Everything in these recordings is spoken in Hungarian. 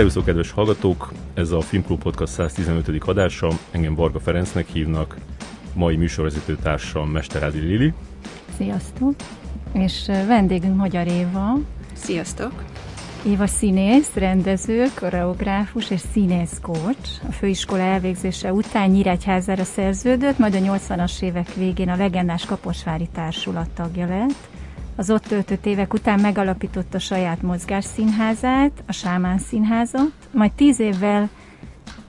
Szervuszok, kedves hallgatók! Ez a Filmklub Podcast 115. adása. Engem Varga Ferencnek hívnak, mai műsorvezető társam Mesterádi Lili. Sziasztok! És vendégünk Magyar Éva. Sziasztok! Éva színész, rendező, koreográfus és színész coach. A főiskola elvégzése után Nyíregyházára szerződött, majd a 80-as évek végén a legendás Kaposvári Társulat tagja lett. Az ott töltött évek után megalapította saját mozgásszínházát, a Sámán Színházat, majd tíz évvel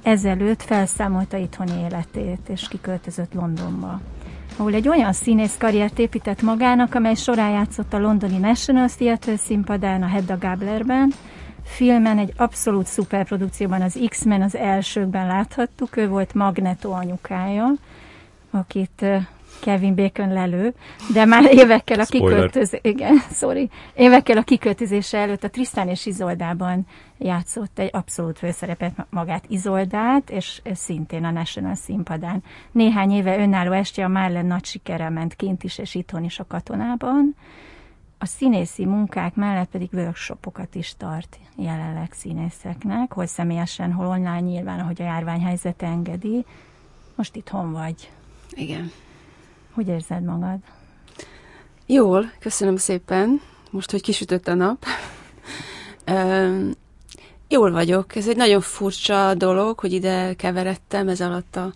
ezelőtt felszámolta itthoni életét, és kiköltözött Londonba. Ahol egy olyan színész karriert épített magának, amely során játszott a londoni National Theatre színpadán, a Hedda Gablerben, filmen, egy abszolút szuperprodukcióban, az X-Men az elsőkben láthattuk, ő volt Magneto anyukája, akit Kevin Bacon lelő, de már évekkel a kiköltözés, igen, sorry, évekkel a kiköltözése előtt a Trisztán és Izoldában játszott egy abszolút főszerepet magát Izoldát, és szintén a National színpadán. Néhány éve önálló estje a Marlen nagy sikere ment kint is, és itthon is a katonában. A színészi munkák mellett pedig workshopokat is tart jelenleg színészeknek, hol személyesen, hol online nyilván, ahogy a járványhelyzet engedi. Most itthon vagy. Igen. Hogy érzed magad? Jól, köszönöm szépen. Most, hogy kisütött a nap. Jól vagyok. Ez egy nagyon furcsa dolog, hogy ide keveredtem ez alatt a,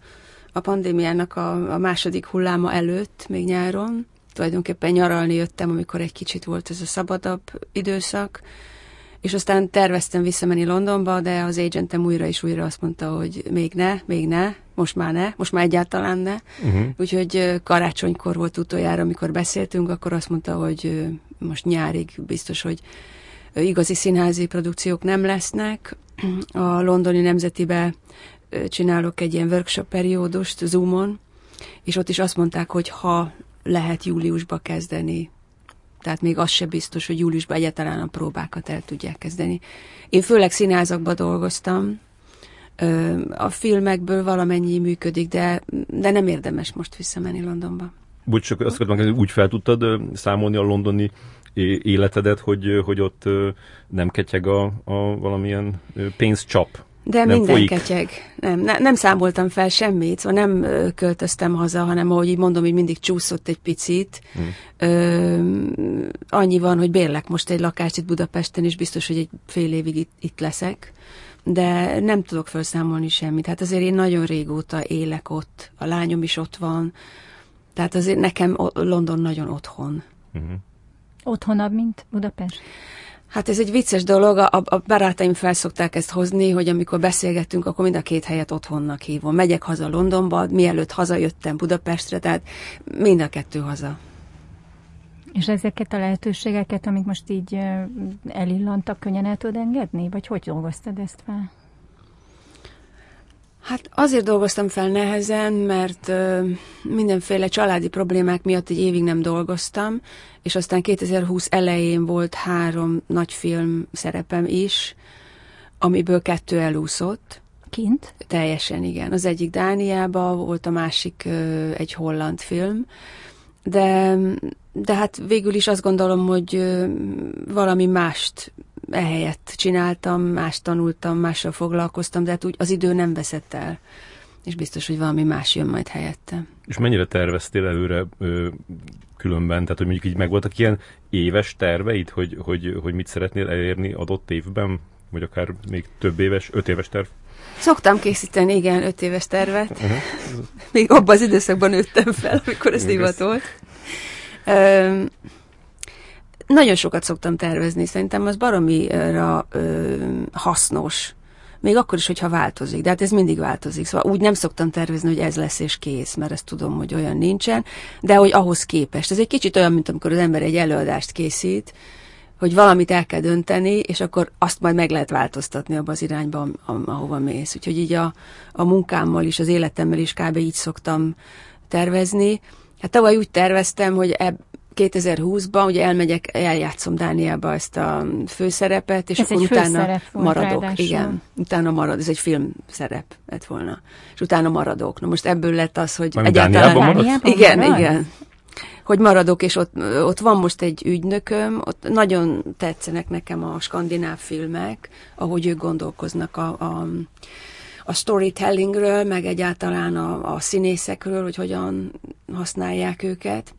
a pandémiának a, a második hulláma előtt, még nyáron. Tulajdonképpen nyaralni jöttem, amikor egy kicsit volt ez a szabadabb időszak, és aztán terveztem visszamenni Londonba, de az agentem újra és újra azt mondta, hogy még ne, még ne, most már ne, most már egyáltalán ne. Uh-huh. Úgyhogy karácsonykor volt utoljára, amikor beszéltünk, akkor azt mondta, hogy most nyárig biztos, hogy igazi színházi produkciók nem lesznek. A londoni nemzetibe csinálok egy ilyen workshop periódust Zoomon, és ott is azt mondták, hogy ha lehet júliusba kezdeni tehát még az se biztos, hogy júliusban egyáltalán a próbákat el tudják kezdeni. Én főleg színházakban dolgoztam, a filmekből valamennyi működik, de, de nem érdemes most visszamenni Londonba. Bocs, csak azt hogy úgy fel tudtad számolni a londoni életedet, hogy, hogy ott nem ketyeg a, a valamilyen pénzcsap? De nem minden folyik. ketyeg. Nem, ne, nem számoltam fel semmit, szóval nem költöztem haza, hanem ahogy így mondom, hogy mindig csúszott egy picit. Hmm. Ö, annyi van, hogy bérlek most egy lakást itt Budapesten, és biztos, hogy egy fél évig itt, itt leszek. De nem tudok felszámolni semmit. Hát azért én nagyon régóta élek ott, a lányom is ott van. Tehát azért nekem London nagyon otthon. Hmm. Otthonabb, mint Budapest? Hát ez egy vicces dolog, a, a barátaim felszokták ezt hozni, hogy amikor beszélgettünk, akkor mind a két helyet otthonnak hívom. Megyek haza Londonba, mielőtt hazajöttem Budapestre, tehát mind a kettő haza. És ezeket a lehetőségeket, amik most így elillantak, könnyen el tudod engedni? Vagy hogy dolgoztad ezt fel? Hát azért dolgoztam fel nehezen, mert ö, mindenféle családi problémák miatt egy évig nem dolgoztam, és aztán 2020 elején volt három nagy film szerepem is, amiből kettő elúszott. Kint? Teljesen, igen. Az egyik Dániába, volt a másik ö, egy holland film, de, de hát végül is azt gondolom, hogy valami mást ehelyett csináltam, más tanultam, mással foglalkoztam, de hát úgy az idő nem veszett el. És biztos, hogy valami más jön majd helyette. És mennyire terveztél előre ö, különben? Tehát, hogy mondjuk így megvoltak ilyen éves terveid, hogy, hogy, hogy mit szeretnél elérni adott évben? Vagy akár még több éves, öt éves terv? Szoktam készíteni, igen, öt éves tervet. Uh-huh. Még abban az időszakban nőttem fel, amikor ez divat volt. Nagyon sokat szoktam tervezni, szerintem az baromira ö, hasznos. Még akkor is, hogyha változik. De hát ez mindig változik. Szóval úgy nem szoktam tervezni, hogy ez lesz és kész, mert ezt tudom, hogy olyan nincsen, de hogy ahhoz képest. Ez egy kicsit olyan, mint amikor az ember egy előadást készít, hogy valamit el kell dönteni, és akkor azt majd meg lehet változtatni abba az irányba, ahova mész. Úgyhogy így a, a munkámmal is, az életemmel is kb. így szoktam tervezni. Hát tavaly úgy terveztem, hogy eb, 2020-ban ugye elmegyek, eljátszom Dániába ezt a főszerepet, és ez akkor utána maradok. Ráadásul. Igen, utána marad, ez egy film szerep lett volna. És utána maradok. Na most ebből lett az, hogy Majd egyáltalán... Dániában Igen, marad? igen. hogy maradok, és ott, ott van most egy ügynököm, ott nagyon tetszenek nekem a skandináv filmek, ahogy ők gondolkoznak a, a, a storytellingről, meg egyáltalán a, a színészekről, hogy hogyan használják őket.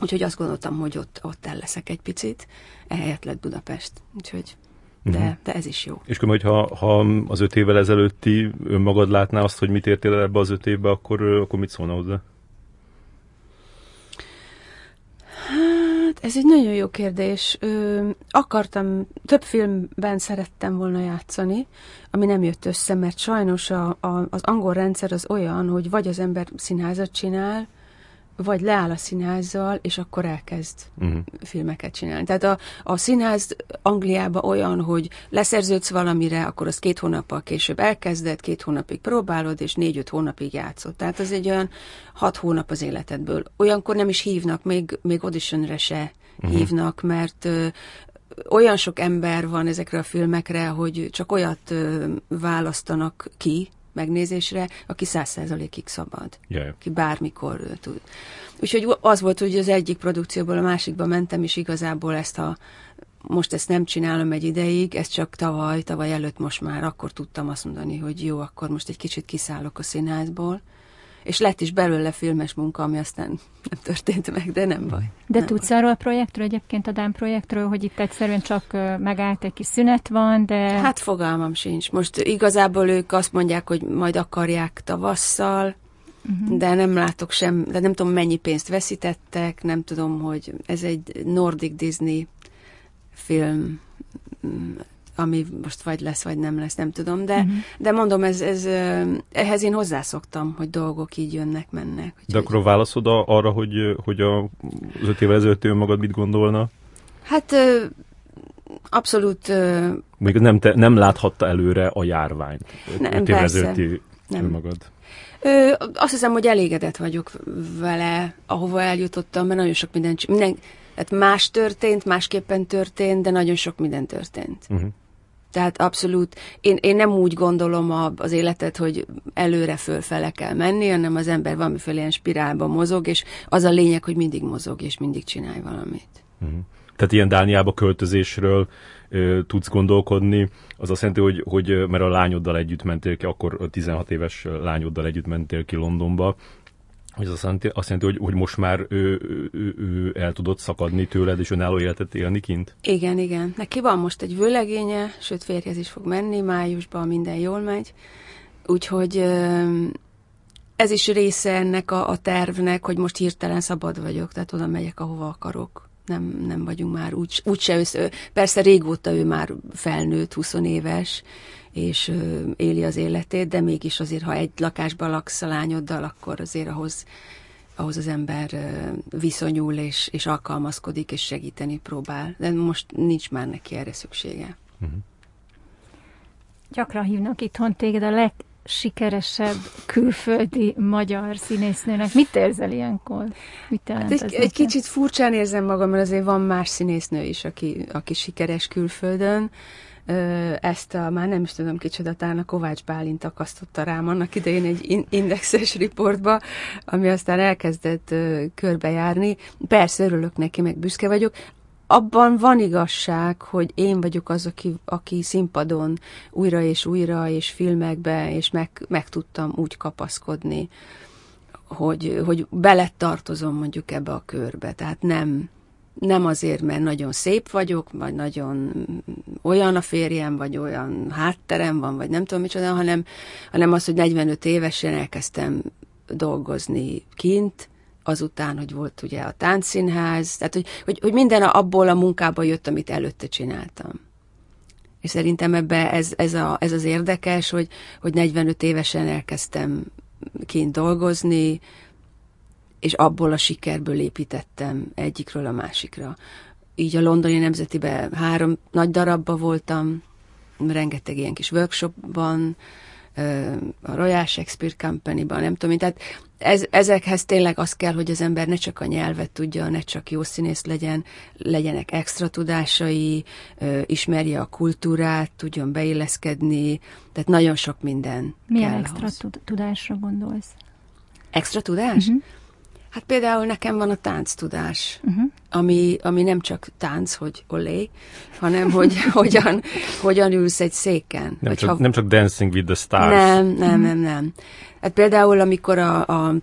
Úgyhogy azt gondoltam, hogy ott, ott el leszek egy picit, ehelyett lett Budapest. Úgyhogy de, uh-huh. de ez is jó. És akkor, hogyha ha az öt évvel ezelőtti önmagad látná azt, hogy mit értél el ebbe az öt évbe, akkor, akkor mit szólna hozzá? Hát, ez egy nagyon jó kérdés. Ö, akartam, több filmben szerettem volna játszani, ami nem jött össze, mert sajnos a, a, az angol rendszer az olyan, hogy vagy az ember színházat csinál, vagy leáll a színházzal, és akkor elkezd uh-huh. filmeket csinálni. Tehát a, a színház Angliában olyan, hogy leszerződsz valamire, akkor az két hónappal később elkezded, két hónapig próbálod, és négy-öt hónapig játszod. Tehát az egy olyan hat hónap az életedből. Olyankor nem is hívnak, még, még auditionre se uh-huh. hívnak, mert ö, olyan sok ember van ezekre a filmekre, hogy csak olyat ö, választanak ki, megnézésre, aki száz százalékig szabad. Yeah. Aki bármikor tud. Úgyhogy az volt, hogy az egyik produkcióból a másikba mentem, és igazából ezt a most ezt nem csinálom egy ideig, ez csak tavaly, tavaly előtt most már akkor tudtam azt mondani, hogy jó, akkor most egy kicsit kiszállok a színházból, és lett is belőle filmes munka, ami aztán nem történt meg, de nem baj. De nem tudsz baj. arról a projektről, egyébként a Dán projektről, hogy itt egyszerűen csak megállt egy kis szünet van, de... Hát fogalmam sincs. Most igazából ők azt mondják, hogy majd akarják tavasszal, uh-huh. de nem látok sem, de nem tudom mennyi pénzt veszítettek, nem tudom, hogy ez egy Nordic Disney film ami most vagy lesz, vagy nem lesz, nem tudom, de, uh-huh. de mondom, ez, ez, ehhez én hozzászoktam, hogy dolgok így jönnek, mennek. De akkor a válaszod arra, hogy, hogy a, az öt évvel ezelőtt magad mit gondolna? Hát abszolút... Még nem, te, nem láthatta előre a járványt. Nem, ezelőtti nem. magad. Ö, azt hiszem, hogy elégedett vagyok vele, ahova eljutottam, mert nagyon sok minden, minden tehát más történt, másképpen történt, de nagyon sok minden történt. Uh-huh. Tehát abszolút, én, én nem úgy gondolom a, az életet, hogy előre fölfele kell menni, hanem az ember valamiféle ilyen spirálban mozog, és az a lényeg, hogy mindig mozog, és mindig csinálj valamit. Uh-huh. Tehát ilyen Dániába költözésről tudsz gondolkodni, az azt jelenti, hogy, hogy mert a lányoddal együtt mentél ki, akkor a 16 éves lányoddal együtt mentél ki Londonba, hogy az azt jelenti, hogy, hogy most már ő, ő, ő el tudott szakadni tőled, és önálló életet élni kint? Igen, igen. Neki van most egy vőlegénye, sőt férjhez is fog menni, májusban minden jól megy. Úgyhogy ez is része ennek a, a tervnek, hogy most hirtelen szabad vagyok, tehát oda megyek, ahova akarok. Nem, nem vagyunk már úgy, úgyse össze. Persze régóta ő már felnőtt, 20 éves, és éli az életét, de mégis azért, ha egy lakásban laksz a lányoddal, akkor azért ahhoz, ahhoz az ember viszonyul, és, és alkalmazkodik, és segíteni próbál. De most nincs már neki erre szüksége. Uh-huh. Gyakran hívnak itthon téged a legsikeresebb külföldi magyar színésznőnek. Mit érzel ilyenkor? Mit hát egy, egy kicsit furcsán érzem magam, mert azért van más színésznő is, aki, aki sikeres külföldön ezt a, már nem is tudom kicsoda, talán a Kovács Bálint akasztotta rám annak idején egy indexes riportba, ami aztán elkezdett körbejárni. Persze örülök neki, meg büszke vagyok. Abban van igazság, hogy én vagyok az, aki, aki színpadon újra és újra, és filmekbe, és meg, meg tudtam úgy kapaszkodni, hogy, hogy belettartozom mondjuk ebbe a körbe. Tehát nem, nem azért, mert nagyon szép vagyok, vagy nagyon olyan a férjem, vagy olyan hátterem van, vagy nem tudom micsoda, hanem, hanem az, hogy 45 évesen elkezdtem dolgozni kint, azután, hogy volt ugye a táncszínház, tehát hogy, hogy, hogy minden abból a munkából jött, amit előtte csináltam. És szerintem ebbe ez, ez, a, ez az érdekes, hogy, hogy 45 évesen elkezdtem kint dolgozni, és abból a sikerből építettem egyikről a másikra. Így a londoni nemzetibe három nagy darabba voltam, rengeteg ilyen kis workshopban, a Royal Shakespeare Company-ban, nem tudom, tehát ez, ezekhez tényleg az kell, hogy az ember ne csak a nyelvet tudja, ne csak jó színész legyen, legyenek extra tudásai, ismerje a kultúrát, tudjon beilleszkedni, tehát nagyon sok minden Milyen kell extra tudásra gondolsz? Extra tudás? Uh-huh. Hát például nekem van a tánctudás, uh-huh. ami, ami nem csak tánc, hogy olé, hanem hogy hogyan, hogyan ülsz egy széken. Nem, csak, ha... nem csak Dancing with the Stars. Nem, nem, nem, nem. Hát például, amikor a, a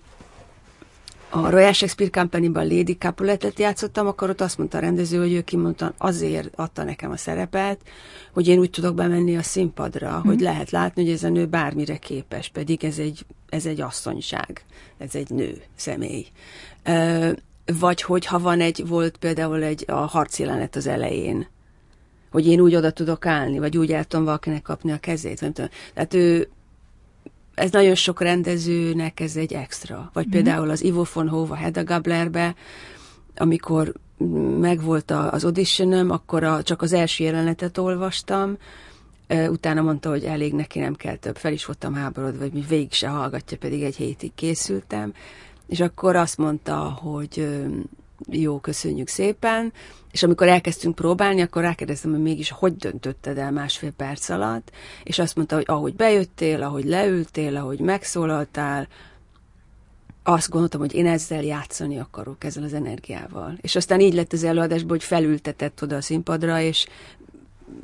a Royal Shakespeare Company-ban Lady Capuletet játszottam, akkor ott azt mondta a rendező, hogy ő kimondta, azért adta nekem a szerepet, hogy én úgy tudok bemenni a színpadra, mm. hogy lehet látni, hogy ez a nő bármire képes, pedig ez egy, ez egy asszonyság, ez egy nő személy. Vagy hogyha van egy, volt például egy a harcjelenet az elején, hogy én úgy oda tudok állni, vagy úgy el tudom valakinek kapni a kezét. Nem tudom. Tehát ő, ez nagyon sok rendezőnek ez egy extra. Vagy mm. például az Ivo von Hova Hedda Gablerbe, amikor megvolt az auditionem, akkor a, csak az első jelenetet olvastam, utána mondta, hogy elég neki, nem kell több, fel is voltam háborodva, hogy végig se hallgatja, pedig egy hétig készültem, és akkor azt mondta, hogy jó, köszönjük szépen, és amikor elkezdtünk próbálni, akkor rákérdeztem, hogy mégis hogy döntötted el másfél perc alatt, és azt mondta, hogy ahogy bejöttél, ahogy leültél, ahogy megszólaltál, azt gondoltam, hogy én ezzel játszani akarok, ezzel az energiával. És aztán így lett az előadásból, hogy felültetett oda a színpadra, és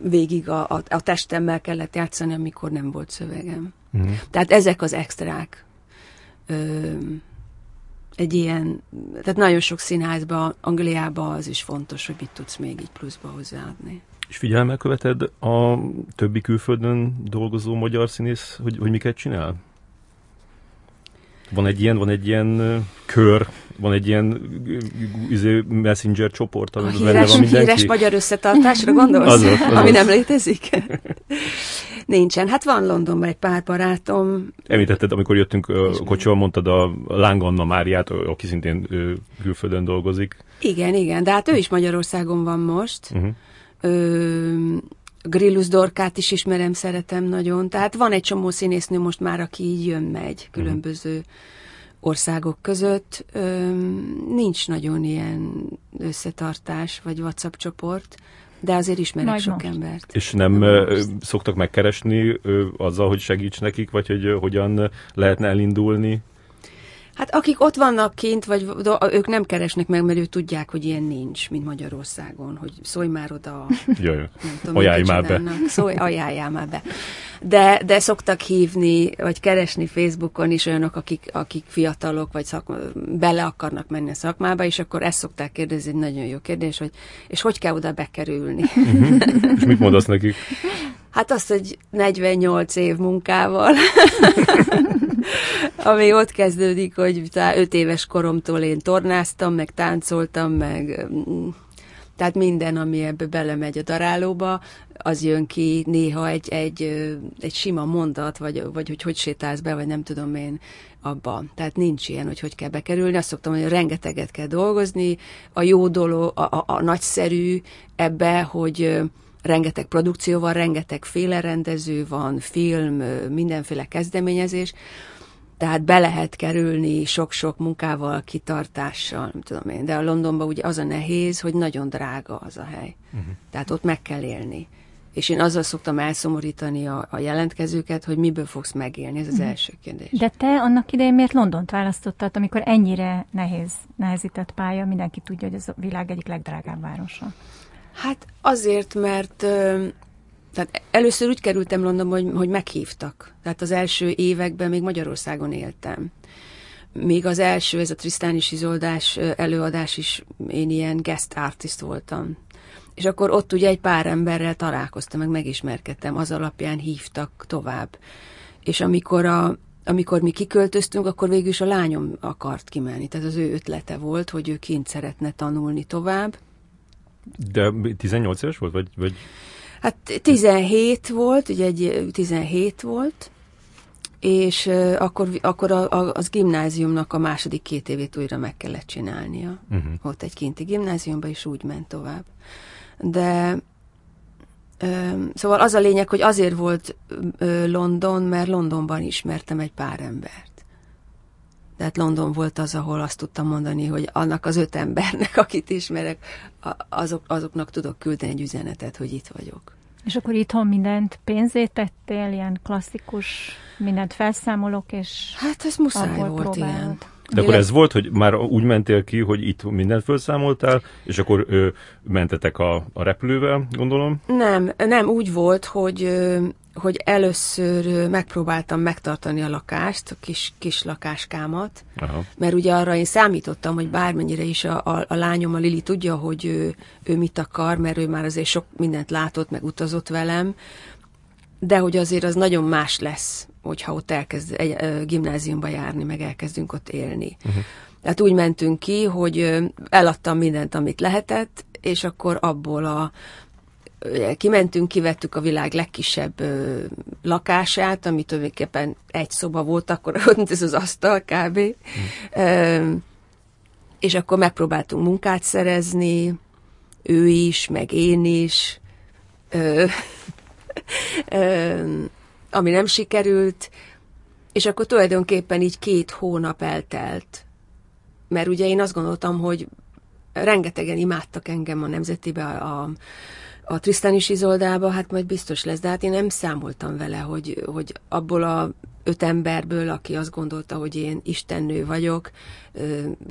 végig a, a, a testemmel kellett játszani, amikor nem volt szövegem. Mm. Tehát ezek az extrák. Ö, egy ilyen, tehát nagyon sok színházban, Angliában az is fontos, hogy mit tudsz még így pluszba hozzáadni. És figyelemmel követed a többi külföldön dolgozó magyar színész, hogy, hogy miket csinál? Van egy ilyen, van egy ilyen kör, van egy ilyen izé, messenger csoport, amiben benne van mindenki. Híres magyar összetartásra gondolsz? Azok, azok. Ami nem létezik? Nincsen. Hát van Londonban egy pár barátom. Említetted, amikor jöttünk a kocsival, mondtad a Lánganna Máriát, aki szintén külföldön dolgozik. Igen, igen, de hát ő is Magyarországon van most. Uh-huh. Ö, Grillus Dorkát is ismerem, szeretem nagyon. Tehát van egy csomó színésznő most már, aki így jön-megy különböző országok között. Ö, nincs nagyon ilyen összetartás vagy WhatsApp csoport de azért ismerek Majd sok most. embert. És nem most. szoktak megkeresni ö, azzal, hogy segíts nekik, vagy hogy ö, hogyan lehetne elindulni? Hát akik ott vannak kint, vagy ők nem keresnek meg, mert ők tudják, hogy ilyen nincs, mint Magyarországon, hogy szólj már oda, Jaj, nem tudom, ajánlj már be. Szólj, ajánljál már be. De, de szoktak hívni, vagy keresni Facebookon is olyanok, akik, akik fiatalok, vagy szak, bele akarnak menni a szakmába, és akkor ezt szokták kérdezni, egy nagyon jó kérdés, hogy és hogy kell oda bekerülni? Uh-huh. És mit mondasz nekik? Hát azt, hogy 48 év munkával, ami ott kezdődik, hogy 5 éves koromtól én tornáztam, meg táncoltam, meg mm, tehát minden, ami ebbe belemegy a darálóba, az jön ki néha egy, egy, egy sima mondat, vagy, vagy hogy hogy sétálsz be, vagy nem tudom én abban. Tehát nincs ilyen, hogy hogy kell bekerülni. Azt szoktam, hogy rengeteget kell dolgozni. A jó dolog, a, a, a nagyszerű ebbe, hogy rengeteg produkció van, rengeteg féle rendező van, film, mindenféle kezdeményezés, tehát be lehet kerülni sok-sok munkával, kitartással, nem tudom én, de a Londonban ugye az a nehéz, hogy nagyon drága az a hely. Uh-huh. Tehát ott meg kell élni. És én azzal szoktam elszomorítani a, a jelentkezőket, hogy miből fogsz megélni, ez az uh-huh. első kérdés. De te annak idején miért Londont választottad, amikor ennyire nehéz, nehezített pálya, mindenki tudja, hogy ez a világ egyik legdrágább városa? Hát azért, mert tehát először úgy kerültem Londonba, hogy, hogy meghívtak. Tehát az első években még Magyarországon éltem. Még az első, ez a Tristáni Izoldás előadás is, én ilyen guest artist voltam. És akkor ott ugye egy pár emberrel találkoztam, meg megismerkedtem, az alapján hívtak tovább. És amikor a, amikor mi kiköltöztünk, akkor végül is a lányom akart kimenni. Tehát az ő ötlete volt, hogy ő kint szeretne tanulni tovább. De 18 éves volt? Vagy, vagy... Hát 17 volt, ugye egy 17 volt, és akkor, akkor a, a, az gimnáziumnak a második két évét újra meg kellett csinálnia. Uh-huh. Ott egy kinti gimnáziumban, és úgy ment tovább. De szóval az a lényeg, hogy azért volt London, mert Londonban ismertem egy pár embert. Tehát London volt az, ahol azt tudtam mondani, hogy annak az öt embernek, akit ismerek, azok, azoknak tudok küldeni egy üzenetet, hogy itt vagyok. És akkor itthon mindent pénzét tettél, ilyen klasszikus, mindent felszámolok, és Hát ez muszáj volt, próbálod. igen. De akkor ez volt, hogy már úgy mentél ki, hogy itt mindent felszámoltál, és akkor ö, mentetek a, a repülővel, gondolom? Nem, nem, úgy volt, hogy ö, hogy először megpróbáltam megtartani a lakást, a kis, kis lakáskámat, Aha. mert ugye arra én számítottam, hogy bármennyire is a, a, a lányom, a Lili tudja, hogy ő, ő mit akar, mert ő már azért sok mindent látott, meg utazott velem, de hogy azért az nagyon más lesz, hogyha ott elkezd egy, ö, gimnáziumba járni, meg elkezdünk ott élni. Uh-huh. Tehát úgy mentünk ki, hogy eladtam mindent, amit lehetett, és akkor abból a, kimentünk, kivettük a világ legkisebb ö, lakását, ami tulajdonképpen egy szoba volt, akkor ott ez az asztal kb. Mm. Ö, és akkor megpróbáltunk munkát szerezni, ő is, meg én is, ö, ö, ami nem sikerült, és akkor tulajdonképpen így két hónap eltelt. Mert ugye én azt gondoltam, hogy rengetegen imádtak engem a nemzetibe, a, a a Trisztánis Izoldába, hát majd biztos lesz, de hát én nem számoltam vele, hogy, hogy abból a öt emberből, aki azt gondolta, hogy én istennő vagyok,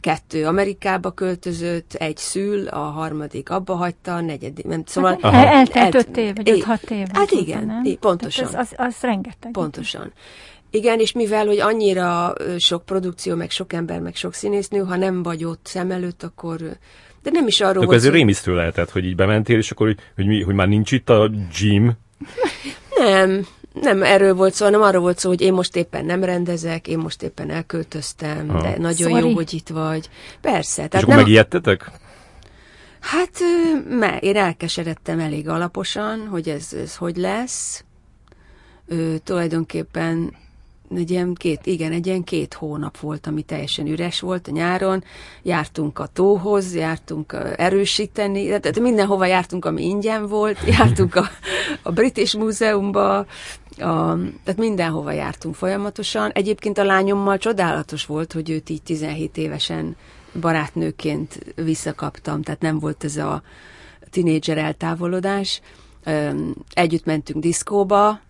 kettő Amerikába költözött, egy szül, a harmadik abba hagyta, a negyedik, nem, szóval... Aha. Eltelt öt év, vagy öt-hat év. Hát igen, nem? pontosan. az, az, az rengeteg. Pontosan. Igen, és mivel, hogy annyira sok produkció, meg sok ember, meg sok színésznő, ha nem vagy ott szem előtt, akkor de nem is arról volt. Ez rémisztő lehetett, hogy így bementél, és akkor, hogy, hogy, mi, hogy már nincs itt a Jim. Nem, nem erről volt szó, hanem arról volt szó, hogy én most éppen nem rendezek, én most éppen elköltöztem, ha. de nagyon Sorry. jó, hogy itt vagy. Persze. Tehát és akkor nem... megijedtetek? Hát, mert én elkeseredtem elég alaposan, hogy ez, ez hogy lesz. Ö, tulajdonképpen egy ilyen két, igen, egy ilyen két hónap volt, ami teljesen üres volt a nyáron. Jártunk a tóhoz, jártunk erősíteni, tehát mindenhova jártunk, ami ingyen volt, jártunk a, a British Múzeumba, a, tehát mindenhova jártunk folyamatosan. Egyébként a lányommal csodálatos volt, hogy őt így 17 évesen barátnőként visszakaptam, tehát nem volt ez a tinédzser eltávolodás együtt mentünk diszkóba,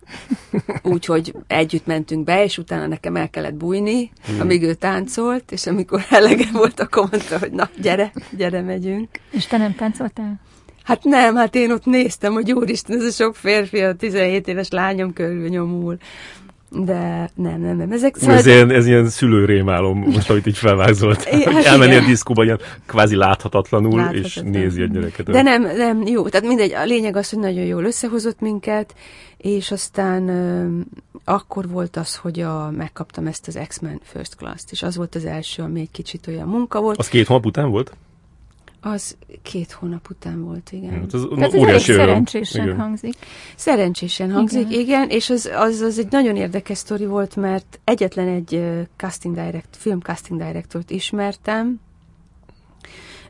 úgyhogy együtt mentünk be, és utána nekem el kellett bújni, hmm. amíg ő táncolt, és amikor elege volt, akkor mondta, hogy na, gyere, gyere, megyünk. És te nem táncoltál? Hát nem, hát én ott néztem, hogy úristen, ez a sok férfi a 17 éves lányom körül nyomul. De nem, nem, nem. Ezek szóval... ez, ilyen, ez ilyen szülőrémálom, most, amit így felvázolt. Hát Elmenni a diszkóba ilyen kvázi láthatatlanul, láthatatlan. és nézi a gyereket. De nem, nem, jó. Tehát mindegy, a lényeg az, hogy nagyon jól összehozott minket, és aztán uh, akkor volt az, hogy a, megkaptam ezt az X-Men First Class-t, és az volt az első, ami egy kicsit olyan munka volt. Az két hónap után volt? Az két hónap után volt, igen. Hát az Tehát ez szerencsésen igen. hangzik. Szerencsésen hangzik, igen, igen és az, az, az egy nagyon érdekes sztori volt, mert egyetlen egy uh, casting direct, film casting directort ismertem,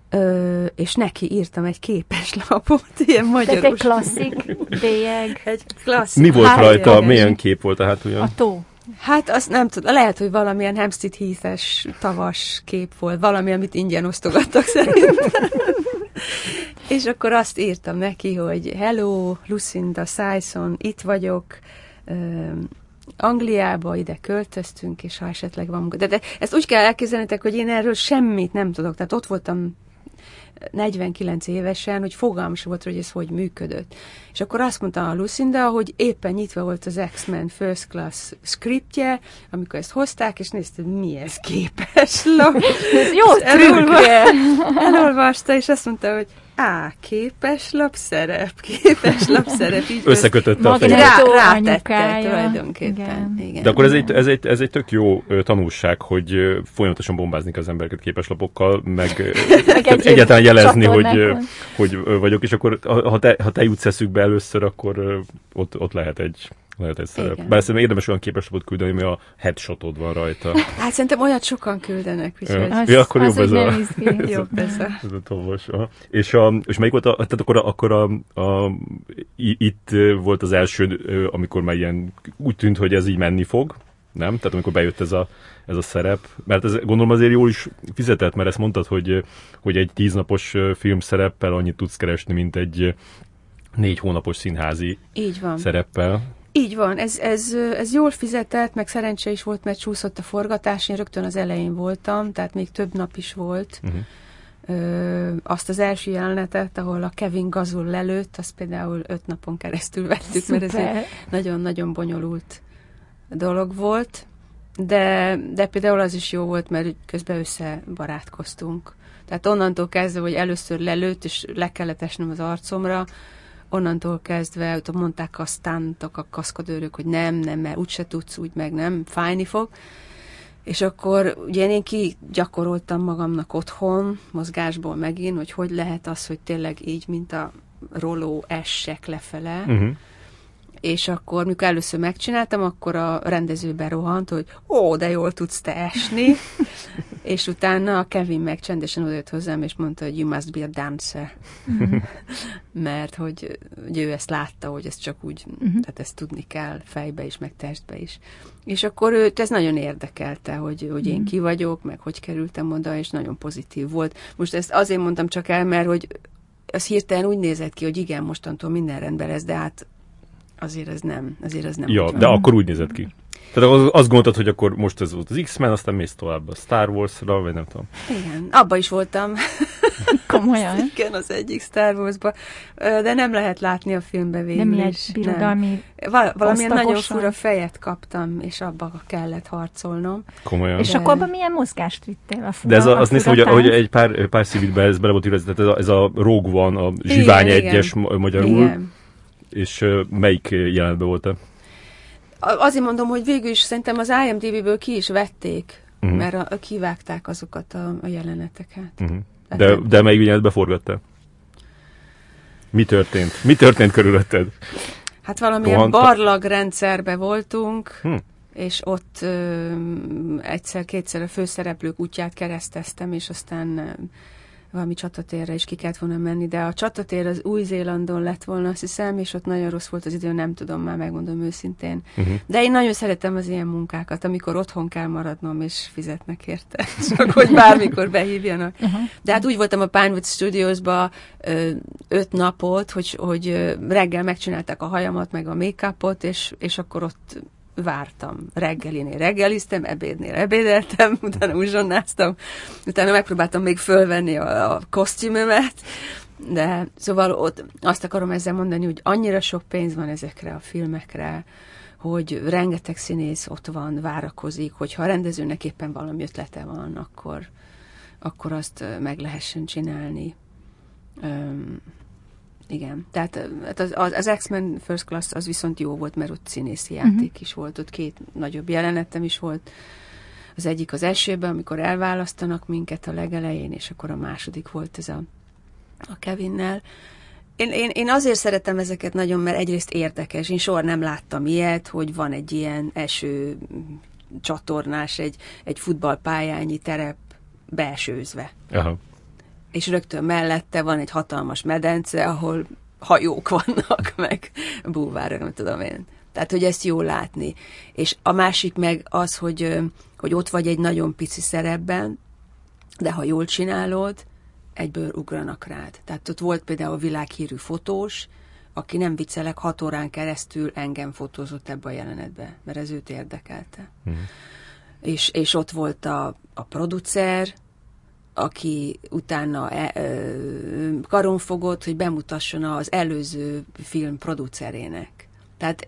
Ö, és neki írtam egy képes lapot, ilyen magyaros. Tehát egy klasszik bélyeg. Egy klasszik. Mi volt rajta, milyen kép volt a hátulja? A tó. Hát azt nem tudom, lehet, hogy valamilyen Hempstead Heath-es tavas kép volt, valami, amit ingyen osztogattak szerintem. és akkor azt írtam neki, hogy hello, Lucinda Sison, itt vagyok, Angliába ide költöztünk, és ha esetleg van. De, de ezt úgy kell elképzelnetek, hogy én erről semmit nem tudok. Tehát ott voltam 49 évesen, hogy fogalmam sem volt, hogy ez hogy működött. És akkor azt mondta a Lucinda, hogy éppen nyitva volt az X-Men First Class scriptje, amikor ezt hozták, és nézte, mi ez képes lap. Jó elolva, elolvasta, és azt mondta, hogy Á, képes lapszerep, képes lapszerep. Így Összekötötte a fejét. Rá, rátette tulajdonképpen. Igen. Igen. De akkor ez egy, ez, egy, ez egy tök jó tanulság, hogy folyamatosan bombázni az embereket képeslapokkal, meg, meg egyáltalán jelezni, hogy, hogy vagyok, és akkor ha te, ha te jutsz eszükbe először, akkor ott, ott lehet egy lehet egy szerep. Bár szerintem érdemes olyan képeslapot küldeni, ami a headshotod van rajta. Hát szerintem olyat sokan küldenek. Úgyhogy... Az, ja, akkor jobb ez a... jobb ez a... Ez a tolvas. És, a, és melyik volt a... Tehát akkor, a, akkor a, a, itt volt az első, amikor már ilyen úgy tűnt, hogy ez így menni fog, nem? Tehát amikor bejött ez a, ez a szerep, mert ez gondolom azért jól is fizetett, mert ezt mondtad, hogy, hogy egy tíznapos szereppel annyit tudsz keresni, mint egy négy hónapos színházi Így van. szereppel. Így van, ez, ez, ez jól fizetett, meg szerencse is volt, mert csúszott a forgatás, én rögtön az elején voltam, tehát még több nap is volt. Uh-huh. Ö, azt az első jelenetet, ahol a Kevin Gazul lelőtt, azt például öt napon keresztül vettük, Szuper. mert ez egy nagyon-nagyon bonyolult dolog volt, de, de például az is jó volt, mert közben összebarátkoztunk. Tehát onnantól kezdve, hogy először lelőtt, és le kellett esnem az arcomra, onnantól kezdve, hogy mondták a stántok, a kaszkadőrök, hogy nem, nem, mert úgyse tudsz, úgy meg nem, fájni fog. És akkor ugye én gyakoroltam magamnak otthon, mozgásból megint, hogy hogy lehet az, hogy tényleg így, mint a roló essek lefele, uh-huh és akkor, mikor először megcsináltam, akkor a rendező berohant, hogy ó, de jól tudsz te esni, és utána a Kevin meg csendesen odajött hozzám, és mondta, hogy you must be a dancer. Mert hogy, hogy ő ezt látta, hogy ez csak úgy, uh-huh. tehát ezt tudni kell fejbe is, meg testbe is. És akkor őt ez nagyon érdekelte, hogy, hogy én mhm. ki vagyok, meg hogy kerültem oda, és nagyon pozitív volt. Most ezt azért mondtam csak el, mert hogy az hirtelen úgy nézett ki, hogy igen, mostantól minden rendben lesz, de hát azért ez nem, azért ez nem. Ja, de akkor úgy nézett ki. Tehát az, azt gondoltad, hogy akkor most ez volt az X-Men, aztán mész tovább a Star Wars-ra, vagy nem tudom. Igen, abba is voltam. Komolyan? Igen, az egyik Star Wars-ba. De nem lehet látni a filmbe végül Nem egy birodalmi Val- Valamilyen nagyon fura fejet kaptam, és abba kellett harcolnom. Komolyan. És de... akkor abban milyen mozgást vittél? A fura, de ez a, azt néztem, hogy, hogy egy pár, pár szívitbe ez bele volt írva, ez a, ez a Rogue van, a Zsivány igen, egyes igen. magyarul. Igen és melyik jelenetben volt-e? Azért mondom, hogy végül is szerintem az IMDb-ből ki is vették, uh-huh. mert a, a, kivágták azokat a, a jeleneteket. Uh-huh. De, de melyik jelenetbe forgatta? Mi történt? Mi történt körülötted? Hát valamilyen Rohant... barlagrendszerbe voltunk, hm. és ott egyszer-kétszer a főszereplők útját kereszteztem, és aztán valami csatatérre is ki kellett volna menni, de a csatatér az Új-Zélandon lett volna, azt hiszem, és ott nagyon rossz volt az idő, nem tudom már, megmondom őszintén. Uh-huh. De én nagyon szeretem az ilyen munkákat, amikor otthon kell maradnom, és fizetnek érte, csak hogy bármikor behívjanak. Uh-huh. De hát úgy voltam a Pinewood Studios-ba öt napot, hogy, hogy reggel megcsinálták a hajamat, meg a make-upot, és, és akkor ott vártam. Reggelinél reggeliztem, ebédnél ebédeltem, utána uzsonnáztam, utána megpróbáltam még fölvenni a, a kosztümömet, de szóval ott azt akarom ezzel mondani, hogy annyira sok pénz van ezekre a filmekre, hogy rengeteg színész ott van, várakozik, hogyha a rendezőnek éppen valami ötlete van, akkor, akkor azt meg lehessen csinálni. Um, igen, tehát hát az, az, az X-Men First Class az viszont jó volt, mert ott színészi mhm. játék uh-huh. is volt, ott két nagyobb jelenetem is volt. Az egyik az elsőben, amikor elválasztanak minket a legelején, és akkor a második volt ez a, a Kevinnel. Én, én, én azért szeretem ezeket nagyon, mert egyrészt érdekes. Én soha nem láttam ilyet, hogy van egy ilyen eső csatornás, egy, egy futballpályányi terep beesőzve. Aha és rögtön mellette van egy hatalmas medence, ahol hajók vannak, meg búvárok, nem tudom én. Tehát, hogy ezt jó látni. És a másik meg az, hogy, hogy ott vagy egy nagyon pici szerepben, de ha jól csinálod, egyből ugranak rád. Tehát ott volt például a világhírű fotós, aki nem viccelek, hat órán keresztül engem fotózott ebbe a jelenetbe, mert ez őt érdekelte. Mm. És, és ott volt a, a producer, aki utána e, karon fogott, hogy bemutasson az előző film producerének. Tehát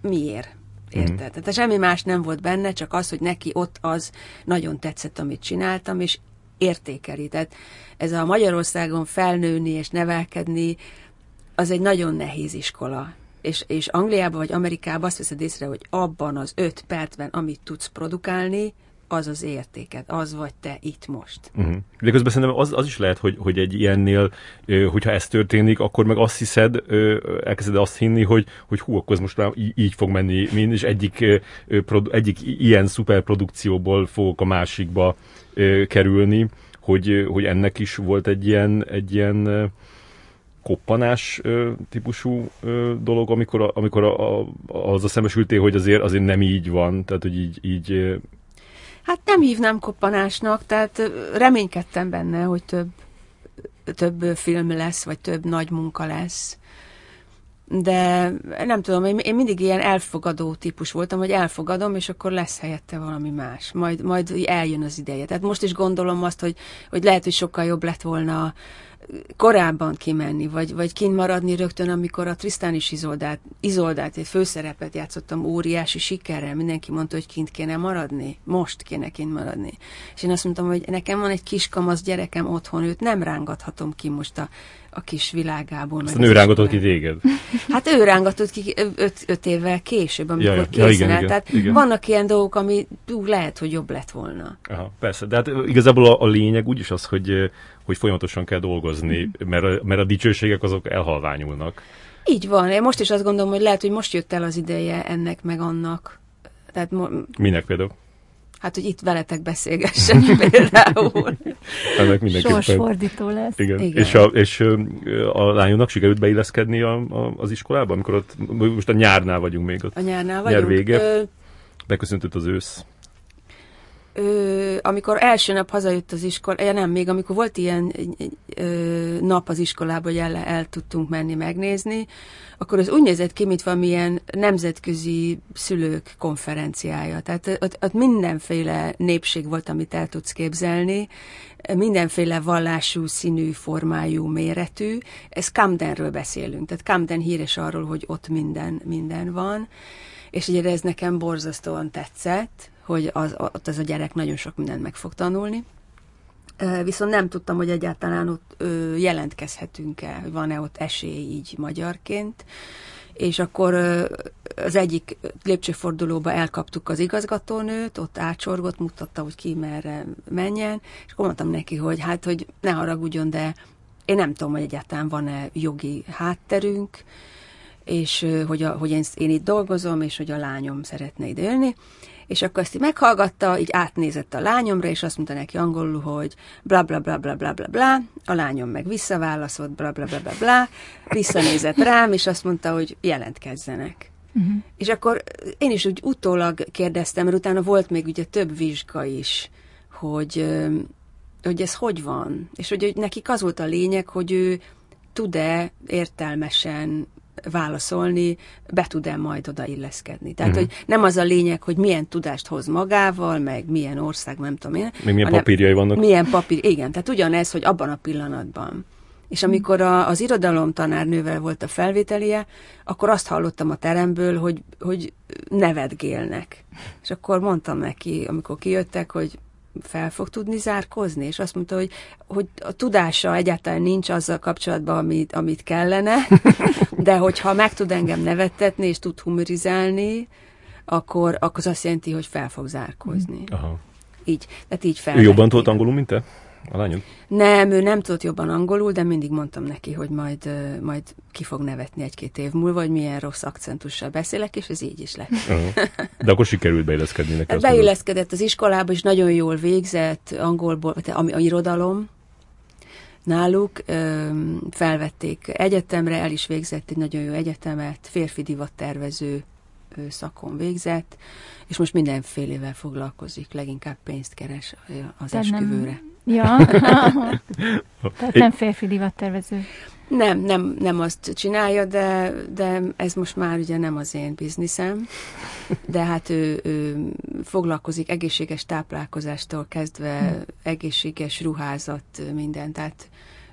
miért? Érted? Mm. Tehát semmi más nem volt benne, csak az, hogy neki ott az nagyon tetszett, amit csináltam, és értékeli. Tehát ez a Magyarországon felnőni és nevelkedni, az egy nagyon nehéz iskola. És, és Angliában vagy Amerikában azt veszed észre, hogy abban az öt percben, amit tudsz produkálni, az az értéked, az vagy te itt most. Uh-huh. De közben szerintem az, az is lehet, hogy, hogy egy ilyennél, hogyha ez történik, akkor meg azt hiszed, elkezded azt hinni, hogy, hogy hú, akkor ez most már így, fog menni, mint, és egyik, egyik ilyen szuperprodukcióból fogok a másikba kerülni, hogy, hogy ennek is volt egy ilyen, egy ilyen koppanás típusú dolog, amikor, amikor a, a, az a szembesültél, hogy azért, azért nem így van, tehát hogy így, így Hát nem hívnám koppanásnak, tehát reménykedtem benne, hogy több, több film lesz, vagy több nagy munka lesz. De nem tudom, én, mindig ilyen elfogadó típus voltam, hogy elfogadom, és akkor lesz helyette valami más. Majd, majd eljön az ideje. Tehát most is gondolom azt, hogy, hogy lehet, hogy sokkal jobb lett volna korábban kimenni, vagy, vagy kint maradni rögtön, amikor a Trisztán is Izoldát, Izoldát egy főszerepet játszottam óriási sikerrel, mindenki mondta, hogy kint kéne maradni, most kéne kint maradni. És én azt mondtam, hogy nekem van egy kiskamasz gyerekem otthon, őt nem rángathatom ki most a, a kis világából. Aztán ő rángatott ki téged. Hát ő rángatott ki öt, öt évvel később, amikor ja, ja, készen ja, igen, Tehát igen. vannak ilyen dolgok, ami ú, lehet, hogy jobb lett volna. Aha, persze, de hát igazából a, a lényeg úgyis az, hogy hogy folyamatosan kell dolgozni, mm. mert, a, mert a dicsőségek azok elhalványulnak. Így van. Én most is azt gondolom, hogy lehet, hogy most jött el az ideje ennek meg annak. Tehát mo- Minek például? Hát, hogy itt veletek beszélgessen például. Ennek mindenképpen. Sorsfordító lesz. Igen. Igen. És, a, és a lányomnak sikerült beilleszkedni a, a, az iskolába, amikor ott, most a nyárnál vagyunk még ott. A nyárnál vagyunk? Nyár vége. Ö... Beköszöntött az ősz ö, amikor első nap hazajött az iskola, ja nem, még amikor volt ilyen ö, nap az iskolában, hogy el, el tudtunk menni megnézni, akkor az úgy nézett ki, mint valamilyen nemzetközi szülők konferenciája. Tehát ott, ott mindenféle népség volt, amit el tudsz képzelni, mindenféle vallású, színű, formájú, méretű. Ez Camdenről beszélünk, tehát Camden híres arról, hogy ott minden, minden van, és ugye ez nekem borzasztóan tetszett, hogy az, ott ez a gyerek nagyon sok mindent meg fog tanulni. Viszont nem tudtam, hogy egyáltalán ott jelentkezhetünk-e, hogy van-e ott esély így magyarként. És akkor az egyik lépcsőfordulóba elkaptuk az igazgatónőt, ott átsorgott, mutatta, hogy ki merre menjen, és akkor mondtam neki, hogy hát, hogy ne haragudjon, de én nem tudom, hogy egyáltalán van-e jogi hátterünk, és hogy, a, hogy én, én itt dolgozom, és hogy a lányom szeretne ide jönni és akkor ezt így meghallgatta, így átnézett a lányomra, és azt mondta neki angolul, hogy bla bla bla bla bla bla bla, a lányom meg visszaválaszolt bla bla bla bla bla, visszanézett rám, és azt mondta, hogy jelentkezzenek. Uh-huh. És akkor én is úgy utólag kérdeztem, mert utána volt még ugye több vizsga is, hogy, hogy ez hogy van, és hogy, hogy nekik az volt a lényeg, hogy ő tud-e értelmesen válaszolni, be tud-e majd oda illeszkedni. Tehát, uh-huh. hogy nem az a lényeg, hogy milyen tudást hoz magával, meg milyen ország, nem tudom én. Még milyen papírjai vannak. Milyen papír, igen. Tehát ugyanez, hogy abban a pillanatban. És amikor a, az irodalom tanárnővel volt a felvételie, akkor azt hallottam a teremből, hogy, hogy nevetgélnek. És akkor mondtam neki, amikor kijöttek, hogy fel fog tudni zárkozni, és azt mondta, hogy, hogy a tudása egyáltalán nincs azzal kapcsolatban, amit, amit kellene, de hogyha meg tud engem nevettetni, és tud humorizálni, akkor, akkor az azt jelenti, hogy fel fog zárkozni. Aha. Így, tehát így fel. Ő jobban tudott angolul, mint te? A lányod? Nem, ő nem tudott jobban angolul, de mindig mondtam neki, hogy majd, majd ki fog nevetni egy-két év múlva, hogy milyen rossz akcentussal beszélek, és ez így is lett. Uh-huh. De akkor sikerült beilleszkedni neki. Beilleszkedett az iskolába, és nagyon jól végzett angolból, ami a irodalom, náluk felvették egyetemre, el is végzett egy nagyon jó egyetemet, férfi divattervező szakon végzett, és most mindenfélevel foglalkozik, leginkább pénzt keres az De esküvőre. Nem Ja, tehát nem férfi divattervező. Nem, nem, nem azt csinálja, de, de ez most már ugye nem az én bizniszem, de hát ő, ő foglalkozik egészséges táplálkozástól kezdve egészséges ruházat, minden, tehát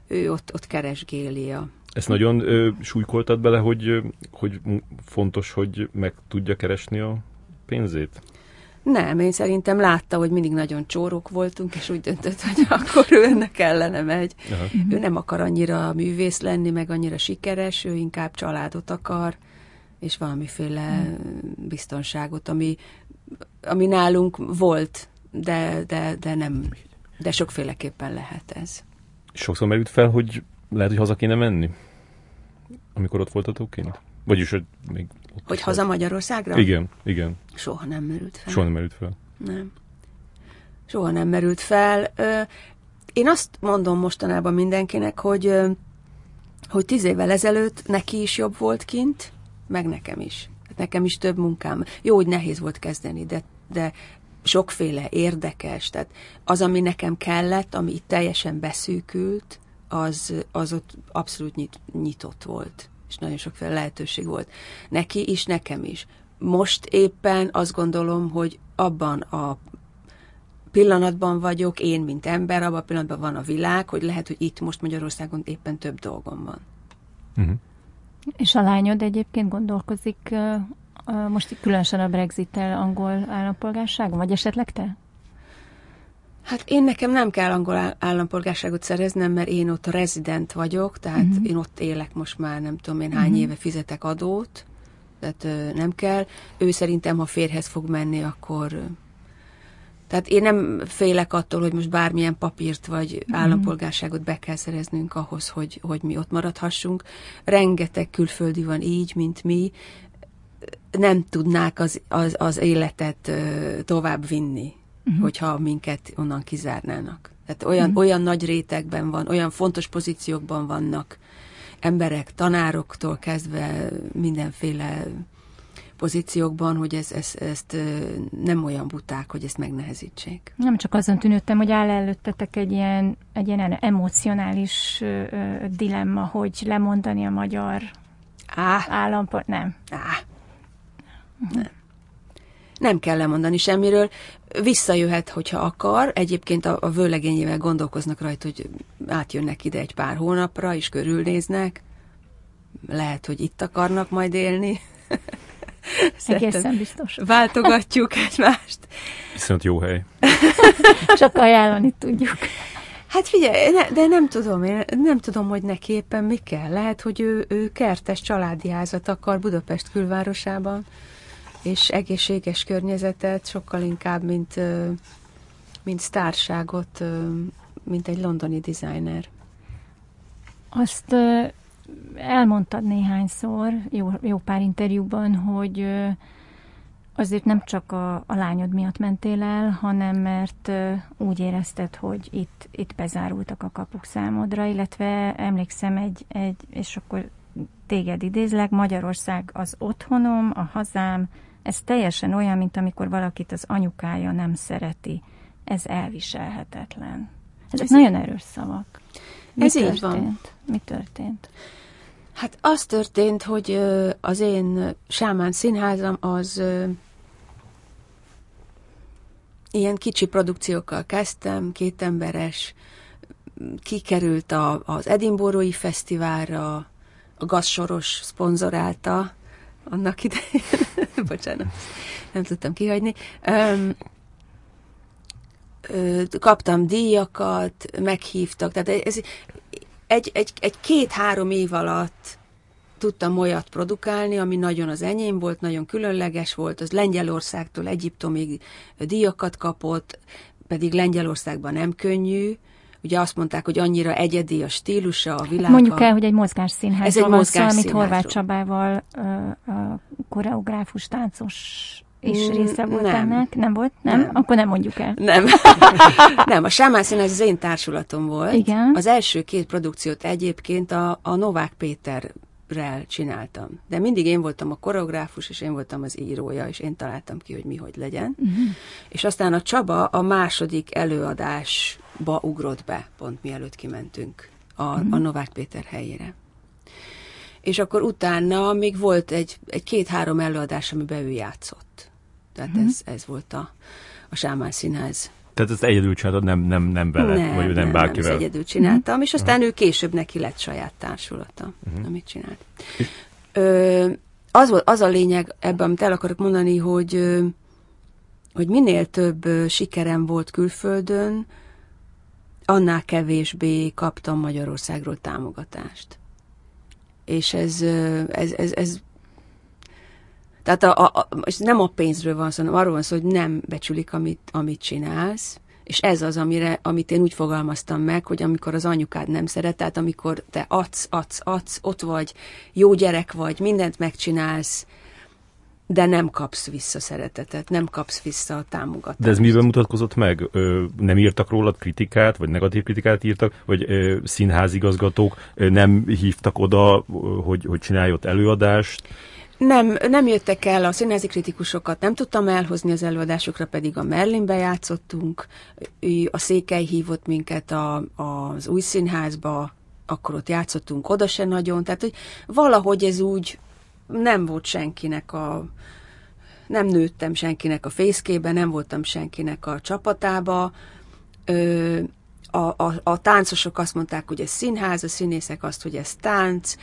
ő ott, ott keresgéli a ezt nagyon ö, súlykoltad bele, hogy, hogy fontos, hogy meg tudja keresni a pénzét? Nem, én szerintem látta, hogy mindig nagyon csórok voltunk, és úgy döntött, hogy akkor ő ennek kellene megy. Aha. Ő nem akar annyira művész lenni, meg annyira sikeres, ő inkább családot akar, és valamiféle biztonságot, ami, ami nálunk volt, de, de, de nem, de sokféleképpen lehet ez. Sokszor merült fel, hogy lehet, hogy haza kéne menni, amikor ott voltatok kint? Vagyis, hogy még hogy haza Magyarországra? Igen, igen. Soha nem merült fel. Soha nem merült fel. Nem. Soha nem merült fel. Én azt mondom mostanában mindenkinek, hogy, hogy tíz évvel ezelőtt neki is jobb volt kint, meg nekem is. Nekem is több munkám. Jó, hogy nehéz volt kezdeni, de, de sokféle érdekes. Tehát az, ami nekem kellett, ami itt teljesen beszűkült, az, az ott abszolút nyit, nyitott volt és nagyon sokféle lehetőség volt. Neki is, nekem is. Most éppen azt gondolom, hogy abban a pillanatban vagyok, én, mint ember, abban a pillanatban van a világ, hogy lehet, hogy itt most Magyarországon éppen több dolgom van. Uh-huh. És a lányod egyébként gondolkozik uh, uh, most különösen a Brexit-tel angol állampolgárságon, vagy esetleg te? Hát én nekem nem kell angol állampolgárságot szereznem, mert én ott rezident vagyok, tehát uh-huh. én ott élek most már nem tudom én hány uh-huh. éve fizetek adót, tehát ö, nem kell. Ő szerintem, ha férhez fog menni, akkor... Ö, tehát én nem félek attól, hogy most bármilyen papírt vagy uh-huh. állampolgárságot be kell szereznünk ahhoz, hogy, hogy mi ott maradhassunk. Rengeteg külföldi van így, mint mi, nem tudnák az, az, az életet tovább vinni uh-huh. hogyha minket onnan kizárnának. Tehát olyan, uh-huh. olyan nagy rétegben van, olyan fontos pozíciókban vannak emberek, tanároktól kezdve mindenféle pozíciókban, hogy ez, ez, ezt nem olyan buták, hogy ezt megnehezítsék. Nem csak azon tűnődtem, hogy áll előttetek egy ilyen, egy ilyen emocionális dilemma, hogy lemondani a magyar állampolgár. Nem. Á. Nem nem kell lemondani semmiről, visszajöhet, hogyha akar. Egyébként a, a vőlegényével gondolkoznak rajta, hogy átjönnek ide egy pár hónapra, és körülnéznek. Lehet, hogy itt akarnak majd élni. Egészen biztos. Váltogatjuk egymást. Viszont jó hely. Csak ajánlani tudjuk. Hát figyelj, ne, de nem tudom, én nem tudom, hogy neki éppen mi kell. Lehet, hogy ő, ő kertes családi házat akar Budapest külvárosában és egészséges környezetet, sokkal inkább, mint, mint sztárságot, mint egy londoni designer. Azt elmondtad néhányszor, jó, jó pár interjúban, hogy azért nem csak a, a lányod miatt mentél el, hanem mert úgy érezted, hogy itt, itt bezárultak a kapuk számodra, illetve emlékszem egy, egy és akkor téged idézlek, Magyarország az otthonom, a hazám, ez teljesen olyan, mint amikor valakit az anyukája nem szereti. Ez elviselhetetlen. Ezek ez nagyon erős szavak. Mi ez történt? így van. Mi történt? Hát az történt, hogy az én sámán színházam az ilyen kicsi produkciókkal kezdtem, két emberes, kikerült a, az Edinborói Fesztiválra, a Gazsoros szponzorálta, annak idején. Bocsánat, nem tudtam kihagyni. Um, kaptam díjakat, meghívtak, tehát ez egy, egy, egy két-három év alatt tudtam olyat produkálni, ami nagyon az enyém volt, nagyon különleges volt, az Lengyelországtól Egyiptomig díjakat kapott, pedig Lengyelországban nem könnyű, ugye azt mondták, hogy annyira egyedi a stílusa, a világ. Mondjuk el, hogy egy mozgásszínház. Ez egy mozgás amit Horváth Csabával, a koreográfus, táncos és mm, része volt nem. ennek? Nem volt? Nem? nem? Akkor nem mondjuk el. Nem. nem, a Sámán Színház az én társulatom volt. Igen. Az első két produkciót egyébként a, a Novák Péter rel csináltam. De mindig én voltam a koreográfus, és én voltam az írója, és én találtam ki, hogy mi hogy legyen. Uh-huh. És aztán a Csaba a második előadásba ugrott be, pont mielőtt kimentünk a, uh-huh. a Novák Péter helyére. És akkor utána még volt egy, egy két-három előadás, amiben ő játszott. Tehát uh-huh. ez, ez volt a, a Sámán Színház tehát ezt egyedül csináltad, nem, nem, nem vele, nem, vagy nem, nem bárkivel? Nem, egyedül csináltam, uh-huh. és aztán uh-huh. ő később neki lett saját társulata, uh-huh. amit csinált. Ö, az, volt, az a lényeg ebben, amit el akarok mondani, hogy, hogy minél több sikerem volt külföldön, annál kevésbé kaptam Magyarországról támogatást. És ez, ez, ez, ez tehát a, a, a, nem a pénzről van szó, hanem arról van szó, hogy nem becsülik, amit, amit csinálsz, és ez az, amire, amit én úgy fogalmaztam meg, hogy amikor az anyukád nem szeret, tehát amikor te adsz, adsz, adsz, ott vagy, jó gyerek vagy, mindent megcsinálsz, de nem kapsz vissza szeretetet, nem kapsz vissza a támogatást. De ez miben mutatkozott meg? Ö, nem írtak rólad kritikát, vagy negatív kritikát írtak, vagy ö, színházigazgatók ö, nem hívtak oda, hogy, hogy csinálj ott előadást? Nem, nem jöttek el a színházi kritikusokat, nem tudtam elhozni az előadásokra, pedig a Merlinbe játszottunk, a Székely hívott minket a, az új színházba, akkor ott játszottunk oda se nagyon, tehát hogy valahogy ez úgy nem volt senkinek a, nem nőttem senkinek a fészkébe, nem voltam senkinek a csapatába, ö, a, a, a táncosok azt mondták, hogy ez színház, a színészek azt, hogy ez tánc,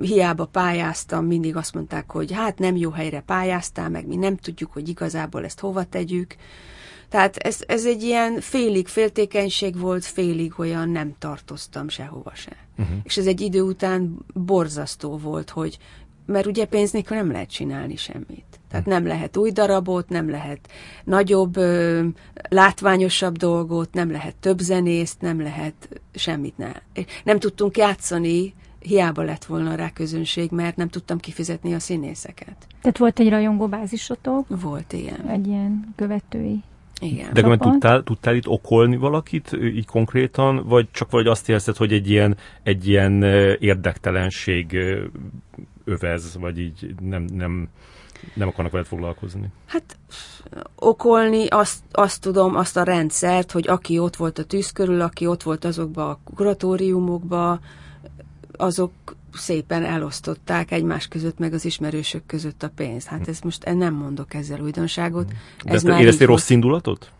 hiába pályáztam, mindig azt mondták, hogy hát nem jó helyre pályáztál, meg mi nem tudjuk, hogy igazából ezt hova tegyük. Tehát ez, ez egy ilyen félig féltékenység volt, félig olyan nem tartoztam sehova se. Uh-huh. És ez egy idő után borzasztó volt, hogy mert ugye pénz nélkül nem lehet csinálni semmit. Tehát nem lehet új darabot, nem lehet nagyobb, ö, látványosabb dolgot, nem lehet több zenészt, nem lehet semmit. Ne. Nem tudtunk játszani, hiába lett volna rá közönség, mert nem tudtam kifizetni a színészeket. Tehát volt egy rajongó bázisotok? Volt, igen. Egy ilyen követői igen. De mert tudtál, tudtál itt okolni valakit így konkrétan, vagy csak vagy azt érzed, hogy egy ilyen, egy ilyen érdektelenség övez, vagy így nem, nem, nem akarnak veled foglalkozni? Hát okolni azt, azt tudom, azt a rendszert, hogy aki ott volt a tűz körül, aki ott volt azokba a kuratóriumokba, azok szépen elosztották egymás között, meg az ismerősök között a pénzt. Hát ez most nem mondok ezzel újdonságot. De ez már éreztél rossz indulatot?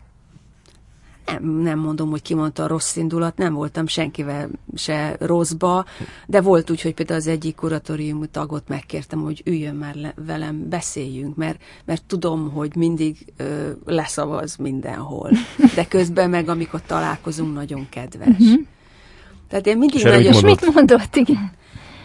Nem, nem mondom, hogy kimondta a rossz indulat, nem voltam senkivel se rosszba, de volt úgy, hogy például az egyik kuratórium tagot megkértem, hogy üljön már le, velem, beszéljünk, mert, mert tudom, hogy mindig ö, leszavaz mindenhol. De közben meg, amikor találkozunk, nagyon kedves. Uh-huh. Tehát én mindig nagyon... És mit mondott, igen?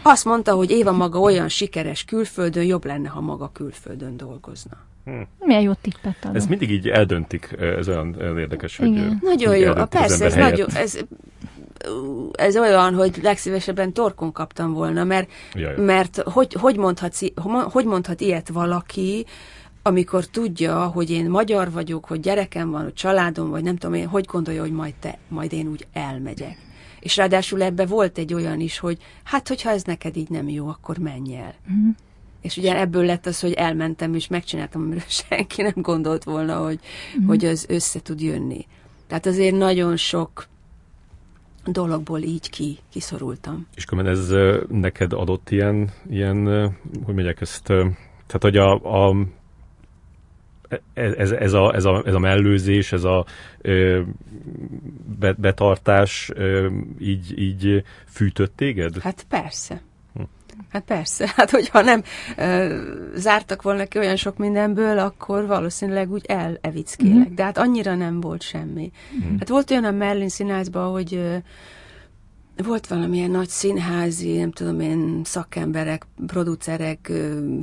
Azt mondta, hogy Éva maga olyan sikeres külföldön, jobb lenne, ha maga külföldön dolgozna. Hmm. Milyen jó tippet adott. Ez mindig így eldöntik, ez olyan érdekes, hogy... Igen. Nagyon jó, a persze, ez, nagyon, ez, ez olyan, hogy legszívesebben torkon kaptam volna, mert, Jaj. mert hogy, hogy, mondhat, hogy mondhat ilyet valaki, amikor tudja, hogy én magyar vagyok, hogy gyerekem van, hogy családom, vagy nem tudom én, hogy gondolja, hogy majd te, majd én úgy elmegyek. És ráadásul ebbe volt egy olyan is, hogy hát, hogyha ez neked így nem jó, akkor menj el. Mm. És ugye ebből lett az, hogy elmentem, és megcsináltam, amiről senki nem gondolt volna, hogy, mm. hogy az össze tud jönni. Tehát azért nagyon sok dologból így ki, kiszorultam. És akkor ez neked adott ilyen, ilyen hogy megyek ezt, tehát hogy a, a ez, ez, a, ez, a, ez a mellőzés, ez a ö, betartás ö, így, így fűtött téged? Hát persze. Hm. Hát persze, hát hogyha nem ö, zártak volna ki olyan sok mindenből, akkor valószínűleg úgy elevickélek. Mm. De hát annyira nem volt semmi. Mm. Hát volt olyan a Merlin színházban, hogy ö, volt valamilyen nagy színházi, nem tudom én, szakemberek, producerek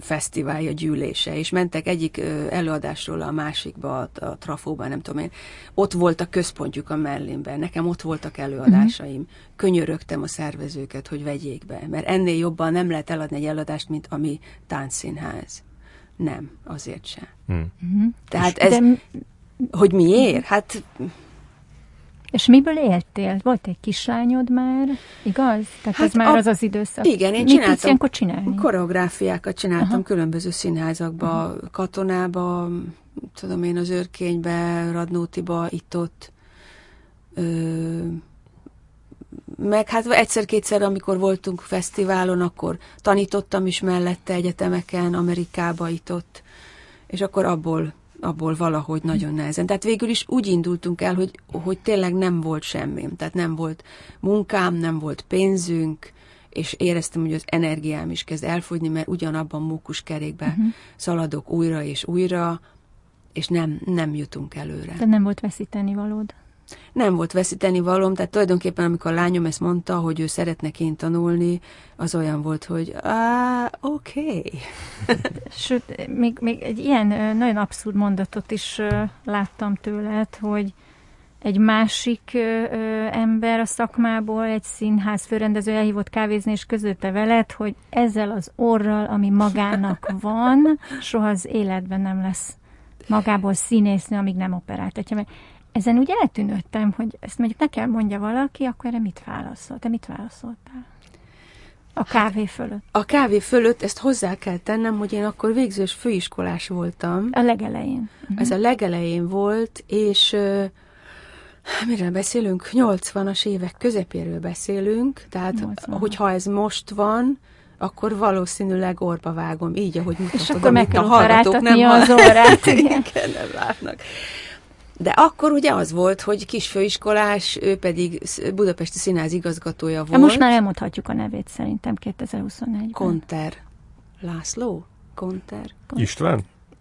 fesztiválja, gyűlése, és mentek egyik előadásról a másikba, a, a Trafóba, nem tudom én. Ott volt a központjuk a Merlinben, nekem ott voltak előadásaim. Uh-huh. Könyörögtem a szervezőket, hogy vegyék be, mert ennél jobban nem lehet eladni egy előadást, mint ami táncszínház. Nem, azért sem. Uh-huh. Tehát ez, De... hogy miért? Hát és miből éltél? Volt egy kislányod már, igaz? Tehát hát ez már a, az az időszak. Igen, én Mit csináltam. Mit csinálni? Koreográfiákat csináltam Aha. különböző színházakba, Aha. katonába, tudom én, az őrkénybe, Radnótiba, itt-ott. Ö, meg hát egyszer-kétszer, amikor voltunk fesztiválon, akkor tanítottam is mellette egyetemeken, Amerikába, itt-ott, és akkor abból abból valahogy nagyon nehezen. Tehát végül is úgy indultunk el, hogy, hogy tényleg nem volt semmim. Tehát nem volt munkám, nem volt pénzünk, és éreztem, hogy az energiám is kezd elfogyni, mert ugyanabban mókus kerékbe uh-huh. szaladok újra és újra, és nem, nem jutunk előre. De nem volt veszíteni valód? Nem volt veszíteni valóm, tehát tulajdonképpen amikor a lányom ezt mondta, hogy ő szeretne kint tanulni, az olyan volt, hogy ah, oké. Okay. Sőt, még, még egy ilyen nagyon abszurd mondatot is láttam tőled, hogy egy másik ö, ö, ember a szakmából, egy színház főrendező elhívott kávézni, és közölte veled, hogy ezzel az orral, ami magának van, soha az életben nem lesz magából színésznő, amíg nem operáltatja. Mert ezen úgy eltűnődtem, hogy ezt mondjuk nekem mondja valaki, akkor erre mit válaszol? Te mit válaszoltál? A kávé fölött. A kávé fölött ezt hozzá kell tennem, hogy én akkor végzős főiskolás voltam. A legelején. Uh-huh. Ez a legelején volt, és Miről beszélünk? 80-as évek közepéről beszélünk, tehát 80. hogyha ez most van, akkor valószínűleg orba vágom, így, ahogy mutatod, És akkor meg kell a hallgatók hall- az orrát, igen. igen, nem látnak. De akkor ugye az volt, hogy kisfőiskolás, ő pedig Budapesti Színház igazgatója volt. most már elmondhatjuk a nevét szerintem 2021-ben. Konter. László? Konter? István?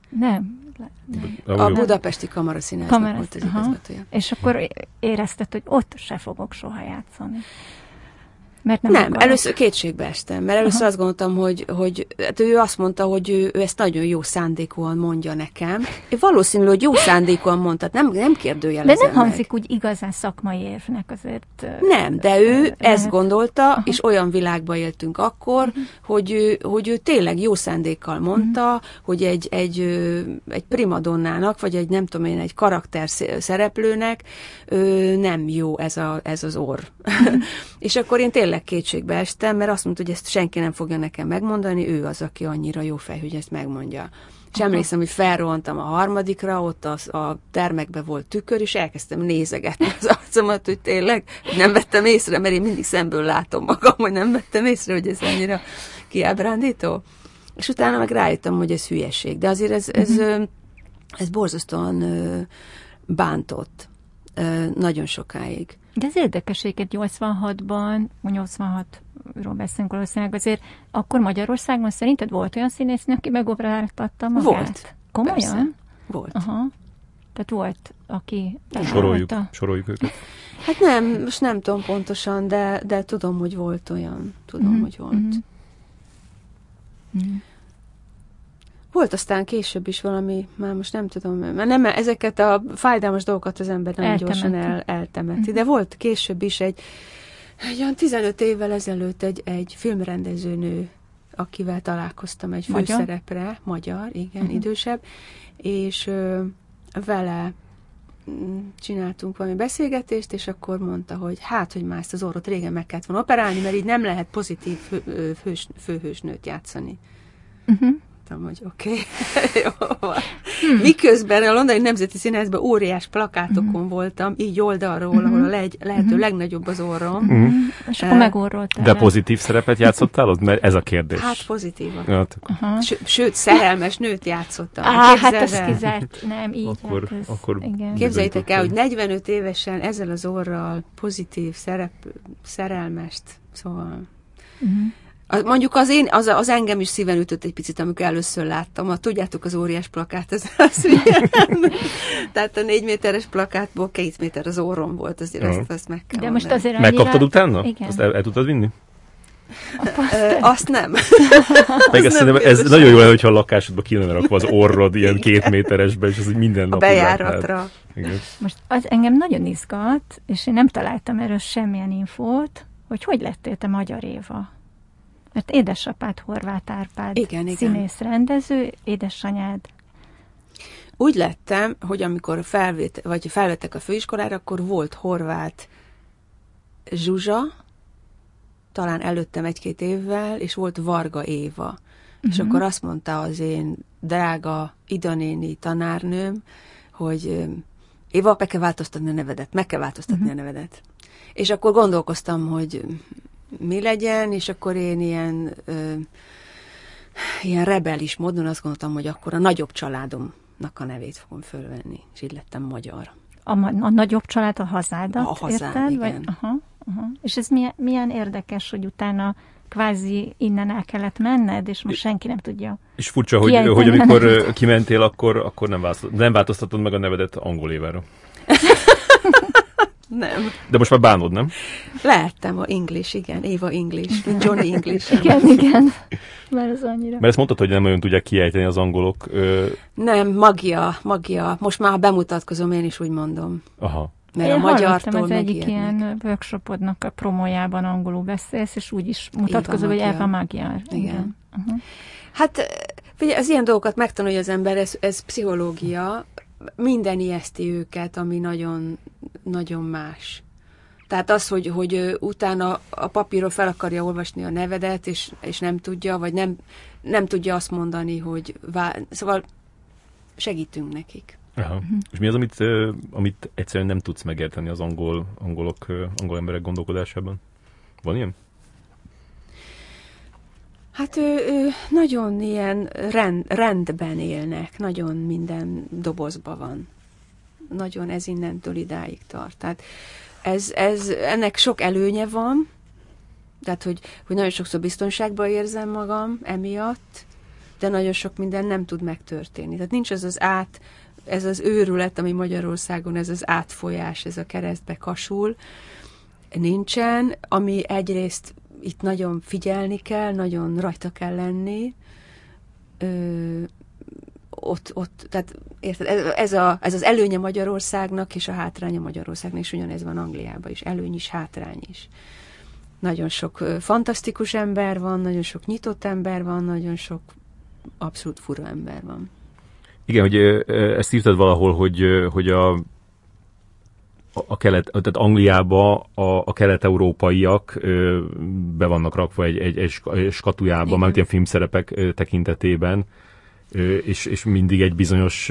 Nem. A. Budapesti Kamara Színháznak Kamara- volt az aha. igazgatója. És akkor érezted, hogy ott se fogok soha játszani. Mert nem, Nem, nem először kétségbe estem, mert először Aha. azt gondoltam, hogy, hogy hát ő azt mondta, hogy ő, ő ezt nagyon jó szándékúan mondja nekem. Én valószínű, hogy jó szándékúan mondta, nem, nem De kérdőjelezem nem meg. hangzik úgy igazán szakmai érvnek azért. Nem, de ő lehet. ezt gondolta, és olyan világba éltünk akkor, hogy, ő, hogy ő tényleg jó szándékkal mondta, hogy egy, egy, egy primadonnának, vagy egy nem tudom én, egy karakter sz- szereplőnek ö, nem jó ez, a, ez az orr. és akkor én tényleg kétségbe estem, mert azt mondta, hogy ezt senki nem fogja nekem megmondani, ő az, aki annyira jó fej, hogy ezt megmondja. És emlékszem, hogy felrohantam a harmadikra, ott az, a termekbe volt tükör, és elkezdtem nézegetni az arcomat, hogy tényleg nem vettem észre, mert én mindig szemből látom magam, hogy nem vettem észre, hogy ez annyira kiábrándító. És utána meg rájöttem, hogy ez hülyeség. De azért ez, ez, ö, ez borzasztóan bántott nagyon sokáig. De ez érdekes, hogy 86-ban, 86-ról beszélünk valószínűleg, azért akkor Magyarországon szerinted volt olyan színésznő, aki megoperáltatta magát? Volt. Komolyan? Persze. Volt. Aha. Tehát volt, aki... Soroljuk, megcsinálta. soroljuk őket. Hát nem, most nem tudom pontosan, de, de tudom, hogy volt olyan. Tudom, Mhm, hogy volt. mhm. Volt aztán később is valami, már most nem tudom, mert nem, ezeket a fájdalmas dolgokat az ember nagyon Eltemeti. gyorsan el, eltemeti. Mhm. De volt később is egy, egy olyan 15 évvel ezelőtt egy, egy filmrendezőnő, akivel találkoztam egy Magyar? főszerepre, magyar, igen, Mhm. idősebb, és ö, vele mm, csináltunk valami beszélgetést, és akkor mondta, hogy hát, hogy már ezt az orrot régen meg kellett volna operálni, mert így nem lehet pozitív fő, fős, főhősnőt játszani. Uh-huh. Mondtam, hogy oké, okay. jó van. Miközben a Londoni Nemzeti Színházban óriás plakátokon voltam, így oldalról, ahol a legy, lehető legnagyobb az orrom. Mhm. És akkor Eh, megorroltál. De pozitív szerepet játszottál ott? Mert ez a kérdés. Hát pozitívan. Ja, hát. Ső- Sőt, szerelmes nőt játszottam. Á, hát ez kizárt. Nem, így Akkor- hát ez, akkor- igen. Képzeljétek el, hogy 45 évesen ezzel az orral pozitív szerep, szerelmest, szóval... Mhm. A- Mondjuk az én, az, az engem is szíven ütött egy picit, amikor először láttam. A, tudjátok, az óriás plakát, az, az ilyen. Tehát a négy méteres plakátból két méter az orrom volt, azért Aha. azt, azt meg kell De most azért annyira... Megkaptad utána? Igen. Azt el, el tudtad vinni? Ö, azt nem. Meg Az ezt nem ez nagyon jó lenne, hogyha a lakásodba ki lenne rakva az orrod ilyen két méteresbe, és az így minden A nap látnád. bejáratra. Igen. Most az engem nagyon izgat, és én nem találtam erről semmilyen infót, hogy hogy lettél te Magyar Éva. Mert édesapád Horváth Árpád, Igen, igen. színész rendező, édesanyád. Úgy lettem, hogy amikor felvét, vagy felvettek a főiskolára, akkor volt horvát Zsuzsa, talán előttem egy-két évvel, és volt Varga Éva. Uh-huh. És akkor azt mondta az én drága Idanéni tanárnőm, hogy ö, Éva, meg kell változtatni a nevedet, meg kell változtatni uh-huh. a nevedet. És akkor gondolkoztam, hogy mi legyen, és akkor én ilyen, ö, ilyen rebelis módon azt gondoltam, hogy akkor a nagyobb családomnak a nevét fogom fölvenni, és így lettem magyar. A, ma- a nagyobb család a hazádat, A hazám, érted? igen. Vagy, aha, aha. És ez milyen, milyen érdekes, hogy utána kvázi innen el kellett menned, és most senki nem tudja. És furcsa, hogy, hogy amikor kimentél, akkor, akkor nem, változt, nem változtatod meg a nevedet angol évára. Nem. De most már bánod, nem? Lehettem a English, igen, Éva English, Johnny English. Igen, igen. Mert az annyira. Mert ezt mondtad, hogy nem nagyon tudják kiejteni az angolok. Ö, Nem, magia, magia. Most már bemutatkozom, én is úgy mondom. aha. Mert Én a magyartól az egyik megijednek. ilyen workshopodnak a promójában angolul beszélsz, és úgy is mutatkozol, hogy Magyar. Eva Magyar. Igen. Uh-huh. Hát, figyelj, az ilyen dolgokat megtanulja az ember, ez, ez pszichológia, minden ijeszti őket, ami nagyon, nagyon más. Tehát az, hogy, hogy utána a papírról fel akarja olvasni a nevedet, és, és nem tudja, vagy nem, nem tudja azt mondani, hogy vá... szóval segítünk nekik. Aha. Uh-huh. És mi az, amit, amit egyszerűen nem tudsz megérteni az angol, angolok, angol emberek gondolkodásában? Van ilyen? Hát ő, ő nagyon ilyen rend, rendben élnek, nagyon minden dobozban van. Nagyon ez innentől idáig tart. Tehát ez, ez, ennek sok előnye van, tehát hogy, hogy nagyon sokszor biztonságban érzem magam emiatt, de nagyon sok minden nem tud megtörténni. Tehát nincs az az át, ez az őrület, ami Magyarországon, ez az átfolyás, ez a keresztbe kasul, nincsen, ami egyrészt itt nagyon figyelni kell, nagyon rajta kell lenni, ott, ott, tehát érted, ez, a, ez az előnye Magyarországnak, és a hátránya Magyarországnak, és ugyanez van Angliában is, előny is, hátrány is. Nagyon sok fantasztikus ember van, nagyon sok nyitott ember van, nagyon sok abszolút fura ember van. Igen, hogy ezt írtad valahol, hogy, hogy a a kelet, tehát Angliába a, a kelet-európaiak ö, be vannak rakva egy, egy, egy skatujába, már ilyen filmszerepek ö, tekintetében, és, és mindig egy bizonyos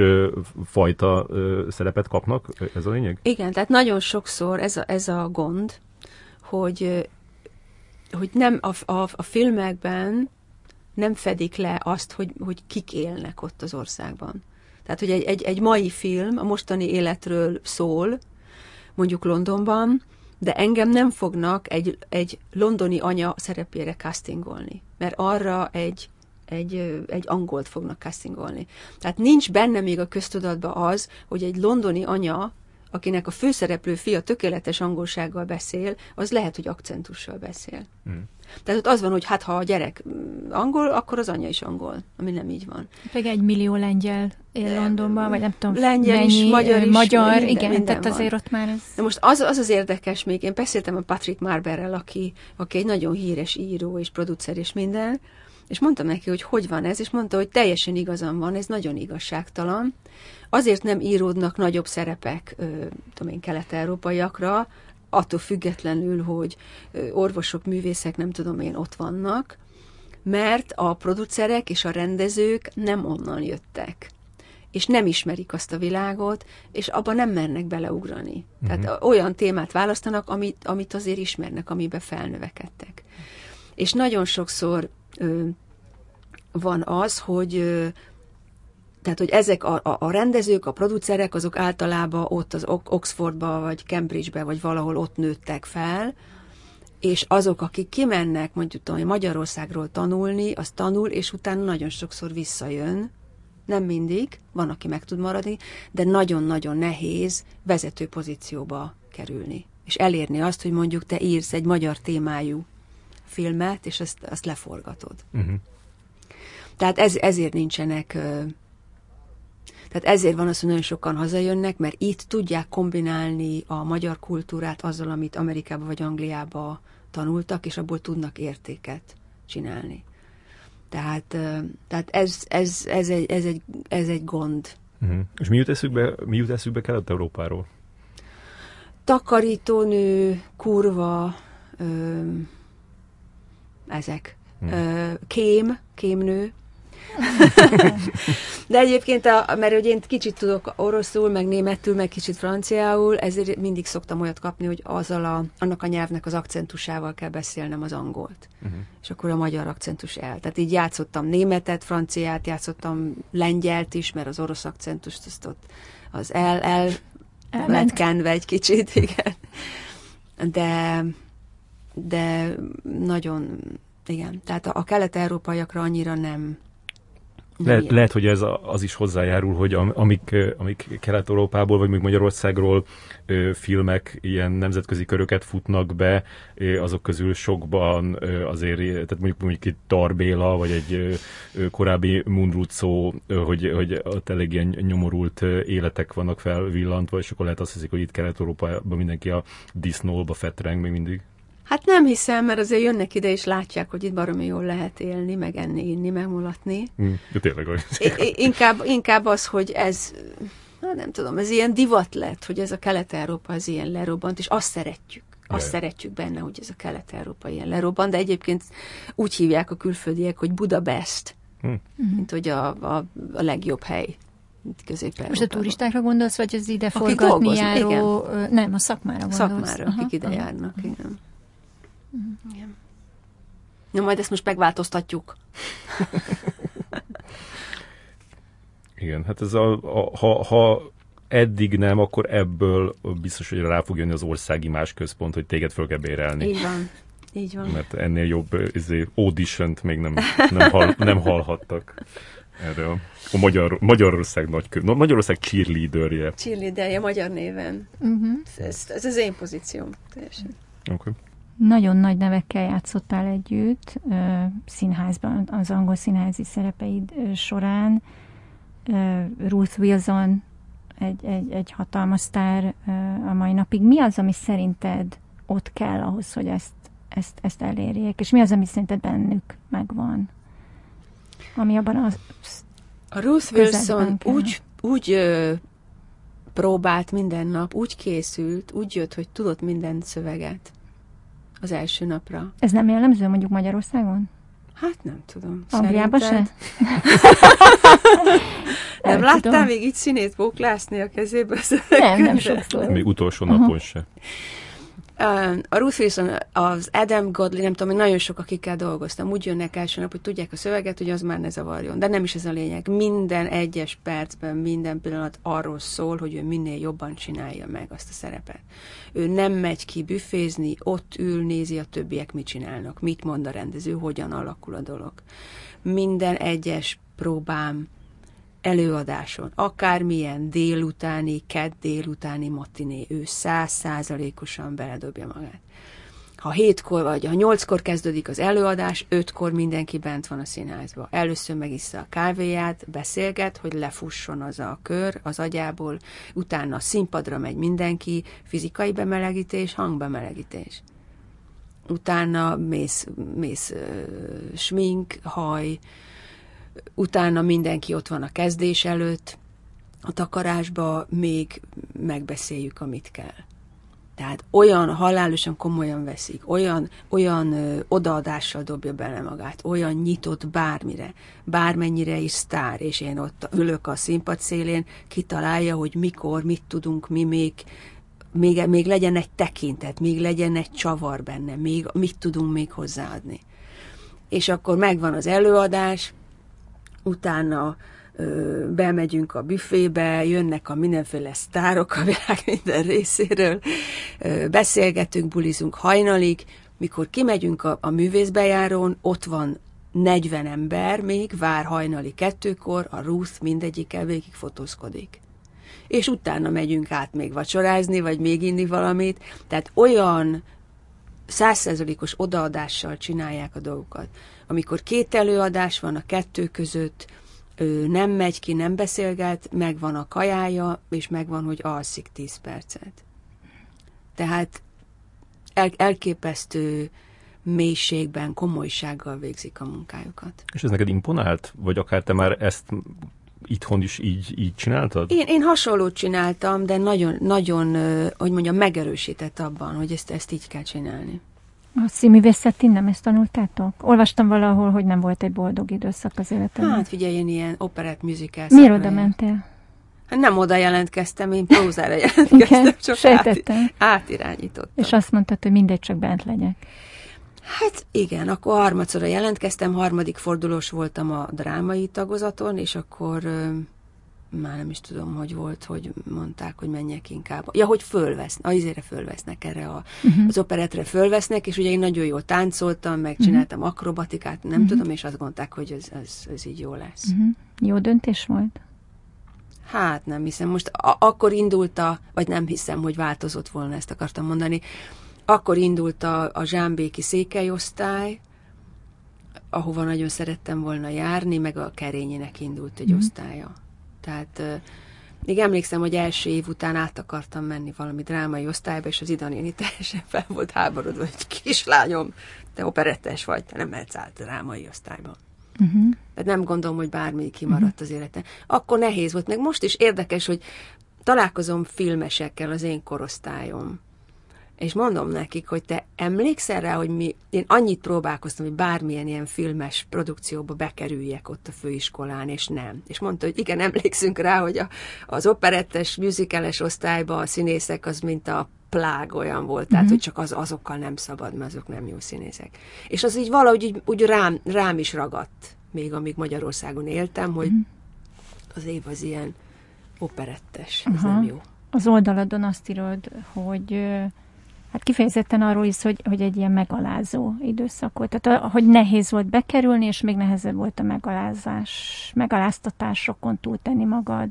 fajta szerepet kapnak, ez a lényeg? Igen, tehát nagyon sokszor ez a, ez a gond, hogy, hogy nem a, a, a filmekben nem fedik le azt, hogy, hogy kik élnek ott az országban. Tehát, hogy egy, egy, egy mai film a mostani életről szól, mondjuk Londonban, de engem nem fognak egy, egy londoni anya szerepére castingolni, mert arra egy, egy, egy angolt fognak castingolni. Tehát nincs benne még a köztudatban az, hogy egy londoni anya, akinek a főszereplő fia tökéletes angolsággal beszél, az lehet, hogy akcentussal beszél. Mm. Tehát ott az van, hogy hát ha a gyerek angol, akkor az anyja is angol, ami nem így van. Pedig egy millió lengyel él Londonban, vagy nem tudom, lengyel mennyi, is, magyar is, magyar, minden, igen, minden tehát van. azért ott már ez... De most az, az az érdekes még, én beszéltem a Patrick Marberrel, aki, aki egy nagyon híres író és producer és minden, és mondtam neki, hogy hogy van ez, és mondta, hogy teljesen igazam van, ez nagyon igazságtalan. Azért nem íródnak nagyobb szerepek, ö, tudom én, kelet-európaiakra, attól függetlenül, hogy orvosok, művészek, nem tudom én, ott vannak, mert a producerek és a rendezők nem onnan jöttek és nem ismerik azt a világot, és abban nem mernek beleugrani. Uh-huh. Tehát olyan témát választanak, amit, amit azért ismernek, amiben felnövekedtek. És nagyon sokszor van az, hogy tehát, hogy ezek a, a, a rendezők, a producerek, azok általában ott az Oxfordba, vagy Cambridgebe, vagy valahol ott nőttek fel, és azok, akik kimennek mondjuk tudom, Magyarországról tanulni, az tanul, és utána nagyon sokszor visszajön, nem mindig, van, aki meg tud maradni, de nagyon-nagyon nehéz vezető pozícióba kerülni. És elérni azt, hogy mondjuk te írsz egy magyar témájú filmet, és azt, azt leforgatod. Uh-huh. Tehát ez, ezért nincsenek tehát ezért van az, hogy nagyon sokan hazajönnek, mert itt tudják kombinálni a magyar kultúrát azzal, amit Amerikába vagy Angliába tanultak, és abból tudnak értéket csinálni. Tehát, tehát ez, ez, ez, egy, ez, egy, ez egy gond. Uh-huh. És mi jut eszükbe, mi jut eszükbe Kelet-Európáról? Takarítónő, kurva, ö, ezek. Hmm. Ö, kém, kémnő, De egyébként, a, mert hogy én kicsit tudok oroszul, meg németül, meg kicsit franciául, ezért mindig szoktam olyat kapni, hogy azzal a, annak a nyelvnek az akcentusával kell beszélnem az angolt. Uh-huh. És akkor a magyar akcentus el. Tehát így játszottam németet, franciát, játszottam lengyelt is, mert az orosz akcentust azt ott az el, el lett kenve egy kicsit, igen. De, de nagyon, igen, tehát a, a kelet-európaiakra annyira nem, le, lehet, hogy ez az is hozzájárul, hogy amik, amik Kelet-Európából, vagy még Magyarországról filmek ilyen nemzetközi köröket futnak be, azok közül sokban azért, tehát mondjuk, mondjuk itt Tarbéla, vagy egy korábbi Mundrucó, hogy, hogy ott elég ilyen nyomorult életek vannak felvillantva, és akkor lehet azt hiszik, hogy itt Kelet-Európában mindenki a disznóba fetreng még mindig. Hát nem hiszem, mert azért jönnek ide, és látják, hogy itt baromi jól lehet élni, meg enni, inni, megmulatni. Mm, tényleg olyan. inkább, inkább az, hogy ez, hát nem tudom, ez ilyen divat lett, hogy ez a Kelet-Európa az ilyen lerobbant, és azt szeretjük. Azt Jaj. szeretjük benne, hogy ez a Kelet-Európa ilyen lerobbant, de egyébként úgy hívják a külföldiek, hogy Budapest, mm. mint hogy a, a, a legjobb hely közép Most a turistákra gondolsz, vagy az ide forgatni dolgoznak, járó... Nem, a szakmára gondolsz. Szakmára, Aha, akik ide aha. járnak, igen. Igen. Na, majd ezt most megváltoztatjuk. Igen, hát ez a, a ha, ha eddig nem, akkor ebből biztos, hogy rá fog jönni az országi más központ, hogy téged föl kell bérelni. Így van. Így van. Mert ennél jobb izé, audition még nem, nem, hall, nem hallhattak erről. A Magyar, Magyarország nagykö, Magyarország cheerleaderje. Cheerleaderje magyar néven. Uh-huh. Ez, ez az én pozícióm. Teljesen. Okay. Nagyon nagy nevekkel játszottál együtt színházban, az angol színházi szerepeid során. Ruth Wilson egy, egy, egy hatalmas sztár a mai napig. Mi az, ami szerinted ott kell ahhoz, hogy ezt, ezt, ezt elérjék? És mi az, ami szerinted bennük megvan? Ami abban az... A Ruth Wilson kell. úgy, úgy ö, próbált minden nap, úgy készült, úgy jött, hogy tudott minden szöveget az első napra. Ez nem jellemző mondjuk Magyarországon? Hát nem tudom. Angliában se? Nem Nem láttál még így színét bóklászni a kezébe? Nem, nem sokszor. Még utolsó napon se. A Ruth Wilson, az Adam Godley, nem tudom, hogy nagyon sok, akikkel dolgoztam, úgy jönnek első nap, hogy tudják a szöveget, hogy az már ne zavarjon. De nem is ez a lényeg. Minden egyes percben, minden pillanat arról szól, hogy ő minél jobban csinálja meg azt a szerepet. Ő nem megy ki büfézni, ott ül, nézi a többiek mit csinálnak, mit mond a rendező, hogyan alakul a dolog. Minden egyes próbám, előadáson, akármilyen délutáni, kedd délutáni matiné, ő száz százalékosan beledobja magát. Ha hétkor vagy, ha nyolckor kezdődik az előadás, ötkor mindenki bent van a színházba. Először megissza a kávéját, beszélget, hogy lefusson az a kör az agyából, utána a színpadra megy mindenki, fizikai bemelegítés, hangbemelegítés. Utána mész, mész smink, haj, utána mindenki ott van a kezdés előtt, a takarásba még megbeszéljük, amit kell. Tehát olyan halálosan komolyan veszik, olyan, olyan ö, odaadással dobja bele magát, olyan nyitott bármire, bármennyire is sztár, és én ott ülök a színpad szélén, kitalálja, hogy mikor, mit tudunk mi még, még, még legyen egy tekintet, még legyen egy csavar benne, még mit tudunk még hozzáadni. És akkor megvan az előadás, utána bemegyünk a büfébe, jönnek a mindenféle sztárok a világ minden részéről, beszélgetünk, bulizunk hajnalig, mikor kimegyünk a, a művészbejárón, ott van 40 ember még, vár hajnali kettőkor, a Ruth mindegyikkel végig fotózkodik. És utána megyünk át még vacsorázni, vagy még inni valamit. Tehát olyan százszerzalékos odaadással csinálják a dolgokat. Amikor két előadás van a kettő között, ő nem megy ki, nem beszélget, megvan a kajája, és megvan, hogy alszik 10 percet. Tehát el, elképesztő mélységben, komolysággal végzik a munkájukat. És ez neked imponált? Vagy akár te már ezt itthon is így, így csináltad? Én, én hasonlót csináltam, de nagyon, nagyon, hogy mondjam, megerősített abban, hogy ezt, ezt így kell csinálni. A színművészetén nem ezt tanultátok? Olvastam valahol, hogy nem volt egy boldog időszak az életemben. Hát figyelj, én ilyen operett musical Miért oda mentél? Hát nem oda jelentkeztem, én prózára jelentkeztem, Igen, csak sejtettem. át, átirányítottam. És azt mondtad, hogy mindegy, csak bent legyek. Hát igen, akkor harmadszorra jelentkeztem, harmadik fordulós voltam a drámai tagozaton, és akkor ö, már nem is tudom, hogy volt, hogy mondták, hogy menjek inkább. Ja, hogy fölvesznek, a izére fölvesznek erre, a, uh-huh. az operetre fölvesznek, és ugye én nagyon jól táncoltam, meg csináltam akrobatikát, nem uh-huh. tudom, és azt mondták, hogy ez, ez, ez így jó lesz. Uh-huh. Jó döntés volt? Hát nem hiszem, most a- akkor indult a, vagy nem hiszem, hogy változott volna, ezt akartam mondani, akkor indult a, a zsámbéki székelyosztály, ahova nagyon szerettem volna járni, meg a kerényének indult egy mm. osztálya. Tehát még emlékszem, hogy első év után át akartam menni valami drámai osztályba, és az Ida néni teljesen fel volt háborodva, hogy kislányom, te operettes vagy, te nem mehetsz át drámai osztályba. Uh-huh. Tehát nem gondolom, hogy bármi kimaradt az életen. Akkor nehéz volt, meg most is érdekes, hogy találkozom filmesekkel az én korosztályom. És mondom nekik, hogy te emlékszel rá, hogy mi, én annyit próbálkoztam, hogy bármilyen ilyen filmes produkcióba bekerüljek ott a főiskolán, és nem. És mondta, hogy igen, emlékszünk rá, hogy a, az operettes, musicales osztályban a színészek az mint a plág olyan volt, tehát, mm-hmm. hogy csak az, azokkal nem szabad, mert azok nem jó színészek. És az így valahogy úgy, úgy rám, rám is ragadt, még amíg Magyarországon éltem, hogy mm-hmm. az év az ilyen operettes, ez Aha. nem jó. Az oldaladon azt írod, hogy hát kifejezetten arról is, hogy, hogy egy ilyen megalázó időszak volt. Tehát, hogy nehéz volt bekerülni, és még nehezebb volt a megalázás, megaláztatásokon túltenni magad.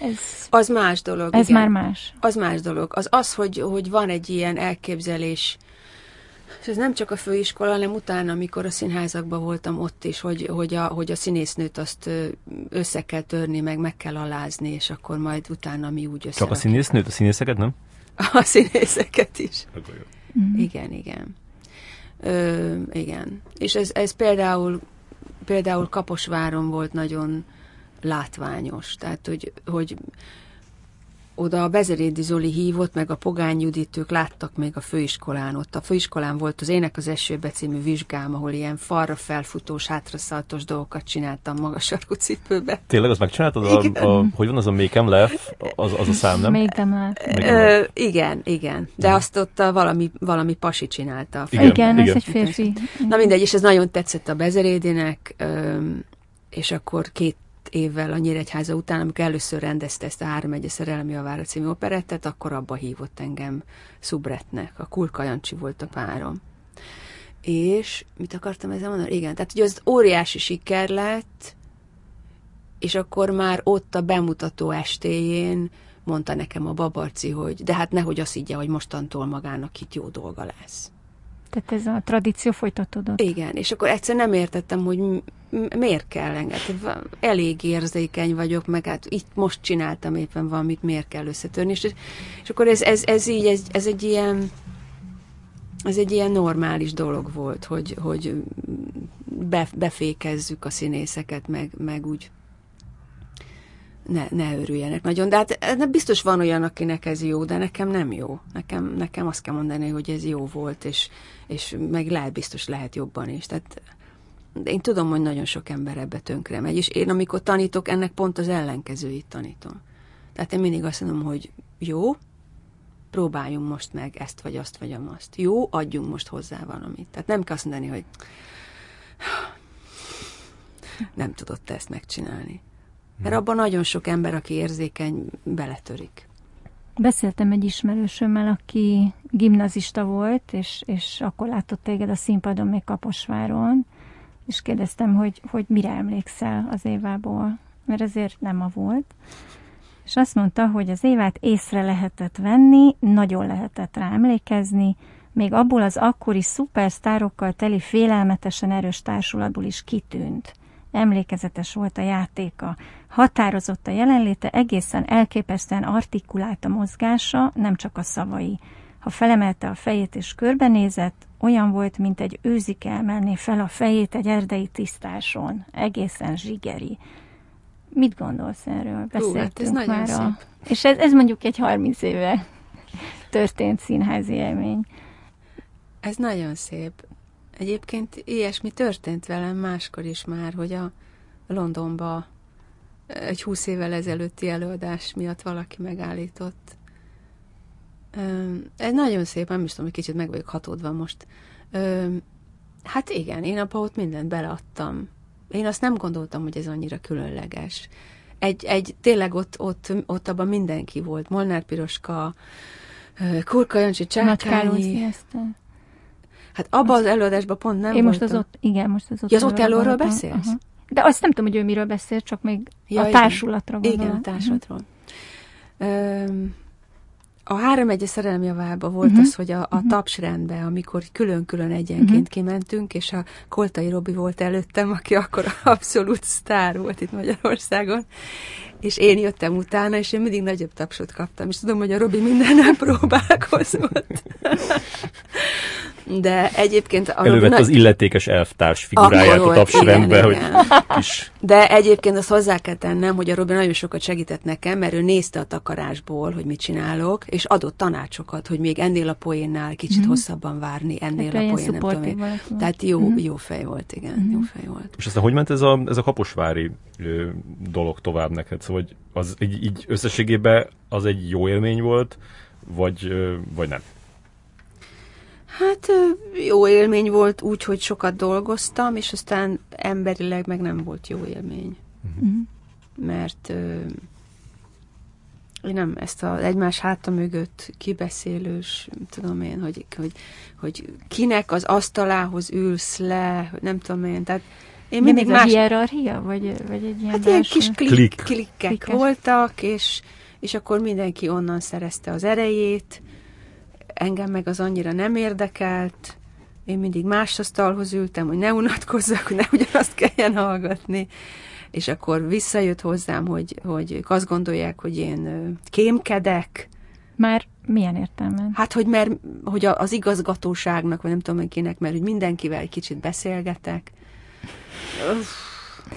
Ez, az más dolog. Ez igen. már más. Az más dolog. Az az, hogy, hogy van egy ilyen elképzelés, és ez nem csak a főiskola, hanem utána, amikor a színházakban voltam ott is, hogy, hogy, a, hogy a színésznőt azt össze kell törni, meg meg kell alázni, és akkor majd utána mi úgy össze. Csak a színésznőt, a színészeket nem? A színészeket is. Akkor jó. Mm. Igen, igen. Ö, igen. És ez, ez például, például Kaposváron volt nagyon látványos. Tehát, hogy, hogy oda a Bezerédi Zoli hívott, meg a Pogány Judit, ők láttak még a főiskolán. Ott a főiskolán volt az Ének az esőbe című vizsgám, ahol ilyen falra felfutós, hátraszaltos dolgokat csináltam magas sarkú cipőbe. Tényleg, azt megcsináltad? A, a, hogy van az a Make Em Left? Az, az a szám, nem? Make Em Ö, igen, igen. De ja. azt ott a valami, valami pasi csinálta. Igen, igen, igen, ez egy férfi. Na mindegy, és ez nagyon tetszett a Bezerédinek, és akkor két évvel a Nyíregyháza után, amikor először rendezte ezt a Három egy szerelmi a Vára című operettet, akkor abba hívott engem Szubretnek. A Kulka Jancsi volt a párom. És mit akartam ezzel mondani? Igen, tehát hogy az óriási siker lett, és akkor már ott a bemutató estéjén mondta nekem a babarci, hogy de hát nehogy azt így, hogy mostantól magának itt jó dolga lesz. Tehát ez a tradíció folytatódott. Igen, és akkor egyszer nem értettem, hogy miért kell engedni. Elég érzékeny vagyok, meg hát itt most csináltam éppen valamit, miért kell összetörni. És, és akkor ez, ez, ez így, ez, ez egy ilyen ez egy ilyen normális dolog volt, hogy, hogy be, befékezzük a színészeket, meg, meg úgy ne, ne örüljenek nagyon. De hát biztos van olyan, akinek ez jó, de nekem nem jó. Nekem, nekem azt kell mondani, hogy ez jó volt, és, és meg lehet, biztos lehet jobban is. Tehát de én tudom, hogy nagyon sok ember ebbe tönkre megy, és én amikor tanítok, ennek pont az ellenkezőit tanítom. Tehát én mindig azt mondom, hogy jó, próbáljunk most meg ezt, vagy azt, vagy azt. Jó, adjunk most hozzá valamit. Tehát nem kell azt mondani, hogy nem tudod te ezt megcsinálni. Mert abban nagyon sok ember, aki érzékeny, beletörik. Beszéltem egy ismerősömmel, aki gimnazista volt, és, és akkor látott téged a színpadon még Kaposváron, és kérdeztem, hogy, hogy mire emlékszel az évából, mert ezért nem a volt. És azt mondta, hogy az évát észre lehetett venni, nagyon lehetett rá emlékezni, még abból az akkori szupersztárokkal teli félelmetesen erős társulatból is kitűnt. Emlékezetes volt a játéka, határozott a jelenléte, egészen elképesztően artikulált a mozgása, nem csak a szavai. Ha felemelte a fejét és körbenézett, olyan volt, mint egy őzik elmenné fel a fejét egy erdei tisztáson. Egészen zsigeri. Mit gondolsz erről? Beszéltünk Hú, hát ez már nagyon a... Szép. És ez, ez mondjuk egy 30 éve történt színházi élmény. Ez nagyon szép. Egyébként ilyesmi történt velem máskor is már, hogy a Londonba egy húsz évvel ezelőtti előadás miatt valaki megállított, ez nagyon szép, nem is tudom, hogy kicsit meg vagyok hatódva most. Hát igen, én abba ott mindent beleadtam. Én azt nem gondoltam, hogy ez annyira különleges. Egy, egy tényleg ott, ott, ott abban mindenki volt. Molnár Piroska, Kurka Jancsi, Csákányi. Hát abban az előadásban pont nem Én most voltam. az ott, igen, most az ott. Ja, az ott előről beszélsz? Aha. De azt nem tudom, hogy ő miről beszél, csak még ja, a társulatra gondolom. Igen, a társulatról. Uh-huh a három egyes szerelmi javába volt uh-huh. az, hogy a, a uh-huh. tapsrendbe, amikor külön-külön egyenként uh-huh. kimentünk, és a Koltai Robi volt előttem, aki akkor abszolút sztár volt itt Magyarországon, és én jöttem utána, és én mindig nagyobb tapsot kaptam, és tudom, hogy a Robi mindennel próbálkozott. De egyébként... A Elővett nagy... az illetékes elvtárs figuráját Akkor a tapsrendbe, hogy is. De egyébként azt hozzá kell tennem, hogy a Robi nagyon sokat segített nekem, mert ő nézte a takarásból, hogy mit csinálok, és adott tanácsokat, hogy még ennél a poénnál kicsit mm-hmm. hosszabban várni, ennél hát a poén, nem tudom én. Tehát jó, mm-hmm. jó fej volt, igen, mm-hmm. jó fej volt. És aztán hogy ment ez a, ez a kaposvári ö, dolog tovább neked? Szóval hogy az így, így összességében az egy jó élmény volt, vagy, vagy nem? Hát jó élmény volt úgy, hogy sokat dolgoztam, és aztán emberileg meg nem volt jó élmény. Uh-huh. Mert ö, én nem ezt az egymás háta mögött kibeszélős, tudom én, hogy, hogy, hogy kinek az asztalához ülsz le, hogy nem tudom én, tehát én mindig más... hierarchia, vagy, vagy egy ilyen Hát ilyen kis klik, Klik. klikkek Klikes. voltak, és, és akkor mindenki onnan szerezte az erejét, engem meg az annyira nem érdekelt, én mindig más asztalhoz ültem, hogy ne unatkozzak, hogy ne ugyanazt kelljen hallgatni, és akkor visszajött hozzám, hogy, hogy azt gondolják, hogy én kémkedek. Már milyen értelmen? Hát, hogy, mert, hogy az igazgatóságnak, vagy nem tudom kinek, mert hogy mindenkivel egy kicsit beszélgetek.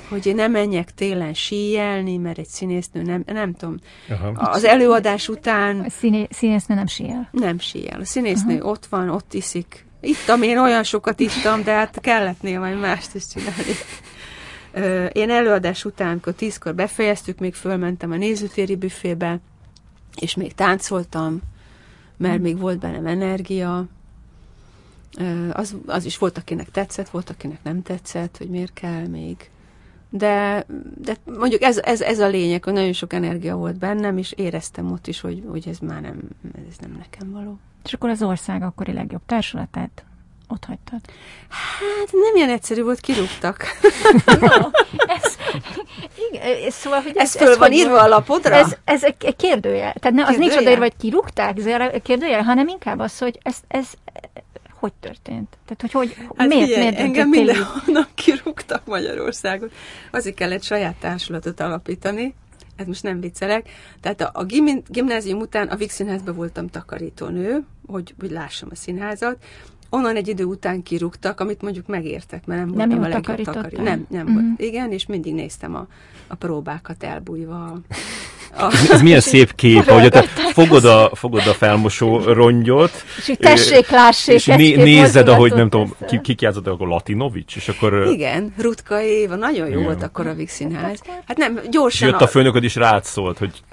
Hogy én nem menjek télen síjelni, mert egy színésznő nem, nem tudom. Aha. Az előadás után... A színé, színésznő nem síjel? Nem síjel. A színésznő Aha. ott van, ott iszik. Ittam, én olyan sokat ittam, de hát kellett néha mást is csinálni. Én előadás után, amikor tízkor befejeztük, még fölmentem a nézőtéri büfébe, és még táncoltam, mert még volt bennem energia. Az, az is volt, akinek tetszett, volt, akinek nem tetszett, hogy miért kell még de, de mondjuk ez, ez, ez a lényeg, hogy nagyon sok energia volt bennem, és éreztem ott is, hogy, hogy ez már nem, ez nem nekem való. És akkor az ország akkori legjobb társulatát ott hagytad? Hát nem ilyen egyszerű volt, kirúgtak. no, ez, igen, szóval, hogy ez, ez föl ez van írva a lapodra? Ez, ez egy kérdőjel. Tehát ne, az nincs odaírva, hogy kirúgták, ez kérdőjel, hanem inkább az, hogy ez, ez hogy történt? Tehát, hogy, hogy hát miért, figyelj, miért engem mindenhonnan kirúgtak Magyarországon. Azért kellett saját társulatot alapítani, ez most nem viccelek. Tehát a, a gim, gimnázium után a Vix Színházban voltam takarítónő, hogy, hogy lássam a színházat. Onnan egy idő után kirúgtak, amit mondjuk megértek, mert nem, nem voltam a legjobb takarító. Nem, nem mm-hmm. volt. Igen, és mindig néztem a, a próbákat elbújva ez, ez milyen szép kép, hogy te fogod a, fogod a felmosó rongyot, és így tessék, lássék, és né, nézed, ahogy nem tudom, ki, ki játszott, akkor Latinovics, és akkor... Igen, Rutka Éva, nagyon jó igen. volt akkor a Vixinház. Hát nem, gyorsan... És jött a főnököd is rád szólt, hogy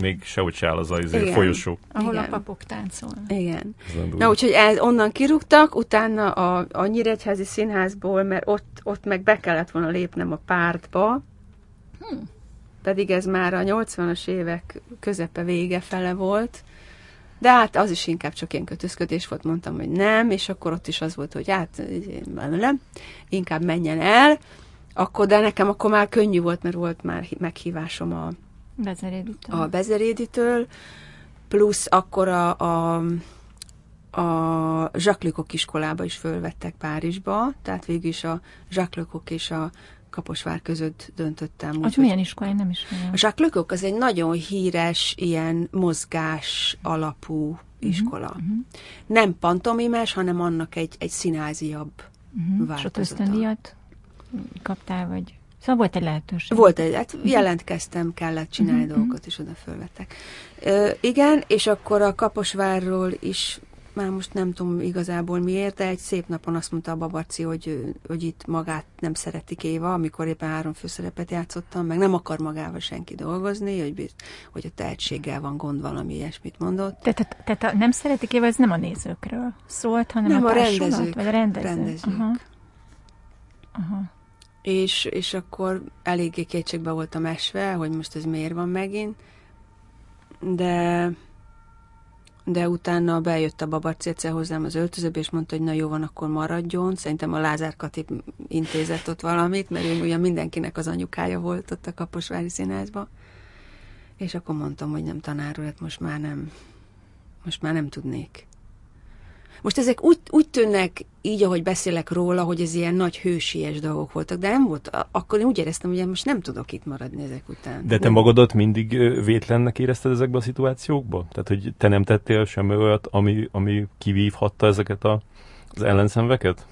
még sehogy se áll az a izé, folyosó. Ahol Igen. a papok táncolnak. Igen. Na, úgyhogy ez, onnan kirúgtak, utána a, a Nyíregyházi Színházból, mert ott, ott meg be kellett volna lépnem a pártba, hm pedig ez már a 80-as évek közepe vége fele volt, de hát az is inkább csak ilyen kötözködés volt, mondtam, hogy nem, és akkor ott is az volt, hogy hát nem, inkább menjen el, akkor, de nekem akkor már könnyű volt, mert volt már meghívásom a Bezeréditől, a Bezeréditől plusz akkor a, a, a Jacques iskolába is fölvettek Párizsba, tehát végül is a Jacques és a Kaposvár között döntöttem. Úgy, milyen iskola? Nem ismerem. A Jacques Lecoq az egy nagyon híres, ilyen mozgás alapú uh-huh, iskola. Uh-huh. Nem pantomimes, hanem annak egy, egy színáziabb uh-huh. változata. És ott kaptál, vagy... Szóval volt egy lehetőség. Volt egy, hát jelentkeztem, kellett csinálni uh-huh. dolgokat, és oda fölvettek. Ö, igen, és akkor a Kaposvárról is már most nem tudom igazából miért, de egy szép napon azt mondta a babarci, hogy, hogy itt magát nem szeretik Éva, amikor éppen három főszerepet játszottam, meg nem akar magával senki dolgozni, hogy, hogy a tehetséggel van gond, valami ilyesmit mondott. Tehát, tehát a nem szeretik Éva, ez nem a nézőkről szólt, hanem nem, a, a rendezők. Vagy a rendezők. rendezők. Aha. Aha. És, és akkor eléggé kétségbe voltam esve, hogy most ez miért van megint, de de utána bejött a egyszer hozzám az öltözőbe, és mondta, hogy na jó van, akkor maradjon. Szerintem a Lázár Kati intézett ott valamit, mert ő ugyan mindenkinek az anyukája volt ott a Kaposvári Színházban. És akkor mondtam, hogy nem tanár hát most már nem, most már nem tudnék. Most ezek úgy, úgy tűnnek, így ahogy beszélek róla, hogy ez ilyen nagy hősies dolgok voltak, de nem volt, akkor én úgy éreztem, hogy most nem tudok itt maradni ezek után. De te nem. magadat mindig vétlennek érezted ezekben a szituációkban? Tehát, hogy te nem tettél semmi olyat, ami, ami kivívhatta ezeket a Az ellenszenveket?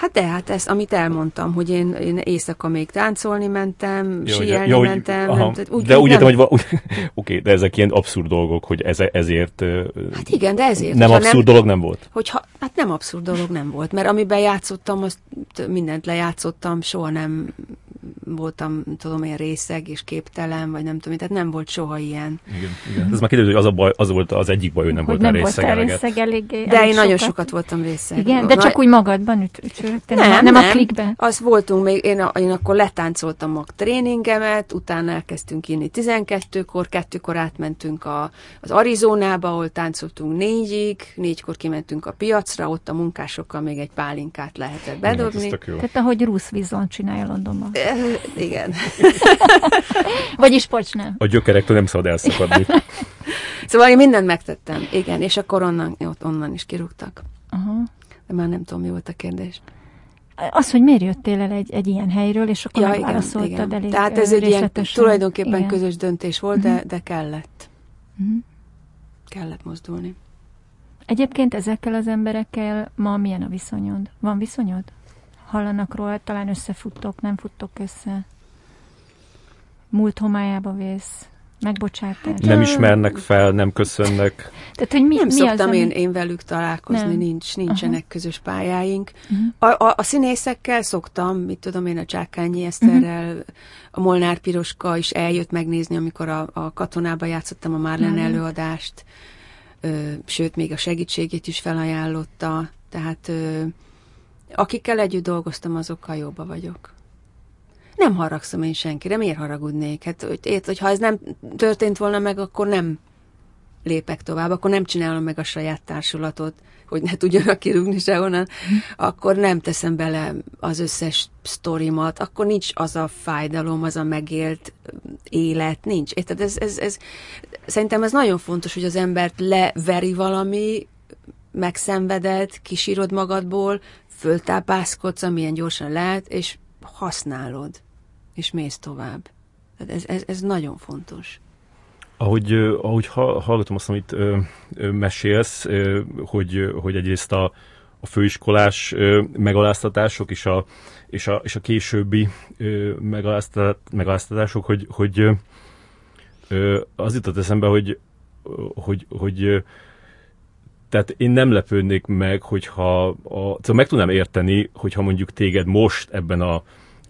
Hát de, hát ez, amit elmondtam, hogy én, én éjszaka még táncolni mentem, jó, síelni jó, mentem. Aha, nem, úgy, de úgy értem, hogy oké, okay, de ezek ilyen abszurd dolgok, hogy ez, ezért... Hát igen, de ezért. Nem abszurd nem, dolog nem volt? Hogyha, hát nem abszurd dolog nem volt, mert amiben játszottam, azt mindent lejátszottam, soha nem voltam, tudom én, részeg és képtelen, vagy nem tudom, tehát nem volt soha ilyen. Igen, igen. Ez már kiderült, hogy az, a baj, az volt az egyik baj, hogy nem volt részeg, nem részeg elég, De elég én sokat. nagyon sokat voltam részeg. Igen, de csak úgy magadban üt, nem, nem, nem, a klikben. Az voltunk még, én, a, én akkor letáncoltam a tréningemet, utána elkezdtünk inni 12-kor, kettőkor átmentünk a, az Arizonába, ahol táncoltunk négyig, négykor kimentünk a piacra, ott a munkásokkal még egy pálinkát lehetett bedobni. Igen, Tehát ahogy Rusz Vizon csinálja Londonban. Igen. Vagyis pocs nem. A gyökerektől nem szabad elszakadni. szóval én mindent megtettem, igen, és akkor onnan, ott onnan is kirúgtak. Uh-huh. De már nem tudom, mi volt a kérdés. Az, hogy miért jöttél el egy, egy ilyen helyről, és akkor ja, válaszoltad igen. elég Tehát ez egy ilyen tulajdonképpen igen. közös döntés volt, de, de kellett. Uh-huh. Kellett mozdulni. Egyébként ezekkel az emberekkel ma milyen a viszonyod? Van viszonyod? hallanak róla, talán összefuttok, nem futtok össze. Múlt homályába vész, megbocsátás. Nem ismernek fel, nem köszönnek. Tehát, hogy mi, nem mi szoktam az, én, ami... én velük találkozni, nem. nincs, nincsenek uh-huh. közös pályáink. Uh-huh. A, a, a színészekkel szoktam, mit tudom én, a Csákányi Eszterrel, uh-huh. a Molnár Piroska is eljött megnézni, amikor a, a katonába játszottam a Marlen uh-huh. előadást, ö, sőt, még a segítségét is felajánlotta, tehát ö, akikkel együtt dolgoztam, azokkal jobba vagyok. Nem haragszom én senkire, miért haragudnék? Hát, hogy, ért, hogy ha ez nem történt volna meg, akkor nem lépek tovább, akkor nem csinálom meg a saját társulatot, hogy ne tudjanak kirúgni sehonnan, akkor nem teszem bele az összes sztorimat, akkor nincs az a fájdalom, az a megélt élet, nincs. Érted? Ez, ez, ez, szerintem ez nagyon fontos, hogy az embert leveri valami, megszenvedett, kisírod magadból, föltápászkodsz, amilyen gyorsan lehet, és használod, és mész tovább. Tehát ez, ez, ez nagyon fontos. Ahogy, ahogy hallgatom azt, amit mesélsz, hogy, hogy egyrészt a, a főiskolás megaláztatások és a, és a, és a későbbi ö, megaláztatások, hogy, hogy az jutott eszembe, hogy, hogy, hogy tehát én nem lepődnék meg, hogyha a, szóval meg tudnám érteni, hogyha mondjuk téged most ebben a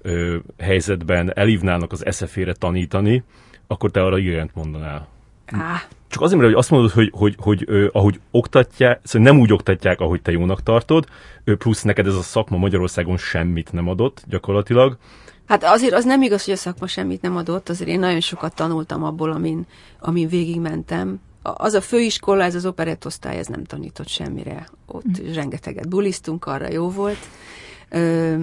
ö, helyzetben elívnának az eszefére tanítani, akkor te arra igent mondanál. Á. Csak azért, mert hogy azt mondod, hogy, hogy, hogy ö, ahogy oktatják, szóval nem úgy oktatják, ahogy te jónak tartod, ö, plusz neked ez a szakma Magyarországon semmit nem adott gyakorlatilag. Hát azért az nem igaz, hogy a szakma semmit nem adott, azért én nagyon sokat tanultam abból, amin, amin végigmentem, az a főiskola, ez az operettosztály, ez nem tanított semmire. Ott mm. rengeteget bulisztunk, arra jó volt. Ö,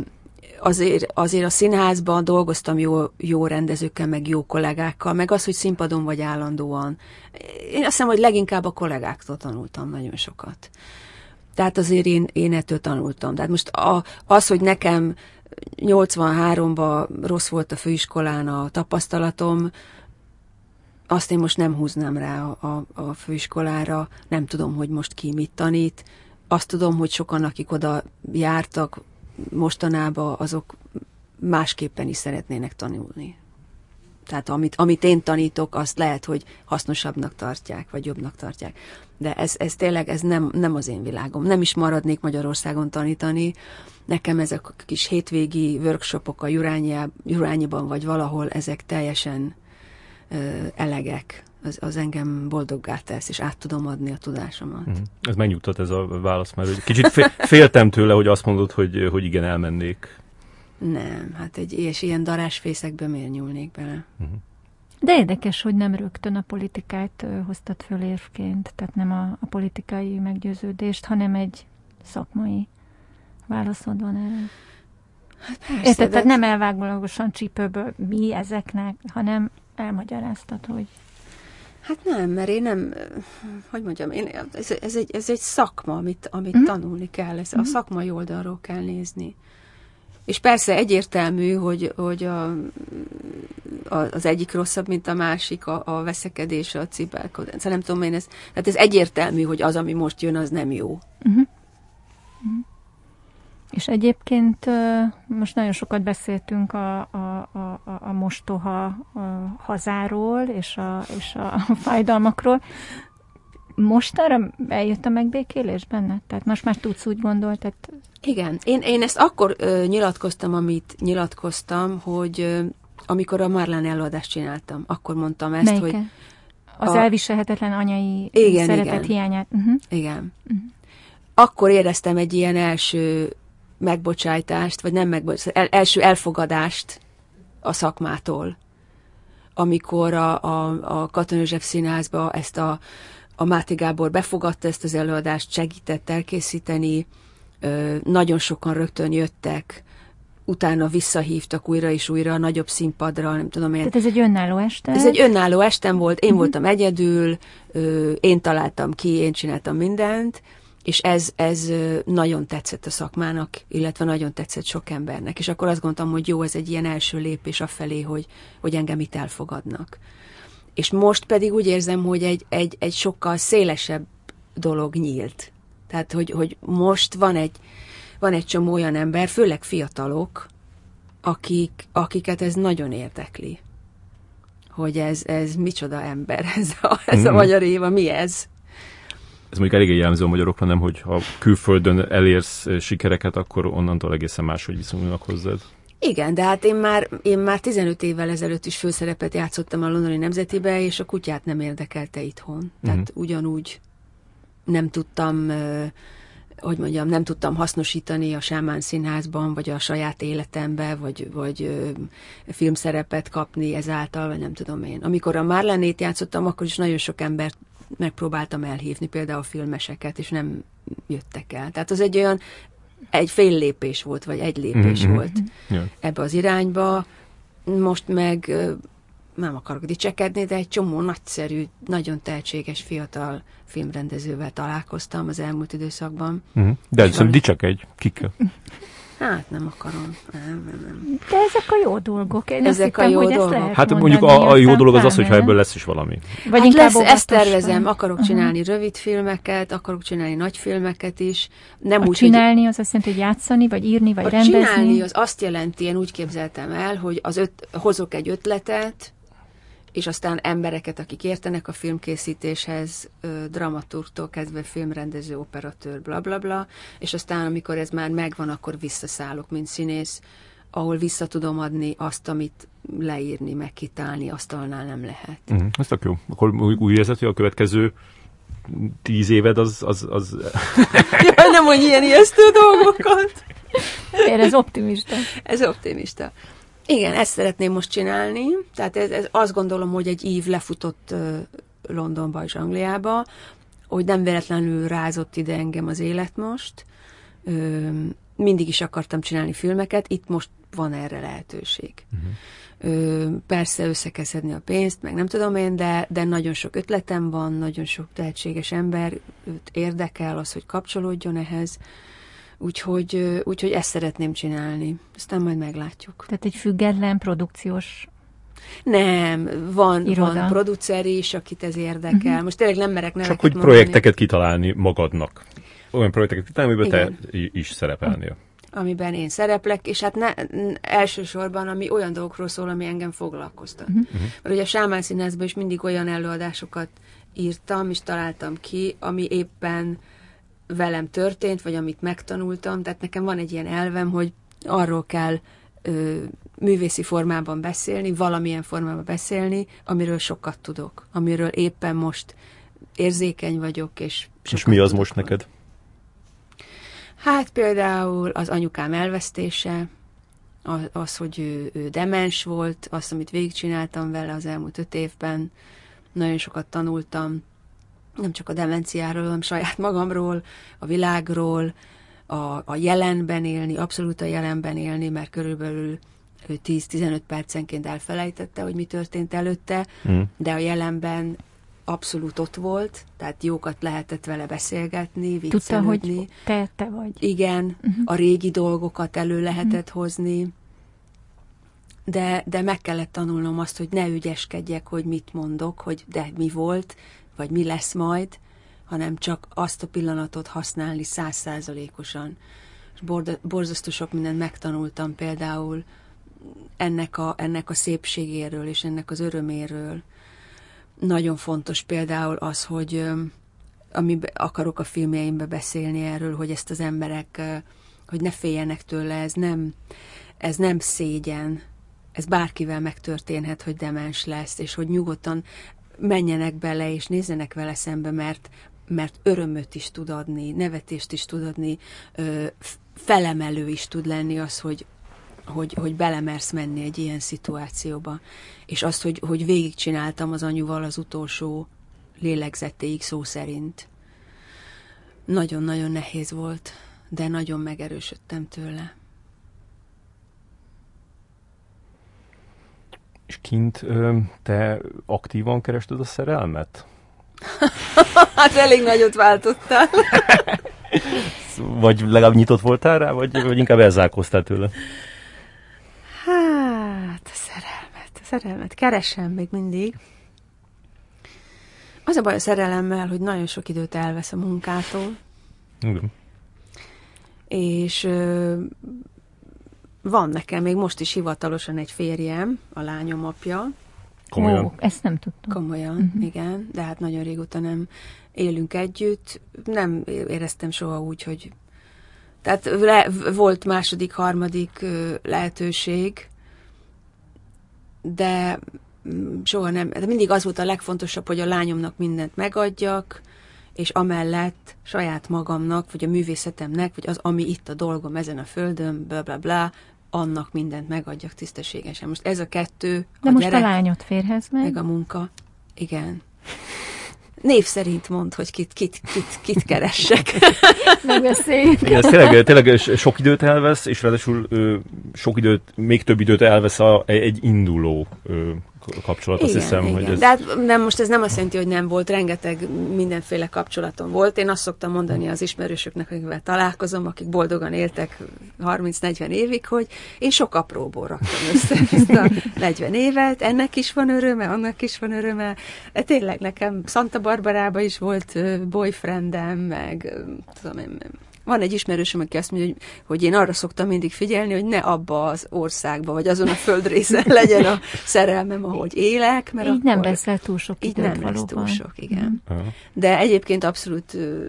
azért, azért a színházban dolgoztam jó, jó rendezőkkel, meg jó kollégákkal, meg az, hogy színpadon vagy állandóan. Én azt hiszem, hogy leginkább a kollégáktól tanultam nagyon sokat. Tehát azért én, én ettől tanultam. Tehát most a, az, hogy nekem 83-ban rossz volt a főiskolán a tapasztalatom, azt én most nem húznám rá a, a, a főiskolára, nem tudom, hogy most ki mit tanít. Azt tudom, hogy sokan, akik oda jártak mostanában, azok másképpen is szeretnének tanulni. Tehát amit, amit én tanítok, azt lehet, hogy hasznosabbnak tartják, vagy jobbnak tartják. De ez, ez tényleg ez nem, nem az én világom. Nem is maradnék Magyarországon tanítani. Nekem ezek a kis hétvégi workshopok a Jurányiban, vagy valahol, ezek teljesen elegek, az, az engem boldoggá tesz, és át tudom adni a tudásomat. Mm. Ez megnyugtat ez a válasz, mert kicsit féltem tőle, hogy azt mondod, hogy, hogy igen, elmennék. Nem, hát egy és ilyen darásfészekbe miért nyúlnék bele? Mm. De érdekes, hogy nem rögtön a politikát hoztad föl érvként, tehát nem a, a politikai meggyőződést, hanem egy szakmai válaszod van erre. Hát persze, Érted, de... tehát nem elvágólagosan csípőből mi ezeknek, hanem elmagyaráztad, hogy... Hát nem, mert én nem, hogy mondjam, én, ez, ez, egy, ez egy szakma, amit, amit mm. tanulni kell, ez mm. a mhm. szakmai oldalról kell nézni. És persze egyértelmű, hogy, hogy a, a, az egyik rosszabb, mint a másik, a, a veszekedés, a cipelkodás. Szóval nem tudom én, ez, tehát ez egyértelmű, hogy az, ami most jön, az nem jó. Mm-hmm. És egyébként most nagyon sokat beszéltünk a, a, a, a mostoha a hazáról és a, és a fájdalmakról. Most arra eljött a megbékélés benne? Tehát most már tudsz úgy gondolni? Tehát... Igen. Én, én ezt akkor ö, nyilatkoztam, amit nyilatkoztam, hogy ö, amikor a Marlán előadást csináltam, akkor mondtam ezt, Melyike? hogy... Az a... elviselhetetlen anyai igen, szeretet igen. hiányát. Uh-huh. Igen. Uh-huh. Akkor éreztem egy ilyen első megbocsájtást, vagy nem megbocsájtást, el, első elfogadást a szakmától, amikor a, a, a Katonőzsef színházba ezt a, a Máté Gábor befogadta ezt az előadást, segített elkészíteni, ö, nagyon sokan rögtön jöttek, utána visszahívtak újra és újra a nagyobb színpadra, nem tudom én. Tehát ez egy önálló este? Ez egy önálló estem volt, én uh-huh. voltam egyedül, ö, én találtam ki, én csináltam mindent, és ez, ez nagyon tetszett a szakmának, illetve nagyon tetszett sok embernek. És akkor azt gondoltam, hogy jó, ez egy ilyen első lépés afelé, hogy, hogy engem itt elfogadnak. És most pedig úgy érzem, hogy egy, egy, egy sokkal szélesebb dolog nyílt. Tehát, hogy, hogy most van egy, van egy csomó olyan ember, főleg fiatalok, akik, akiket ez nagyon érdekli. Hogy ez, ez micsoda ember, ez a, ez a mm. magyar éva, mi ez? Ez mondjuk eléggé jellemző a magyarokra, nem, hogy ha külföldön elérsz sikereket, akkor onnantól egészen máshogy viszonyulnak hozzád. Igen, de hát én már, én már 15 évvel ezelőtt is főszerepet játszottam a Londoni Nemzetibe, és a kutyát nem érdekelte itthon. Tehát uh-huh. ugyanúgy nem tudtam, hogy mondjam, nem tudtam hasznosítani a Sámán Színházban, vagy a saját életembe, vagy, vagy filmszerepet kapni ezáltal, vagy nem tudom én. Amikor a Marlenét játszottam, akkor is nagyon sok embert megpróbáltam elhívni, például filmeseket, és nem jöttek el. Tehát az egy olyan, egy fél lépés volt, vagy egy lépés mm-hmm. volt yeah. ebbe az irányba. Most meg nem akarok dicsekedni, de egy csomó nagyszerű, nagyon tehetséges fiatal filmrendezővel találkoztam az elmúlt időszakban. Mm-hmm. De szerintem dicsekedj, kikkel? Hát nem akarom. Nem, nem, nem. De ezek a jó dolgok. Én ezek hittem, a jó dolgok. Hát mondjuk a, a jó dolog az az, hogyha ebből lesz is valami. Vagy hát lesz, ezt tervezem. Akarok csinálni uh-huh. rövid filmeket, akarok csinálni nagy filmeket is. Nem a úgy, csinálni hogy... az azt jelenti, hogy játszani, vagy írni, vagy a rendezni? csinálni az azt jelenti, én úgy képzeltem el, hogy az öt, hozok egy ötletet, és aztán embereket, akik értenek a filmkészítéshez, dramaturgtól kezdve filmrendező, operatőr, bla bla bla, és aztán amikor ez már megvan, akkor visszaszállok, mint színész, ahol vissza tudom adni azt, amit leírni, megkitálni, asztalnál nem lehet. Uh-huh, ez tök jó. Akkor úgy érzed, hogy a következő tíz éved az... az, az... Jaj, nem mondj ilyen ijesztő dolgokat! Én ez optimista. Ez optimista. Igen, ezt szeretném most csinálni. Tehát ez, ez azt gondolom, hogy egy ív lefutott Londonba és Angliába, hogy nem véletlenül rázott ide engem az élet most. Mindig is akartam csinálni filmeket, itt most van erre lehetőség. Uh-huh. Ö, persze összekeszedni a pénzt, meg nem tudom én, de, de nagyon sok ötletem van, nagyon sok tehetséges ember őt érdekel az, hogy kapcsolódjon ehhez. Úgyhogy, úgyhogy ezt szeretném csinálni. Aztán majd meglátjuk. Tehát egy független produkciós nem, van, Iroda. van producer is, akit ez érdekel. Uh-huh. Most tényleg nem merek neveket Csak hogy mondani. projekteket kitalálni magadnak. Olyan projekteket kitalálni, amiben te is szerepelnél. Amiben én szereplek, és hát ne, elsősorban, ami olyan dolgokról szól, ami engem foglalkoztat. Uh-huh. Mert ugye a Sámán Színházban is mindig olyan előadásokat írtam, és találtam ki, ami éppen velem történt, vagy amit megtanultam. Tehát nekem van egy ilyen elvem, hogy arról kell ö, művészi formában beszélni, valamilyen formában beszélni, amiről sokat tudok, amiről éppen most érzékeny vagyok, és És mi az most neked? Hát például az anyukám elvesztése, az, az hogy ő, ő demens volt, azt, amit végigcsináltam vele az elmúlt öt évben, nagyon sokat tanultam, nem csak a demenciáról, hanem saját magamról, a világról, a, a jelenben élni, abszolút a jelenben élni, mert körülbelül 10-15 percenként elfelejtette, hogy mi történt előtte, mm. de a jelenben abszolút ott volt, tehát jókat lehetett vele beszélgetni, viccelődni. Tudta, hogy te, te vagy. Igen, uh-huh. a régi dolgokat elő lehetett uh-huh. hozni, de, de meg kellett tanulnom azt, hogy ne ügyeskedjek, hogy mit mondok, hogy de mi volt, vagy mi lesz majd, hanem csak azt a pillanatot használni százszázalékosan. és borzasztó sok mindent megtanultam például ennek a, ennek a szépségéről és ennek az öröméről. Nagyon fontos például az, hogy ami akarok a filmjeimbe beszélni erről, hogy ezt az emberek, hogy ne féljenek tőle, ez nem, ez nem szégyen, ez bárkivel megtörténhet, hogy demens lesz, és hogy nyugodtan menjenek bele, és nézzenek vele szembe, mert, mert örömöt is tud adni, nevetést is tud adni, felemelő is tud lenni az, hogy, hogy, hogy belemersz menni egy ilyen szituációba. És azt, hogy, hogy végigcsináltam az anyuval az utolsó lélegzetéig szó szerint. Nagyon-nagyon nehéz volt, de nagyon megerősödtem tőle. És kint te aktívan kerested a szerelmet? hát elég nagyot váltottál. vagy legalább nyitott voltál rá, vagy, vagy inkább elzárkoztál tőle? Hát, a szerelmet, a szerelmet keresem még mindig. Az a baj a szerelemmel, hogy nagyon sok időt elvesz a munkától. Igen. És ö, van nekem még most is hivatalosan egy férjem, a lányom apja. Komolyan? Ó, ezt nem tudtam. Komolyan, uh-huh. igen, de hát nagyon régóta nem élünk együtt. Nem éreztem soha úgy, hogy... Tehát le, volt második, harmadik lehetőség, de soha nem, de mindig az volt a legfontosabb, hogy a lányomnak mindent megadjak, és amellett saját magamnak, vagy a művészetemnek, vagy az, ami itt a dolgom ezen a földön, bla bla bla, annak mindent megadjak tisztességesen. Most ez a kettő, De a most gyerek, a lányot férhez meg? Meg a munka. Igen. Név szerint mond, hogy kit, kit, kit, kit keressek. Megbeszéljük. Igen, ez tényleg, tényleg sok időt elvesz, és ráadásul sok időt, még több időt elvesz a, egy induló kapcsolat, igen, azt hiszem. Igen. Hogy ez... De hát nem, most ez nem azt jelenti, hogy nem volt, rengeteg mindenféle kapcsolatom volt. Én azt szoktam mondani az ismerősöknek, akikvel találkozom, akik boldogan éltek 30-40 évig, hogy én sok apróból raktam össze ezt a 40 évet, ennek is van öröme, annak is van öröme. De tényleg nekem Santa Barbarába is volt boyfriendem, meg tudom én, van egy ismerősöm, aki azt mondja, hogy, hogy én arra szoktam mindig figyelni, hogy ne abba az országba, vagy azon a földrészen legyen a szerelmem, ahogy élek. Mert így akkor nem veszel túl sok időt Így nem valóban. lesz túl sok, igen. Uh-huh. De egyébként abszolút uh,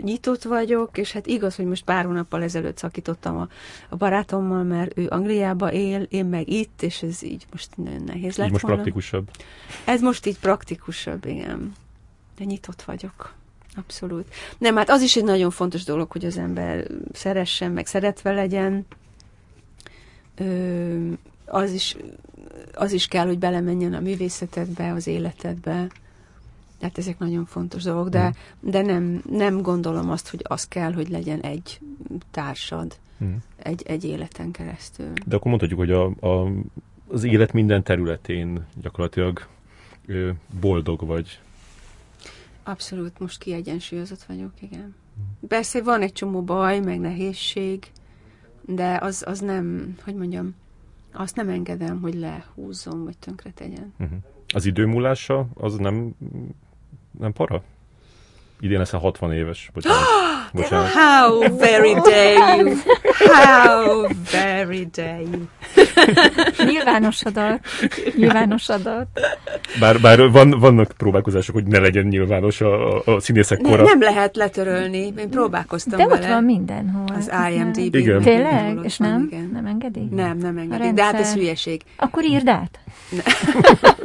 nyitott vagyok, és hát igaz, hogy most pár hónappal ezelőtt szakítottam a, a barátommal, mert ő Angliába él, én meg itt, és ez így most nagyon nehéz lett Így most volna. praktikusabb. Ez most így praktikusabb, igen. De nyitott vagyok. Abszolút. Nem, hát az is egy nagyon fontos dolog, hogy az ember szeressen, meg szeretve legyen. Ö, az, is, az is kell, hogy belemenjen a művészetedbe, az életedbe. Tehát ezek nagyon fontos dolgok, de, mm. de nem, nem gondolom azt, hogy az kell, hogy legyen egy társad mm. egy, egy életen keresztül. De akkor mondhatjuk, hogy a, a, az élet minden területén gyakorlatilag boldog vagy. Abszolút, most kiegyensúlyozott vagyok, igen. Persze van egy csomó baj, meg nehézség, de az, az nem, hogy mondjam, azt nem engedem, hogy lehúzzon, vagy tönkre tegyen. Uh-huh. Az időmúlása, az nem, nem para? Idén leszel 60 éves. Bocsánat. Bocsánat. How very dare you! How very dare you! Nyilvános adat. Nyilvános adat. Bár, bár van, vannak próbálkozások, hogy ne legyen nyilvános a, a, a színészek kora. Ne, nem lehet letörölni. Én próbálkoztam De vele. ott van mindenhol. Az IMDb. Igen. Tényleg? És nem? Igen. Nem engedi? Nem, nem engedi. De hát ez hülyeség. Akkor írd át.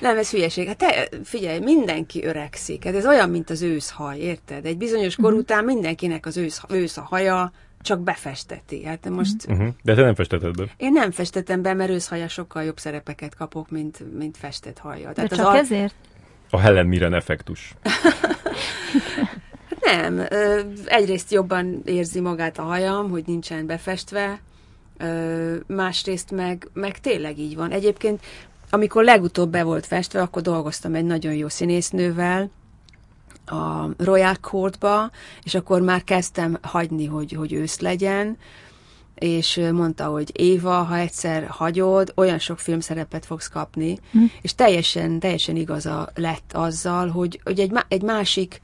Nem, ez hülyeség. Hát te, figyelj, mindenki öregszik. Hát ez olyan, mint az őszhaj, érted? Egy bizonyos kor uh-huh. után mindenkinek az ősz, ősz a haja, csak befesteti. Hát most... Uh-huh. De te nem festeted be. Én nem festetem be, mert őszhaja sokkal jobb szerepeket kapok, mint, mint festett haja. Tehát De csak az ezért? A Helen Mirren effektus. nem. Egyrészt jobban érzi magát a hajam, hogy nincsen befestve, másrészt meg, meg tényleg így van. Egyébként amikor legutóbb be volt festve, akkor dolgoztam egy nagyon jó színésznővel, a Royal Courtba, és akkor már kezdtem hagyni, hogy, hogy ősz legyen, és mondta, hogy Éva, ha egyszer hagyod, olyan sok filmszerepet fogsz kapni, hm. és teljesen, teljesen igaza lett azzal, hogy, hogy egy, egy másik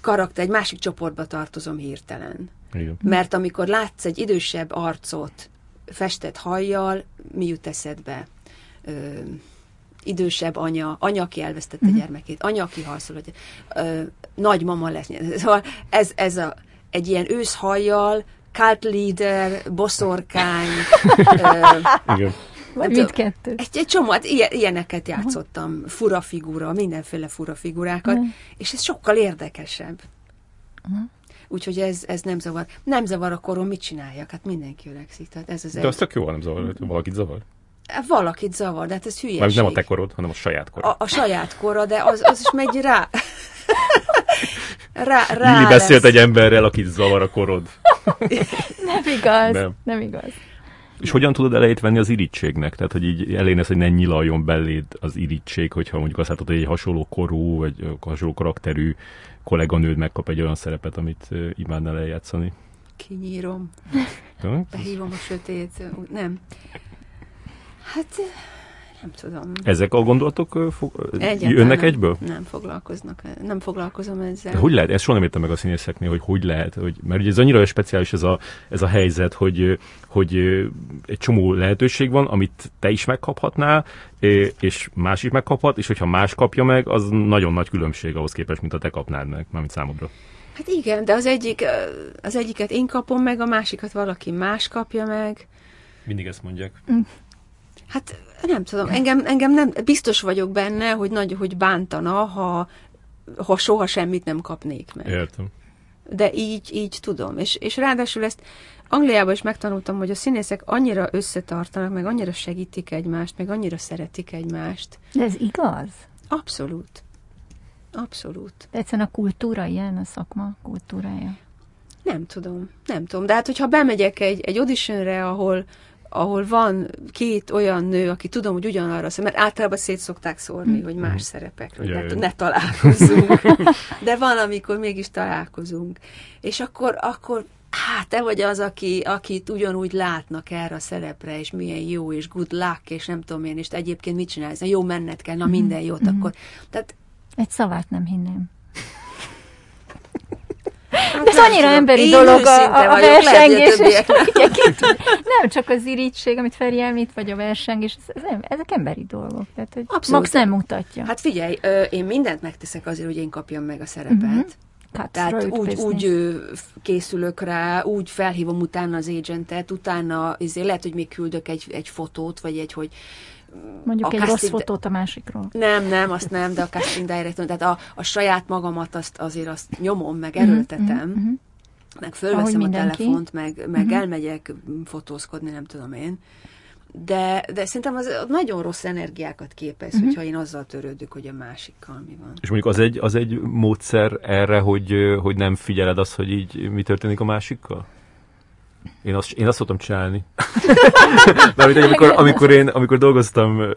karakter, egy másik csoportba tartozom hirtelen Igen. Mert amikor látsz egy idősebb arcot festett hajjal, mi jut eszedbe? Ö, idősebb anya, anya, aki elvesztette Mhm. gyermekét, anya, aki harcol, hogy ö, nagymama lesz. Szóval ez, ez a, egy ilyen őszhajjal, cult leader, boszorkány, ö, Igen. Vagy mindkettő. egy, egy csomó, hát ilyen, ilyeneket játszottam, fura figura, mindenféle fura figurákat, Mhm. és ez sokkal érdekesebb. Úgyhogy ez, ez nem zavar. Nem zavar a korom, mit csináljak? Hát mindenki öregszik. Tehát ez az De egy... az tök jó, nem zavar, hogy valakit zavar. Valakit zavar, de hát ez hülyeség. Mert nem a te korod, hanem a saját korod. a, a saját kora, de az, az is megy rá. rá, rá Lili lesz. beszélt egy emberrel, akit zavar a korod. Nem igaz. Nem. Nem igaz. És hogyan tudod elejét venni az irítségnek? Tehát, hogy így elénesz, hogy ne nyilaljon beléd az irítség, hogyha mondjuk azt látod, hogy egy hasonló korú, vagy hasonló karakterű kolléganőd megkap egy olyan szerepet, amit imádnál eljátszani. Kinyírom, behívom a sötét. Nem. Hát nem tudom. Ezek a gondolatok ö, fog, jönnek nem, egyből? Nem foglalkoznak, nem foglalkozom ezzel. De hogy lehet? Ezt soha nem értem meg a színészeknél, hogy hogy lehet, hogy, mert ugye ez annyira speciális ez a, ez a helyzet, hogy, hogy egy csomó lehetőség van, amit te is megkaphatnál, és más is megkaphat, és hogyha más kapja meg, az nagyon nagy különbség ahhoz képest, mint a te kapnád meg, mármint számodra. Hát igen, de az egyik, az egyiket én kapom meg, a másikat valaki más kapja meg. Mindig ezt mondják. Hát nem tudom, engem, engem nem, biztos vagyok benne, hogy nagy, hogy bántana, ha, ha soha semmit nem kapnék meg. Értem. De így, így tudom. És, és ráadásul ezt Angliában is megtanultam, hogy a színészek annyira összetartanak, meg annyira segítik egymást, meg annyira szeretik egymást. De ez igaz? Abszolút. Abszolút. De egyszerűen a kultúra ilyen, a szakma kultúrája. Nem tudom, nem tudom. De hát, hogyha bemegyek egy, egy auditionre, ahol, ahol van két olyan nő, aki tudom, hogy ugyanarra szem, mert általában szét szokták szórni, hogy más szerepekről, Ja, ne, ne találkozzunk. De van, amikor mégis találkozunk. És akkor, akkor hát te vagy az, aki, akit ugyanúgy látnak erre a szerepre, és milyen jó, és good luck, és nem tudom én, és egyébként mit csinálsz, Na, jó menned kell, na minden jót, akkor. Tehát Egy szavát nem hinném. Hát De ez annyira tudom. emberi Én dolog a, a, a versengés, és nem. csak az irítség, amit Feri említ, vagy a versengés, ez, ezek emberi dolgok. Tehát, hogy Abszolút. Max nem mutatja. Hát figyelj, én mindent megteszek azért, hogy én kapjam meg a szerepet. Mhm. Tehát úgy, business. úgy készülök rá, úgy felhívom utána az agentet, utána izé, lehet, hogy még küldök egy, egy fotót, vagy egy, hogy Mondjuk egy rossz fotót a másikról. nem, nem, azt nem, de a casting director, tehát a, a saját magamat azt azért azt nyomom, meg erőltetem, mhm, mhm. meg fölveszem a telefont, meg, meg Mhm. elmegyek fotózkodni, nem tudom én. De, de szerintem az nagyon rossz energiákat képez, Mhm. hogyha én azzal törődök, hogy a másikkal mi van. És mondjuk az egy, az egy módszer erre, hogy, hogy nem figyeled azt, hogy így mi történik a másikkal? Én azt, én azt szoktam csinálni. Mert amikor, amikor, én, amikor dolgoztam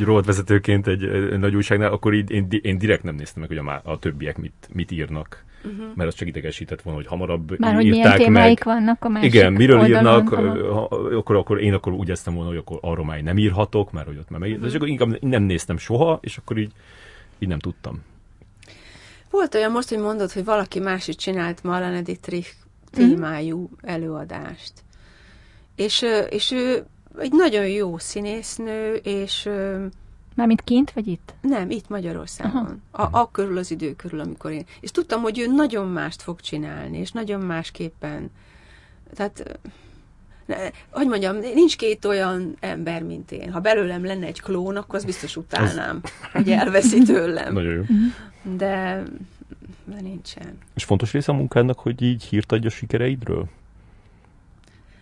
rovatvezetőként egy, egy nagy újságnál, akkor így, én, én direkt nem néztem meg, hogy a, a többiek mit, mit írnak. Uh-huh. Mert az csak idegesített volna, hogy hamarabb Már hogy milyen írták témáik meg. vannak a másik Igen, miről oldalon. írnak, Aha. ö, ha, akkor, akkor én akkor úgy eztem volna, hogy akkor arról már nem írhatok, mert hogy ott már meg... Uh-huh. És akkor inkább nem néztem soha, és akkor így, így nem tudtam. Volt olyan most, hogy mondod, hogy valaki más is csinált Marlene Dietrich témájú előadást. És, és ő egy nagyon jó színésznő, és Mármint kint, vagy itt? nem, itt Magyarországon. A, a körül az idő körül, amikor én. És tudtam, hogy ő nagyon mást fog csinálni, és nagyon másképpen. Tehát, ne, hogy mondjam, nincs két olyan ember, mint én. Ha belőlem lenne egy klón, akkor az biztos utálnám, hogy elveszi tőlem. Nagyon jó. De, de nincsen. És fontos része a munkádnak, hogy így hírt adj a sikereidről?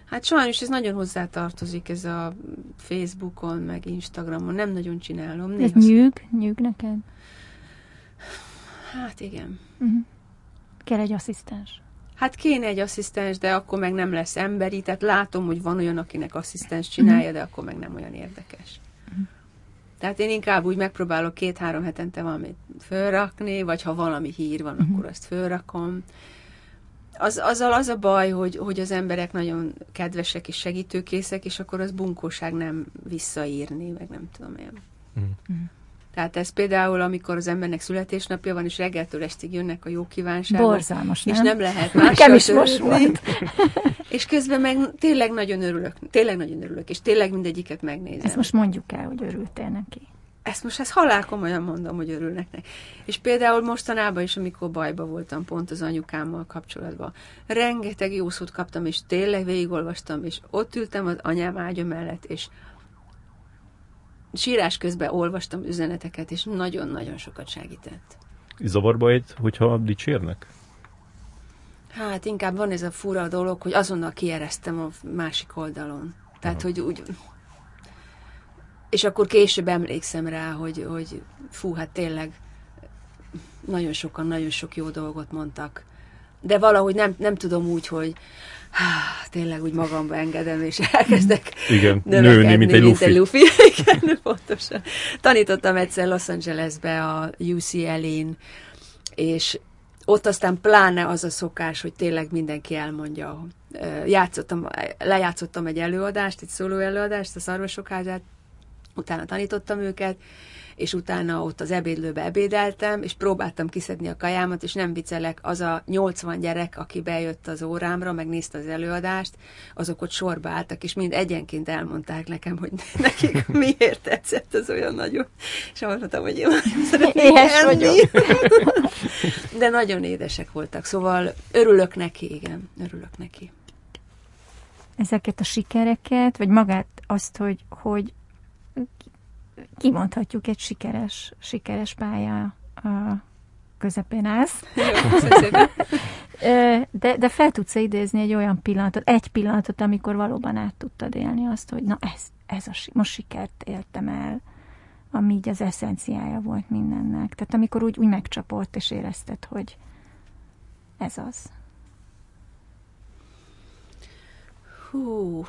Hát sajnos ez nagyon hozzátartozik, ez a Facebookon, meg Instagramon. Nem nagyon csinálom. Ez Néha nyűg? Nyűg neked? Hát igen. Uh-huh. Kell egy asszisztens. Hát kéne egy asszisztens, de akkor meg nem lesz emberi, tehát látom, hogy van olyan, akinek asszisztens csinálja, de akkor meg nem olyan érdekes. Tehát én inkább úgy megpróbálok két-három hetente valamit fölrakni, vagy ha valami hír van, akkor azt fölrakom. Az, azzal az a baj, hogy, hogy az emberek nagyon kedvesek és segítőkészek, és akkor az bunkóság nem visszaírni, meg nem tudom én. Tehát ez például, amikor az embernek születésnapja van, és reggeltől estig jönnek a jó kívánságok. Borzalmas, nem? És nem lehet mással is most volt. és közben meg tényleg nagyon örülök, tényleg nagyon örülök, és tényleg mindegyiket megnézem. Ezt most mondjuk el, hogy örültél neki. Ezt most ezt halál komolyan mondom, hogy örülnek neki. És például mostanában is, amikor bajba voltam pont az anyukámmal kapcsolatban, rengeteg jó szót kaptam, és tényleg végigolvastam, és ott ültem az anyám ágya mellett, és sírás közben olvastam üzeneteket, és nagyon-nagyon sokat segített. Zavarba egy, hogyha dicsérnek? Hát inkább van ez a fura dolog, hogy azonnal kiereztem a másik oldalon. Tehát, Aha. hogy úgy... És akkor később emlékszem rá, hogy, hogy fú, hát tényleg nagyon sokan, nagyon sok jó dolgot mondtak. De valahogy nem, nem tudom úgy, hogy tényleg úgy magamba engedem, és elkezdek Igen, nőni, mint egy lufi. Mint egy lufi. Igen, pontosan. Tanítottam egyszer Los Angelesbe a UCLA-n, és ott aztán pláne az a szokás, hogy tényleg mindenki elmondja. Játszottam, lejátszottam egy előadást, egy szóló előadást, a szarvasok házát, utána tanítottam őket, és utána ott az ebédlőbe ebédeltem, és próbáltam kiszedni a kajámat, és nem viccelek, az a 80 gyerek, aki bejött az órámra, megnézte az előadást, azok ott sorba álltak, és mind egyenként elmondták nekem, hogy nekik miért tetszett az olyan nagyon. És azt mondtam, hogy én Éhes vagyok. De nagyon édesek voltak, szóval örülök neki, igen, örülök neki. Ezeket a sikereket, vagy magát azt, hogy, hogy kimondhatjuk egy sikeres, sikeres pálya a közepén állsz. de, de fel tudsz idézni egy olyan pillanatot, egy pillanatot, amikor valóban át tudtad élni azt, hogy na ez, ez a, most sikert éltem el, ami így az eszenciája volt mindennek. Tehát amikor úgy, úgy megcsapott, és érezted, hogy ez az. Hú,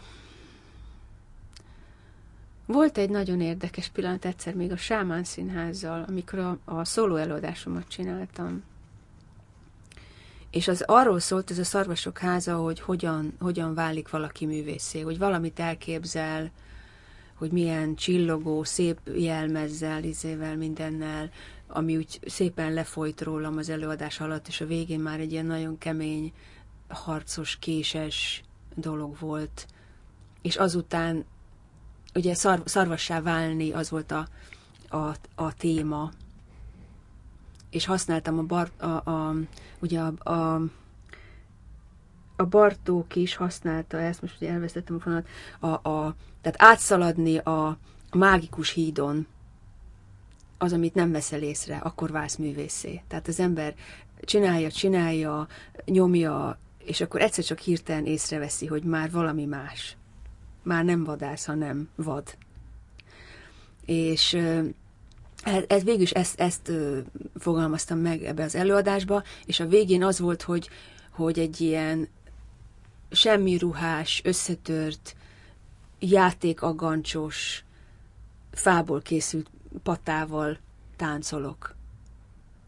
volt egy nagyon érdekes pillanat egyszer még a Sámán Színházzal, amikor a, a szóló előadásomat csináltam. És az arról szólt, ez a szarvasok háza, hogy hogyan, hogyan válik valaki művészé, hogy valamit elképzel, hogy milyen csillogó, szép jelmezzel, izével, mindennel, ami úgy szépen lefolyt rólam az előadás alatt, és a végén már egy ilyen nagyon kemény, harcos, késes dolog volt. És azután ugye szar, szarvassá válni, az volt a, a, a téma. És használtam a, bar, a, a ugye a, a, a Bartók is használta ezt, most ugye elvesztettem a fonalat, a, a, tehát átszaladni a, mágikus hídon, az, amit nem veszel észre, akkor válsz művészé. Tehát az ember csinálja, csinálja, nyomja, és akkor egyszer csak hirtelen észreveszi, hogy már valami más már nem vadász, hanem vad. És ez, ez végül ezt, ezt fogalmaztam meg ebbe az előadásba, és a végén az volt, hogy, hogy egy ilyen semmi ruhás, összetört, játékagancsos, fából készült patával táncolok.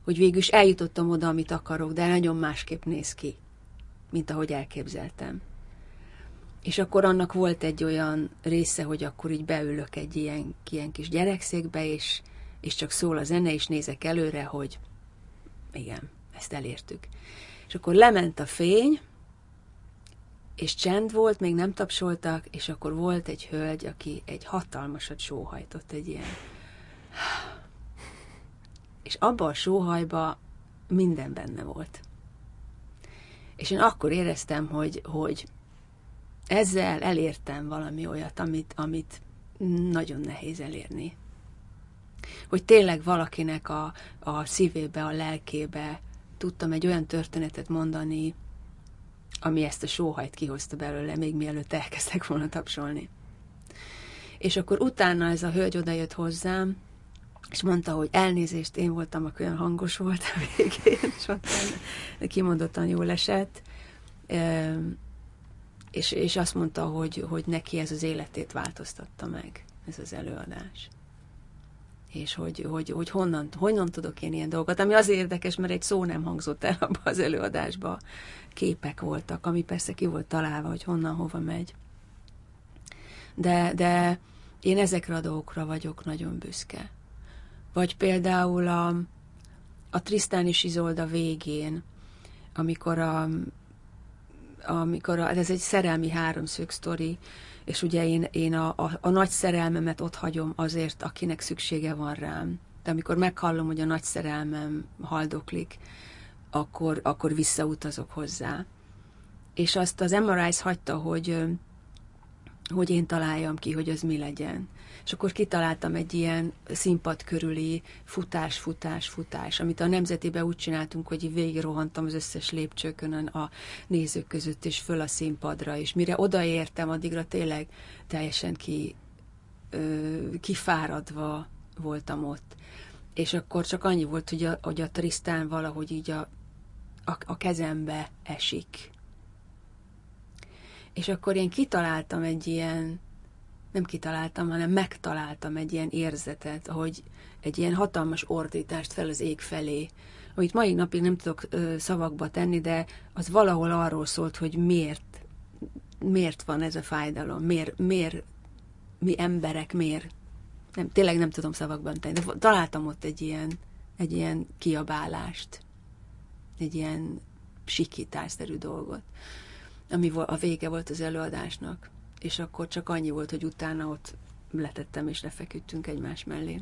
Hogy végül eljutottam oda, amit akarok, de nagyon másképp néz ki, mint ahogy elképzeltem. És akkor annak volt egy olyan része, hogy akkor így beülök egy ilyen, ilyen kis gyerekszékbe, és, és csak szól a zene, és nézek előre, hogy igen, ezt elértük. És akkor lement a fény, és csend volt, még nem tapsoltak, és akkor volt egy hölgy, aki egy hatalmasat sóhajtott, egy ilyen... És abba a sóhajba minden benne volt. És én akkor éreztem, hogy, hogy ezzel elértem valami olyat, amit, amit nagyon nehéz elérni. Hogy tényleg valakinek a, a szívébe, a lelkébe tudtam egy olyan történetet mondani, ami ezt a sóhajt kihozta belőle, még mielőtt elkezdtek volna tapsolni. És akkor utána ez a hölgy odajött hozzám, és mondta, hogy elnézést, én voltam, aki olyan hangos volt a végén, és mondta, kimondottan jól esett és, és azt mondta, hogy, hogy neki ez az életét változtatta meg, ez az előadás. És hogy, hogy, hogy honnan, honnan tudok én ilyen dolgokat, ami az érdekes, mert egy szó nem hangzott el abba az előadásba, képek voltak, ami persze ki volt találva, hogy honnan, hova megy. De, de én ezekre a dolgokra vagyok nagyon büszke, vagy például a, a Trisztán és Izolda végén, amikor a, amikor a, ez egy szerelmi háromszög sztori, és ugye én, én a, a, a nagy szerelmemet ott hagyom azért, akinek szüksége van rám. De amikor meghallom, hogy a nagy szerelmem haldoklik, akkor, akkor visszautazok hozzá. És azt az MRI-s hagyta, hogy, hogy én találjam ki, hogy az mi legyen. És akkor kitaláltam egy ilyen színpad körüli futás, futás, futás, amit a Nemzetibe úgy csináltunk, hogy végig rohantam az összes lépcsőkön a nézők között, és föl a színpadra, és mire odaértem, addigra tényleg teljesen ki, ö, kifáradva voltam ott. És akkor csak annyi volt, hogy a, hogy a Trisztán valahogy így a, a, a kezembe esik. És akkor én kitaláltam egy ilyen nem kitaláltam, hanem megtaláltam egy ilyen érzetet, hogy egy ilyen hatalmas ordítást fel az ég felé, amit mai napig nem tudok ö, szavakba tenni, de az valahol arról szólt, hogy miért, miért van ez a fájdalom, miért, miért mi emberek, miért. Nem, tényleg nem tudom szavakban tenni, de találtam ott egy ilyen, egy ilyen kiabálást, egy ilyen sikításszerű dolgot, ami a vége volt az előadásnak és akkor csak annyi volt, hogy utána ott letettem és lefeküdtünk egymás mellé.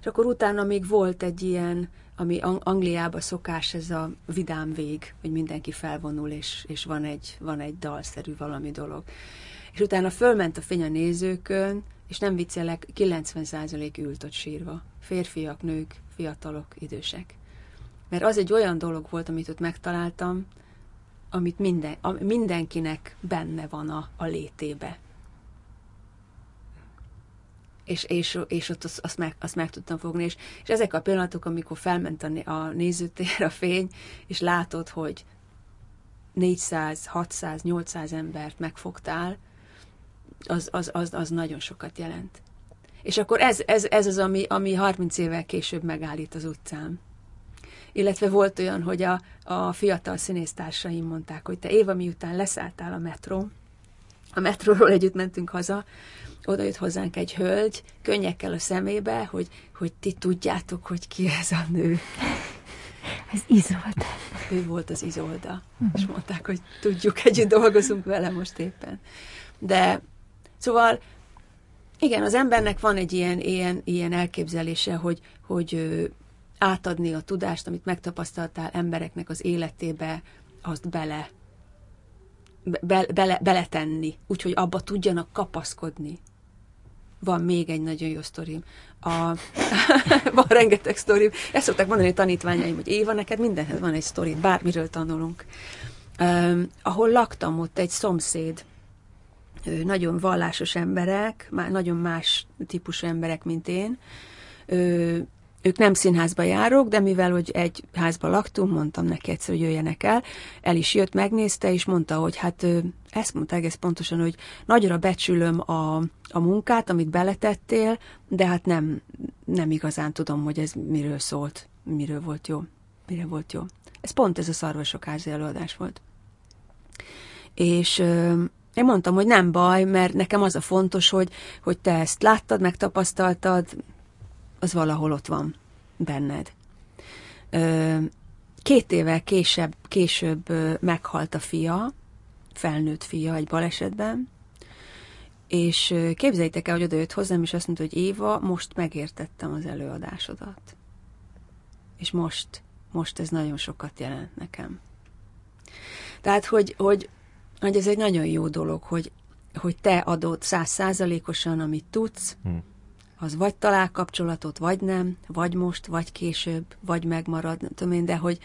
És akkor utána még volt egy ilyen, ami Angliában szokás, ez a vidám vég, hogy mindenki felvonul, és, és van, egy, van egy dalszerű valami dolog. És utána fölment a fény a nézőkön, és nem viccelek, 90% ült ott sírva. Férfiak, nők, fiatalok, idősek. Mert az egy olyan dolog volt, amit ott megtaláltam, amit minden, a, mindenkinek benne van a, a létébe. És, és, és ott azt, azt, meg, azt meg tudtam fogni. És, és ezek a pillanatok, amikor felment a, a nézőtér a fény, és látod, hogy 400, 600, 800 embert megfogtál, az, az, az, az nagyon sokat jelent. És akkor ez, ez, ez az, ami, ami 30 évvel később megállít az utcán illetve volt olyan, hogy a, a fiatal színésztársaim mondták, hogy te Éva, miután leszálltál a metró, a metróról együtt mentünk haza, oda jött hozzánk egy hölgy, könnyekkel a szemébe, hogy, hogy ti tudjátok, hogy ki ez a nő. Ez Izolda. Ő volt az Izolda. Uh-huh. És mondták, hogy tudjuk, együtt dolgozunk vele most éppen. De szóval igen, az embernek van egy ilyen, ilyen, ilyen elképzelése, hogy, hogy átadni a tudást, amit megtapasztaltál embereknek az életébe, azt bele, be, bele, beletenni, úgyhogy abba tudjanak kapaszkodni. Van még egy nagyon jó sztorim. A, van rengeteg sztorim. Ezt szokták mondani a tanítványaim, hogy Éva, neked mindenhez van egy sztori, bármiről tanulunk. Um, ahol laktam, ott egy szomszéd, nagyon vallásos emberek, már nagyon más típusú emberek, mint én, ők nem színházba járók, de mivel hogy egy házba laktunk, mondtam neki egyszer, hogy jöjjenek el, el is jött, megnézte, és mondta, hogy hát ezt mondta egész pontosan, hogy nagyra becsülöm a, a munkát, amit beletettél, de hát nem, nem igazán tudom, hogy ez miről szólt, miről volt jó, mire volt jó. Ez pont ez a szarvasok házi előadás volt. És én mondtam, hogy nem baj, mert nekem az a fontos, hogy, hogy te ezt láttad, megtapasztaltad, az valahol ott van benned. Két évvel később, később meghalt a fia, felnőtt fia egy balesetben, és képzeljétek el, hogy oda jött hozzám, és azt mondta, hogy Éva, most megértettem az előadásodat. És most, most ez nagyon sokat jelent nekem. Tehát, hogy, hogy, hogy ez egy nagyon jó dolog, hogy, hogy te adod százszázalékosan, amit tudsz, hmm az vagy talál kapcsolatot, vagy nem, vagy most, vagy később, vagy megmarad, nem tudom én, de hogy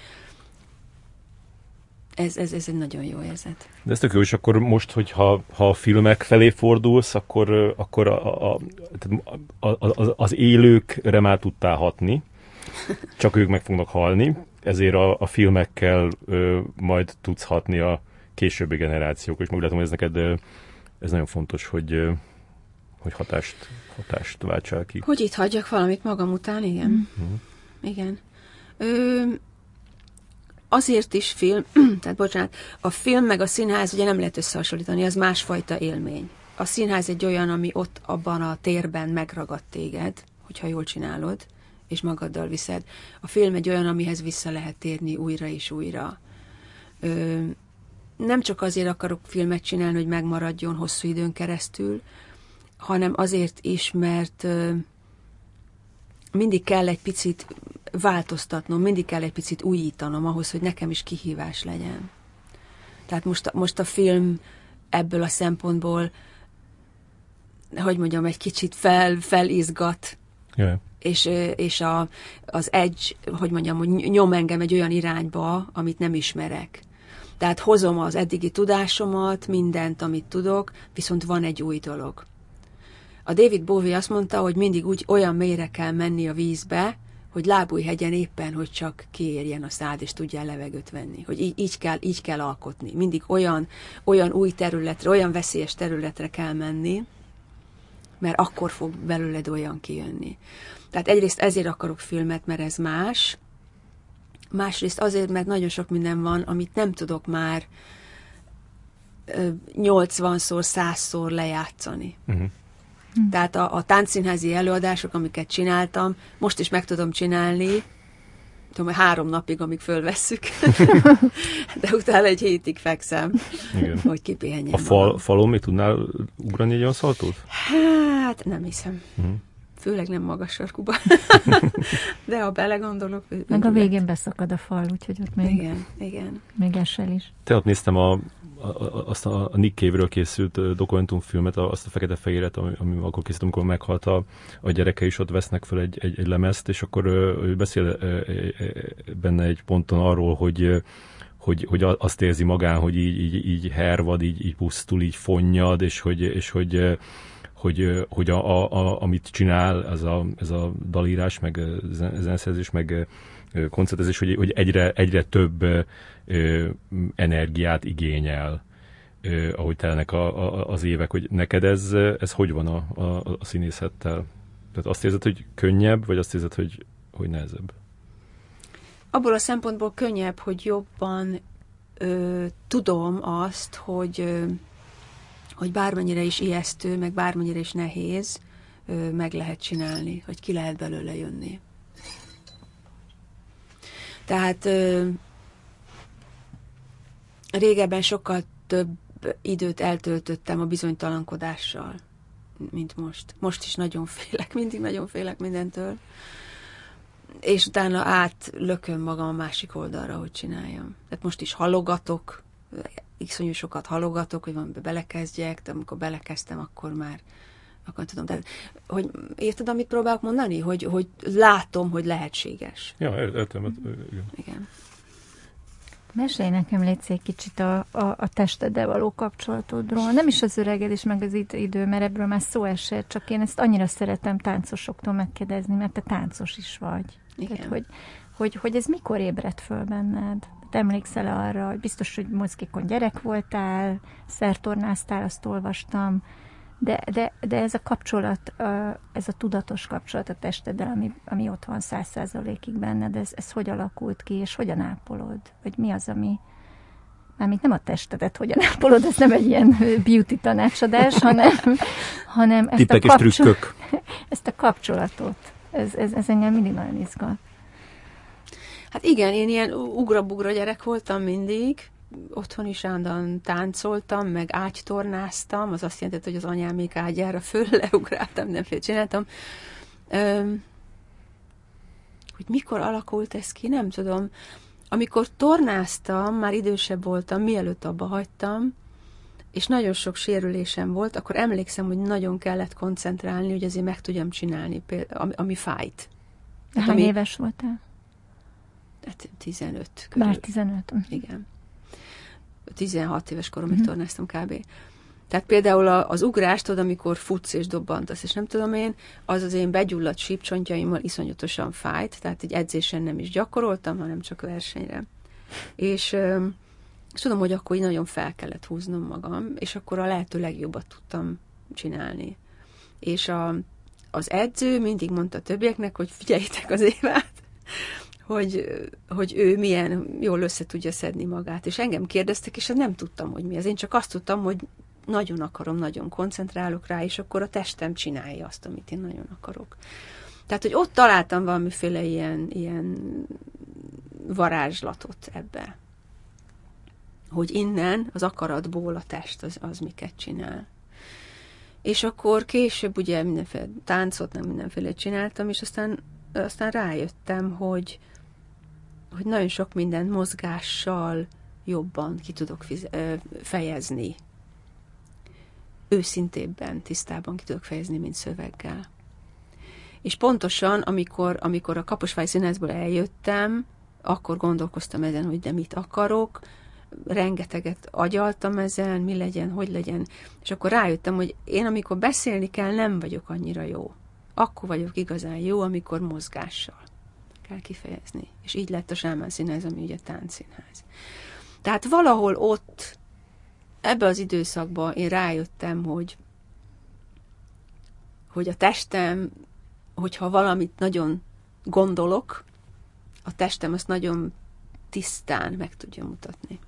ez, ez, ez egy nagyon jó érzet. De ez tök jó, és akkor most, hogyha ha a filmek felé fordulsz, akkor, akkor a, a, a, a, az élőkre már tudtál hatni, csak ők meg fognak halni, ezért a, a filmekkel ö, majd tudsz hatni a későbbi generációk, és meg látom, hogy ez neked ez nagyon fontos, hogy, hogy hatást hatást váltsál ki. Hogy itt hagyjak valamit magam után, igen. Mm. Igen. Ö, azért is film, tehát bocsánat, a film meg a színház ugye nem lehet összehasonlítani, az másfajta élmény. A színház egy olyan, ami ott abban a térben megragad téged, hogyha jól csinálod, és magaddal viszed. A film egy olyan, amihez vissza lehet térni újra és újra. Ö, nem csak azért akarok filmet csinálni, hogy megmaradjon hosszú időn keresztül, hanem azért is, mert mindig kell egy picit változtatnom, mindig kell egy picit újítanom ahhoz, hogy nekem is kihívás legyen. Tehát most, most a film ebből a szempontból, hogy mondjam, egy kicsit fel, felizgat, yeah. és, és a, az egy, hogy mondjam, hogy nyom engem egy olyan irányba, amit nem ismerek. Tehát hozom az eddigi tudásomat, mindent, amit tudok, viszont van egy új dolog. A David Bowie azt mondta, hogy mindig úgy olyan mélyre kell menni a vízbe, hogy lábújhegyen éppen, hogy csak kiérjen a szád, és tudjál levegőt venni. Hogy így, így, kell, így kell alkotni. Mindig olyan, olyan új területre, olyan veszélyes területre kell menni, mert akkor fog belőled olyan kijönni. Tehát egyrészt ezért akarok filmet, mert ez más, másrészt azért, mert nagyon sok minden van, amit nem tudok már 80-szor, 100-szor lejátszani. Uh-huh. Tehát a, a táncszínházi előadások, amiket csináltam, most is meg tudom csinálni, tudom, három napig, amíg fölvesszük, de utána egy hétig fekszem, Igen. hogy kipihenjem. A fal, falon mi tudnál ugrani egy olyan szaltót? Hát nem hiszem. Uh-huh. Főleg nem magas sarkuba. de ha belegondolok... Meg a végén beszakad a fal, úgyhogy ott még, igen, igen. még esel is. Te ott néztem a azt a, Nick Cave-ről készült dokumentumfilmet, azt a fekete-fehéret, ami, ami akkor készült, amikor meghalt a, a gyereke is, ott vesznek fel egy, egy, egy lemezt, és akkor ő beszél benne egy ponton arról, hogy hogy, hogy azt érzi magán, hogy így, így, így hervad, így, így pusztul, így fonnyad, és hogy, és hogy, hogy, hogy a, a, a, amit csinál, ez a, ez a dalírás, meg zeneszerzés, meg koncertezés, hogy, hogy egyre, egyre több ö, energiát igényel, ö, ahogy telnek a, a, az évek, hogy neked ez, ez hogy van a, a, a színészettel? Tehát azt érzed, hogy könnyebb, vagy azt érzed, hogy, hogy nehezebb? Abból a szempontból könnyebb, hogy jobban ö, tudom azt, hogy, ö, hogy bármennyire is ijesztő, meg bármennyire is nehéz, ö, meg lehet csinálni, hogy ki lehet belőle jönni. Tehát ö, régebben sokkal több időt eltöltöttem a bizonytalankodással, mint most. Most is nagyon félek, mindig nagyon félek mindentől. És utána átlököm magam a másik oldalra, hogy csináljam. Tehát most is halogatok, iszonyú sokat halogatok, hogy van belekezdjek, de amikor belekezdtem, akkor már akkor tudom. Tehát, hogy érted, amit próbálok mondani? Hogy, hogy látom, hogy lehetséges. Ja, értem. Igen. igen. Mesélj nekem, légy egy kicsit a, a, a testeddel való kapcsolatodról. Nem is az öregedés, meg az idő, mert ebből már szó esett, csak én ezt annyira szeretem táncosoktól megkérdezni, mert te táncos is vagy. Igen. Tehát, hogy, hogy, hogy ez mikor ébredt föl benned? Te emlékszel arra, hogy biztos, hogy mozgékony gyerek voltál, szertornáztál, azt olvastam, de, de, de ez a kapcsolat, ez a tudatos kapcsolat a testeddel, ami, ami ott van száz százalékig benned, ez, ez hogy alakult ki, és hogyan ápolod? Vagy mi az, ami, mármint nem a testedet hogyan ápolod, ez nem egy ilyen beauty tanácsadás, hanem, hanem ezt, a kapcsol- ezt a kapcsolatot. Ez, ez, ez engem mindig nagyon izgat. Hát igen, én ilyen ugra-bugra gyerek voltam mindig, otthon is állandóan táncoltam, meg ágytornáztam, az azt jelenti, hogy az anyámék ágyára föl leugráltam, mindenféle csináltam. Öm, hogy mikor alakult ez ki, nem tudom. Amikor tornáztam, már idősebb voltam, mielőtt abba hagytam, és nagyon sok sérülésem volt, akkor emlékszem, hogy nagyon kellett koncentrálni, hogy azért meg tudjam csinálni, például, ami, ami fájt. Hány ami, éves voltál? Hát 15 körül. Bár 15. Igen. 16 éves koromig mm-hmm. tornáztam kb. Tehát például az ugrást, tudod, amikor futsz és dobbantasz, és nem tudom én, az az én begyulladt sípcsontjaimmal iszonyatosan fájt, tehát egy edzésen nem is gyakoroltam, hanem csak versenyre. És, és tudom, hogy akkor így nagyon fel kellett húznom magam, és akkor a lehető legjobbat tudtam csinálni. És a, az edző mindig mondta a többieknek, hogy figyeljétek az évát, hogy, hogy ő milyen jól össze tudja szedni magát. És engem kérdeztek, és nem tudtam, hogy mi ez. Én csak azt tudtam, hogy nagyon akarom, nagyon koncentrálok rá, és akkor a testem csinálja azt, amit én nagyon akarok. Tehát, hogy ott találtam valamiféle ilyen, ilyen varázslatot ebbe. Hogy innen, az akaratból a test az, az miket csinál. És akkor később ugye mindenféle táncot, nem mindenféle csináltam, és aztán, aztán rájöttem, hogy, hogy nagyon sok mindent mozgással jobban ki tudok fejezni. Őszintébben, tisztában ki tudok fejezni, mint szöveggel. És pontosan, amikor, amikor a Kaposvári Színházból eljöttem, akkor gondolkoztam ezen, hogy de mit akarok, rengeteget agyaltam ezen, mi legyen, hogy legyen, és akkor rájöttem, hogy én amikor beszélni kell, nem vagyok annyira jó. Akkor vagyok igazán jó, amikor mozgással kell kifejezni. És így lett a Sámán Színház, ami ugye táncszínház. Tehát valahol ott, ebbe az időszakban én rájöttem, hogy hogy a testem, hogyha valamit nagyon gondolok, a testem azt nagyon tisztán meg tudja mutatni.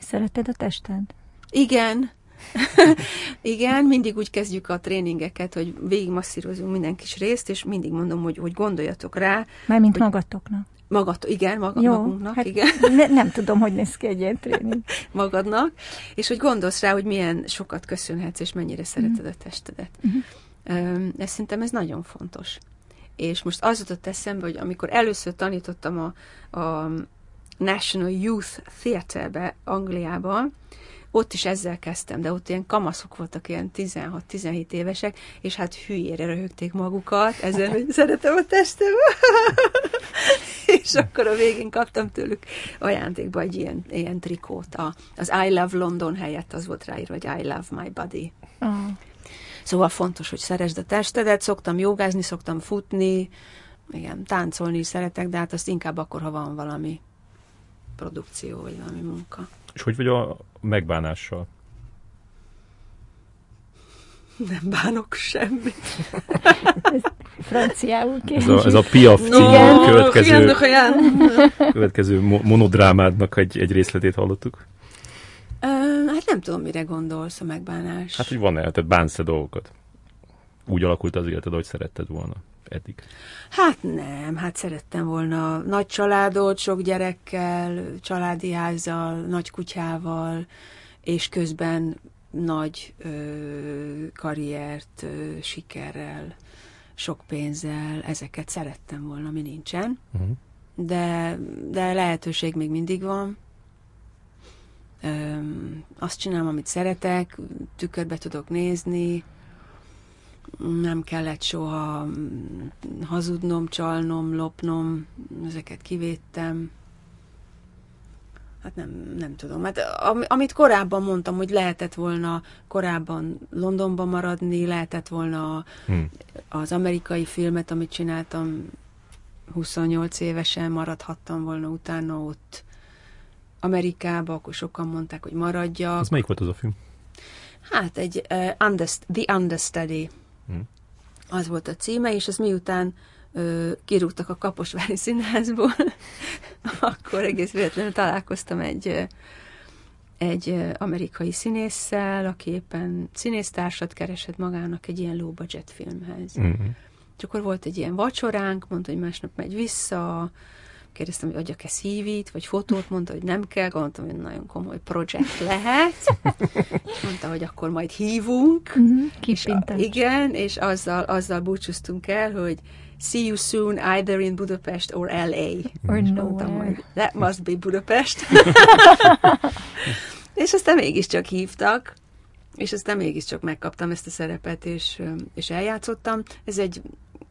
Szereted a tested? Igen. Igen, mindig úgy kezdjük a tréningeket, hogy végigmasszírozunk minden kis részt, és mindig mondom, hogy, hogy gondoljatok rá. Mármint hogy magatoknak. Magat, igen, maga, Jó, magunknak, hát igen. Ne, nem tudom, hogy néz ki egy ilyen tréning. Magadnak, és hogy gondolsz rá, hogy milyen sokat köszönhetsz, és mennyire szereted a testedet. Uh-huh. Ez szerintem ez nagyon fontos. És most az jutott eszembe, hogy amikor először tanítottam a, a National Youth Theatre-be Angliában, ott is ezzel kezdtem, de ott ilyen kamaszok voltak, ilyen 16-17 évesek, és hát hülyére röhögték magukat, ezen, hogy szeretem a testem. és akkor a végén kaptam tőlük ajándékba egy ilyen, ilyen trikót. A, az I Love London helyett az volt ráírva, hogy I Love My Body. Oh. Szóval fontos, hogy szeresd a testedet, szoktam jogázni, szoktam futni, igen, táncolni is szeretek, de hát azt inkább akkor, ha van valami produkció, vagy valami munka. És hogy vagy a megbánással? Nem bánok semmit. franciául ez a, ez a Piaf című következő, következő monodrámádnak egy, egy részletét hallottuk. hát nem tudom, mire gondolsz a megbánás. Hát, hogy van-e, tehát bánsz dolgokat? Úgy alakult az életed, hogy szeretted volna eddig? Hát nem, hát szerettem volna nagy családot, sok gyerekkel, családi házzal, nagy kutyával, és közben nagy ö, karriert, ö, sikerrel, sok pénzzel, ezeket szerettem volna, mi nincsen. Uh-huh. De, de lehetőség még mindig van. Ö, azt csinálom, amit szeretek, tükörbe tudok nézni, nem kellett soha hazudnom, csalnom, lopnom, ezeket kivédtem. Hát nem, nem tudom. Hát amit korábban mondtam, hogy lehetett volna korábban Londonban maradni, lehetett volna hmm. az amerikai filmet, amit csináltam 28 évesen, maradhattam volna utána ott Amerikába, akkor sokan mondták, hogy maradjak. Az melyik volt az a film? Hát egy uh, underst- The Understudy. Az volt a címe, és az miután ö, kirúgtak a Kaposvári Színházból, akkor egész véletlenül találkoztam egy egy amerikai színésszel, aki éppen színésztársat keresett magának egy ilyen low budget filmhez. Uh-huh. És akkor volt egy ilyen vacsoránk, mondta, hogy másnap megy vissza, kérdeztem, hogy adjak-e szívit, vagy fotót, mondta, hogy nem kell, gondoltam, hogy nagyon komoly projekt lehet. Mondta, hogy akkor majd hívunk. Uh-huh, és a, igen, és azzal, azzal búcsúztunk el, hogy see you soon either in Budapest or LA. Or és mondtam, hogy that must be Budapest. és aztán mégiscsak hívtak, és aztán mégiscsak megkaptam ezt a szerepet, és, és eljátszottam. Ez egy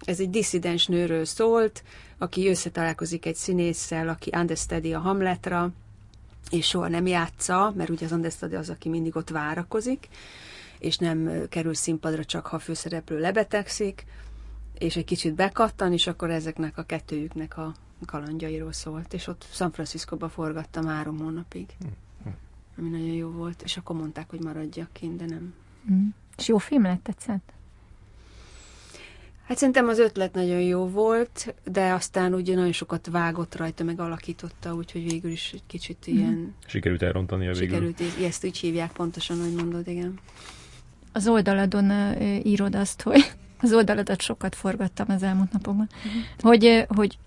ez egy disszidens nőről szólt, aki összetalálkozik egy színésszel, aki understudy a Hamletra, és soha nem játsza, mert ugye az understudy az, aki mindig ott várakozik, és nem kerül színpadra csak, ha a főszereplő lebetegszik, és egy kicsit bekattan, és akkor ezeknek a kettőjüknek a kalandjairól szólt, és ott San Francisco-ba forgattam három hónapig, ami nagyon jó volt, és akkor mondták, hogy maradjak kint, de nem. Mm. És jó film lett, tetszett? Hát szerintem az ötlet nagyon jó volt, de aztán ugye nagyon sokat vágott rajta, meg alakította, úgyhogy végül is egy kicsit mhm. ilyen... Sikerült elrontani a végül. Sikerült, ezt úgy hívják pontosan, hogy mondod, igen. Az oldaladon írod azt, hogy Az oldaladat sokat forgattam az elmúlt napokban. Uh-huh. Hogy, hogy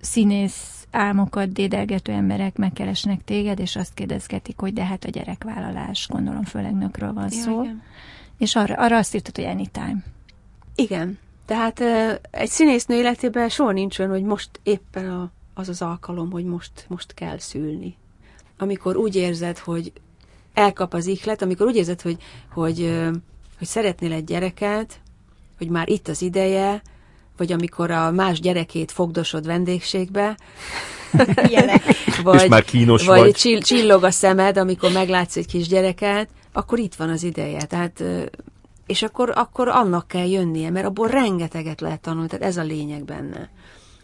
színész álmokat dédelgető emberek megkeresnek téged, és azt kérdezgetik, hogy de hát a gyerekvállalás, gondolom főleg nőkről van ja, szó. Igen. És arra, arra azt írtad, hogy anytime. Igen. Tehát egy színésznő életében soha nincs olyan, hogy most éppen a, az az alkalom, hogy most, most kell szülni. Amikor úgy érzed, hogy elkap az ihlet, amikor úgy érzed, hogy, hogy, hogy szeretnél egy gyereket, hogy már itt az ideje, vagy amikor a más gyerekét fogdosod vendégségbe, vagy, és már kínos vagy. Vagy csill, csillog a szemed, amikor meglátsz egy kis gyereket, akkor itt van az ideje. Tehát, és akkor, akkor annak kell jönnie, mert abból rengeteget lehet tanulni, tehát ez a lényeg benne.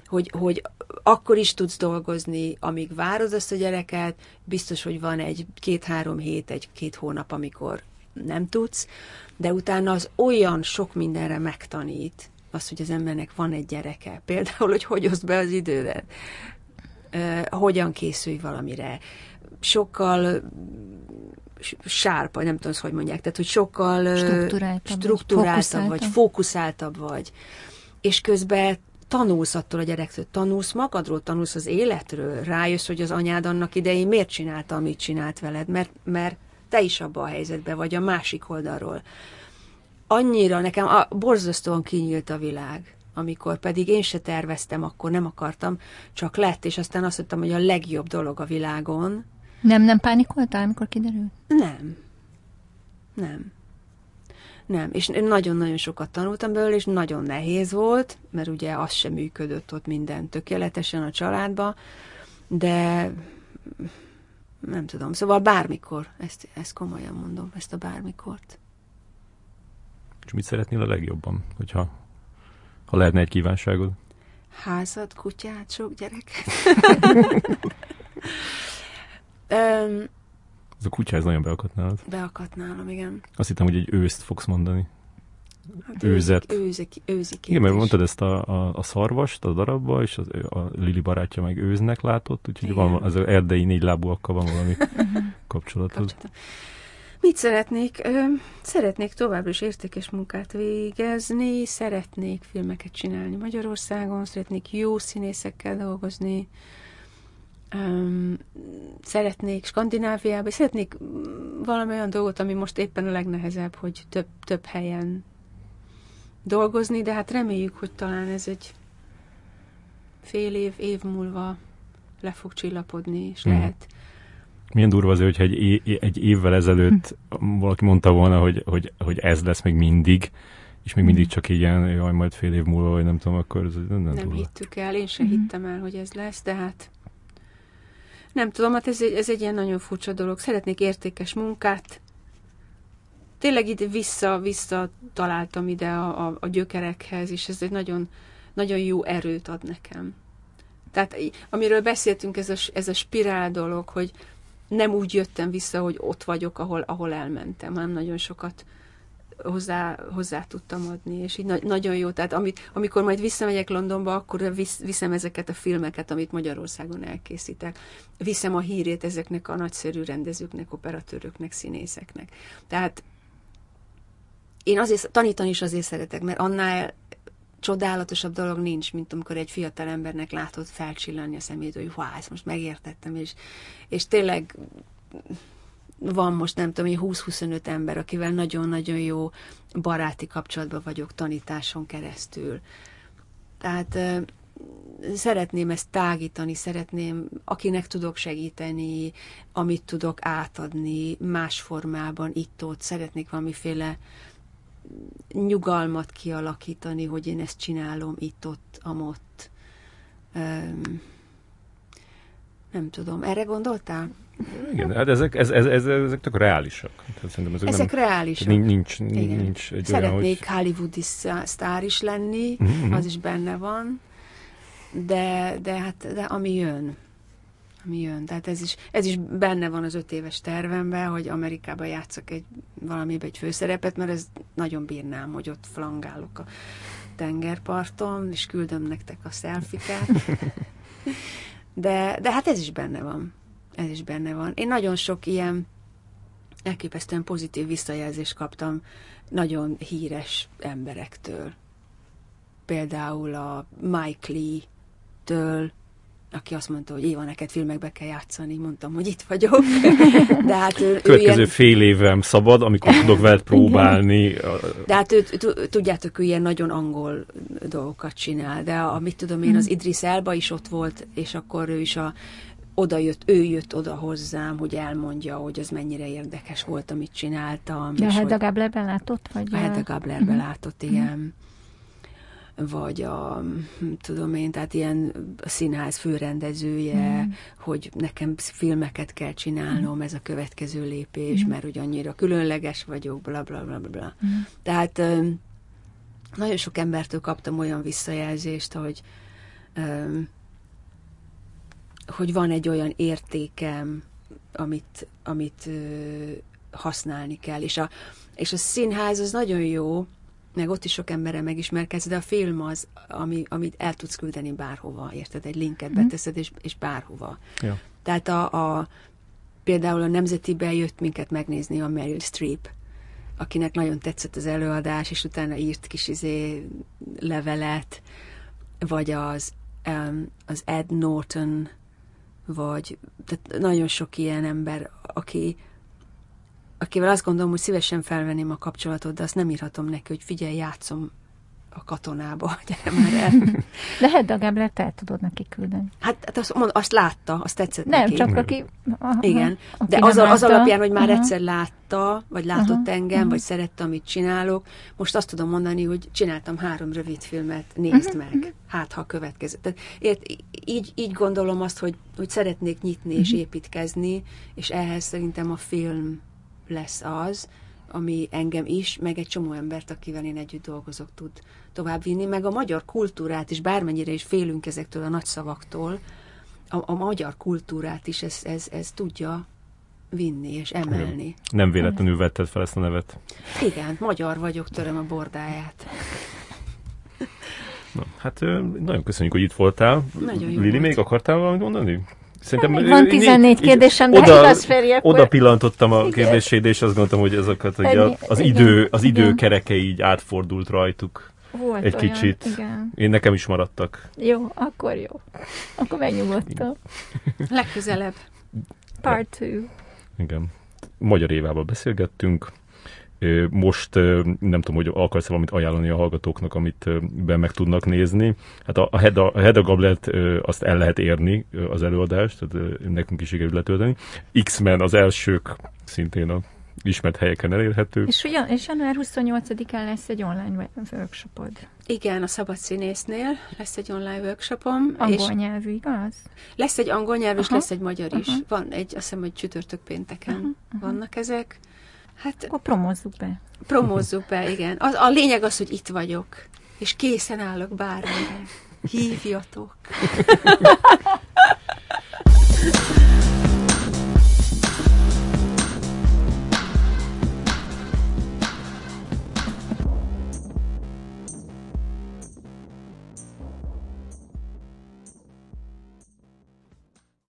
Hogy, hogy akkor is tudsz dolgozni, amíg várod azt a gyereket, biztos, hogy van egy két-három hét, egy-két hónap, amikor nem tudsz, de utána az olyan sok mindenre megtanít, az, hogy az embernek van egy gyereke. Például, hogy hogy oszd be az idődet, hogyan készülj valamire. Sokkal sárpa, nem tudom, hogy mondják, tehát, hogy sokkal struktúráltabb, struktúráltabb vagy, fókuszáltabb vagy. És közben tanulsz attól a gyerektől, tanulsz magadról, tanulsz az életről, rájössz, hogy az anyád annak idején miért csinálta, amit csinált veled, mert, mert te is abban a helyzetben vagy, a másik oldalról. Annyira nekem a, borzasztóan kinyílt a világ amikor pedig én se terveztem, akkor nem akartam, csak lett, és aztán azt mondtam, hogy a legjobb dolog a világon. Nem, nem pánikoltál, amikor kiderült? Nem. Nem. Nem, és nagyon-nagyon sokat tanultam belőle, és nagyon nehéz volt, mert ugye az sem működött ott minden tökéletesen a családba, de nem tudom, szóval bármikor, ezt, ezt komolyan mondom, ezt a bármikort. És mit szeretnél a legjobban, hogyha ha lehetne egy kívánságod? Házad, kutyát, sok gyereket. um, ez a kutya, ez nagyon beakadt nálad. Beakadt nálam, igen. Azt hittem, hogy egy őszt fogsz mondani. Hát Őzet. Őzik, őzik Igen, mert mondtad ezt a, a, a szarvast a darabba, és az, a Lili barátja meg őznek látott, úgyhogy Igen. van, az erdei négy lábúakkal van valami kapcsolatod. Kapcsolatom. Mit szeretnék? Szeretnék továbbra is értékes munkát végezni, szeretnék filmeket csinálni Magyarországon, szeretnék jó színészekkel dolgozni, Szeretnék Skandináviába, szeretnék valami olyan dolgot, ami most éppen a legnehezebb, hogy több, több helyen dolgozni, de hát reméljük, hogy talán ez egy fél év, év múlva le fog csillapodni, és mm. lehet milyen durva azért, hogyha egy, egy évvel ezelőtt valaki mondta volna, hogy, hogy, hogy ez lesz még mindig, és még mindig csak ilyen, jaj, majd fél év múlva, vagy nem tudom, akkor ez nem, nem, nem hittük el, én sem mm-hmm. hittem el, hogy ez lesz, de hát nem tudom, hát ez egy, ez egy ilyen nagyon furcsa dolog. Szeretnék értékes munkát. Tényleg ide vissza, vissza találtam ide a, a, a gyökerekhez, és ez egy nagyon, nagyon jó erőt ad nekem. Tehát amiről beszéltünk, ez a, ez a spirál dolog, hogy, nem úgy jöttem vissza, hogy ott vagyok, ahol, ahol elmentem, hanem nagyon sokat hozzá, hozzá tudtam adni, és így na- nagyon jó. Tehát amit, amikor majd visszamegyek Londonba, akkor visz, viszem ezeket a filmeket, amit Magyarországon elkészítek. Viszem a hírét ezeknek a nagyszerű rendezőknek, operatőröknek, színészeknek. Tehát én azért tanítani is azért szeretek, mert annál csodálatosabb dolog nincs, mint amikor egy fiatal embernek látod felcsillanni a szemét, hogy hú, ezt most megértettem, és, és tényleg van most nem tudom, 20-25 ember, akivel nagyon-nagyon jó baráti kapcsolatban vagyok tanításon keresztül. Tehát szeretném ezt tágítani, szeretném, akinek tudok segíteni, amit tudok átadni más formában, itt-ott, szeretnék valamiféle nyugalmat kialakítani, hogy én ezt csinálom itt-ott, amott. Um, nem tudom, erre gondoltál? Igen, hát ezek, ez, ez, ez, ezek tök reálisak. Tehát szerintem ezek ezek nem, reálisak. Nincs, nincs, nincs egy Szeretnék olyan, hogy... hollywoodi sztár is lenni, mm-hmm. az is benne van, de, de hát de ami jön ami jön. Tehát ez is, ez is benne van az öt éves tervemben, hogy Amerikában játszok egy valamiben egy főszerepet, mert ez nagyon bírnám, hogy ott flangálok a tengerparton, és küldöm nektek a szelfikát. De, de hát ez is benne van. Ez is benne van. Én nagyon sok ilyen elképesztően pozitív visszajelzést kaptam nagyon híres emberektől. Például a Mike Lee-től, aki azt mondta, hogy Éva, neked filmekbe kell játszani. Mondtam, hogy itt vagyok. De hát ő, Következő ő ilyen... fél évem szabad, amikor tudok veled próbálni. De hát ő, tudjátok, ő ilyen nagyon angol dolgokat csinál. De amit tudom én, az hmm. Idris Elba is ott volt, és akkor ő is a oda jött, ő jött oda hozzám, hogy elmondja, hogy az mennyire érdekes volt, amit csináltam. De a Hedda Gablerben látott? Vagy a Hedda Gablerben uh-huh. látott, igen. Vagy a, hm, tudom én, tehát ilyen színház főrendezője, mm. hogy nekem filmeket kell csinálnom, mm. ez a következő lépés, mm. mert hogy annyira különleges vagyok, bla bla bla bla. Mm. Tehát nagyon sok embertől kaptam olyan visszajelzést, hogy hogy van egy olyan értékem, amit, amit használni kell. És a, és a színház az nagyon jó, meg ott is sok emberre megismerkedsz, de a film az, ami, amit el tudsz küldeni bárhova, érted? Egy linket mhm. beteszed, és, és bárhova. Ja. Tehát a, a, például a Nemzetibe jött minket megnézni a Meryl Streep, akinek nagyon tetszett az előadás, és utána írt kis izé levelet, vagy az, um, az Ed Norton, vagy tehát nagyon sok ilyen ember, aki, akivel azt gondolom, hogy szívesen felvenném a kapcsolatot, de azt nem írhatom neki, hogy figyelj, játszom a katonába, gyere már el. De Hedda Gábler, te el tudod neki küldeni. Hát, hát azt, mond, azt látta, azt tetszett nem, neki. Csak aki... Aha, Igen, aki de az, az alapján, hogy már aha. egyszer látta, vagy látott aha, engem, aha. vagy szerette, amit csinálok, most azt tudom mondani, hogy csináltam három rövid filmet, nézd uh-huh, meg, hát ha a következő. Tehát, ért, így, így gondolom azt, hogy, hogy szeretnék nyitni uh-huh. és építkezni, és ehhez szerintem a film lesz az, ami engem is, meg egy csomó embert, akivel én együtt dolgozok, tud továbbvinni, meg a magyar kultúrát is, bármennyire is félünk ezektől a nagy szavaktól, a, a magyar kultúrát is ez, ez, ez tudja vinni és emelni. Nem véletlenül vetted fel ezt a nevet. Igen, magyar vagyok, töröm a bordáját. Na, hát nagyon köszönjük, hogy itt voltál. Nagyon Lili, még akartál valamit mondani? Szerintem van 14 így, kérdésem, de oda, igaz, Feri, akkor... Oda pillantottam a kérdéséd, és azt gondoltam, hogy ezeket hogy a, az, idő, az idő kereke így átfordult rajtuk. Volt egy olyan, kicsit. Igen. Én nekem is maradtak. Jó, akkor jó. Akkor megnyugodtam. Legközelebb. Part 2. Igen. Magyar évával beszélgettünk. Most nem tudom, hogy akarsz valamit ajánlani a hallgatóknak, amit be meg tudnak nézni. Hát a, a Hedda, a Gablet azt el lehet érni, az előadást, tehát nekünk is sikerült letölteni. X-Men az elsők szintén a ismert helyeken elérhető. És, ugyan, és január 28-án lesz egy online workshopod. Igen, a Szabad Színésznél lesz egy online workshopom. Angol és nyelvű, igaz? Lesz egy angol nyelvű, és lesz egy magyar is. Aha. Van egy, azt hiszem, hogy csütörtök pénteken aha, aha. vannak ezek. Hát, Akkor promózzuk be. Promózzuk be, igen. Az, a lényeg az, hogy itt vagyok, és készen állok bármire. Hívjatok!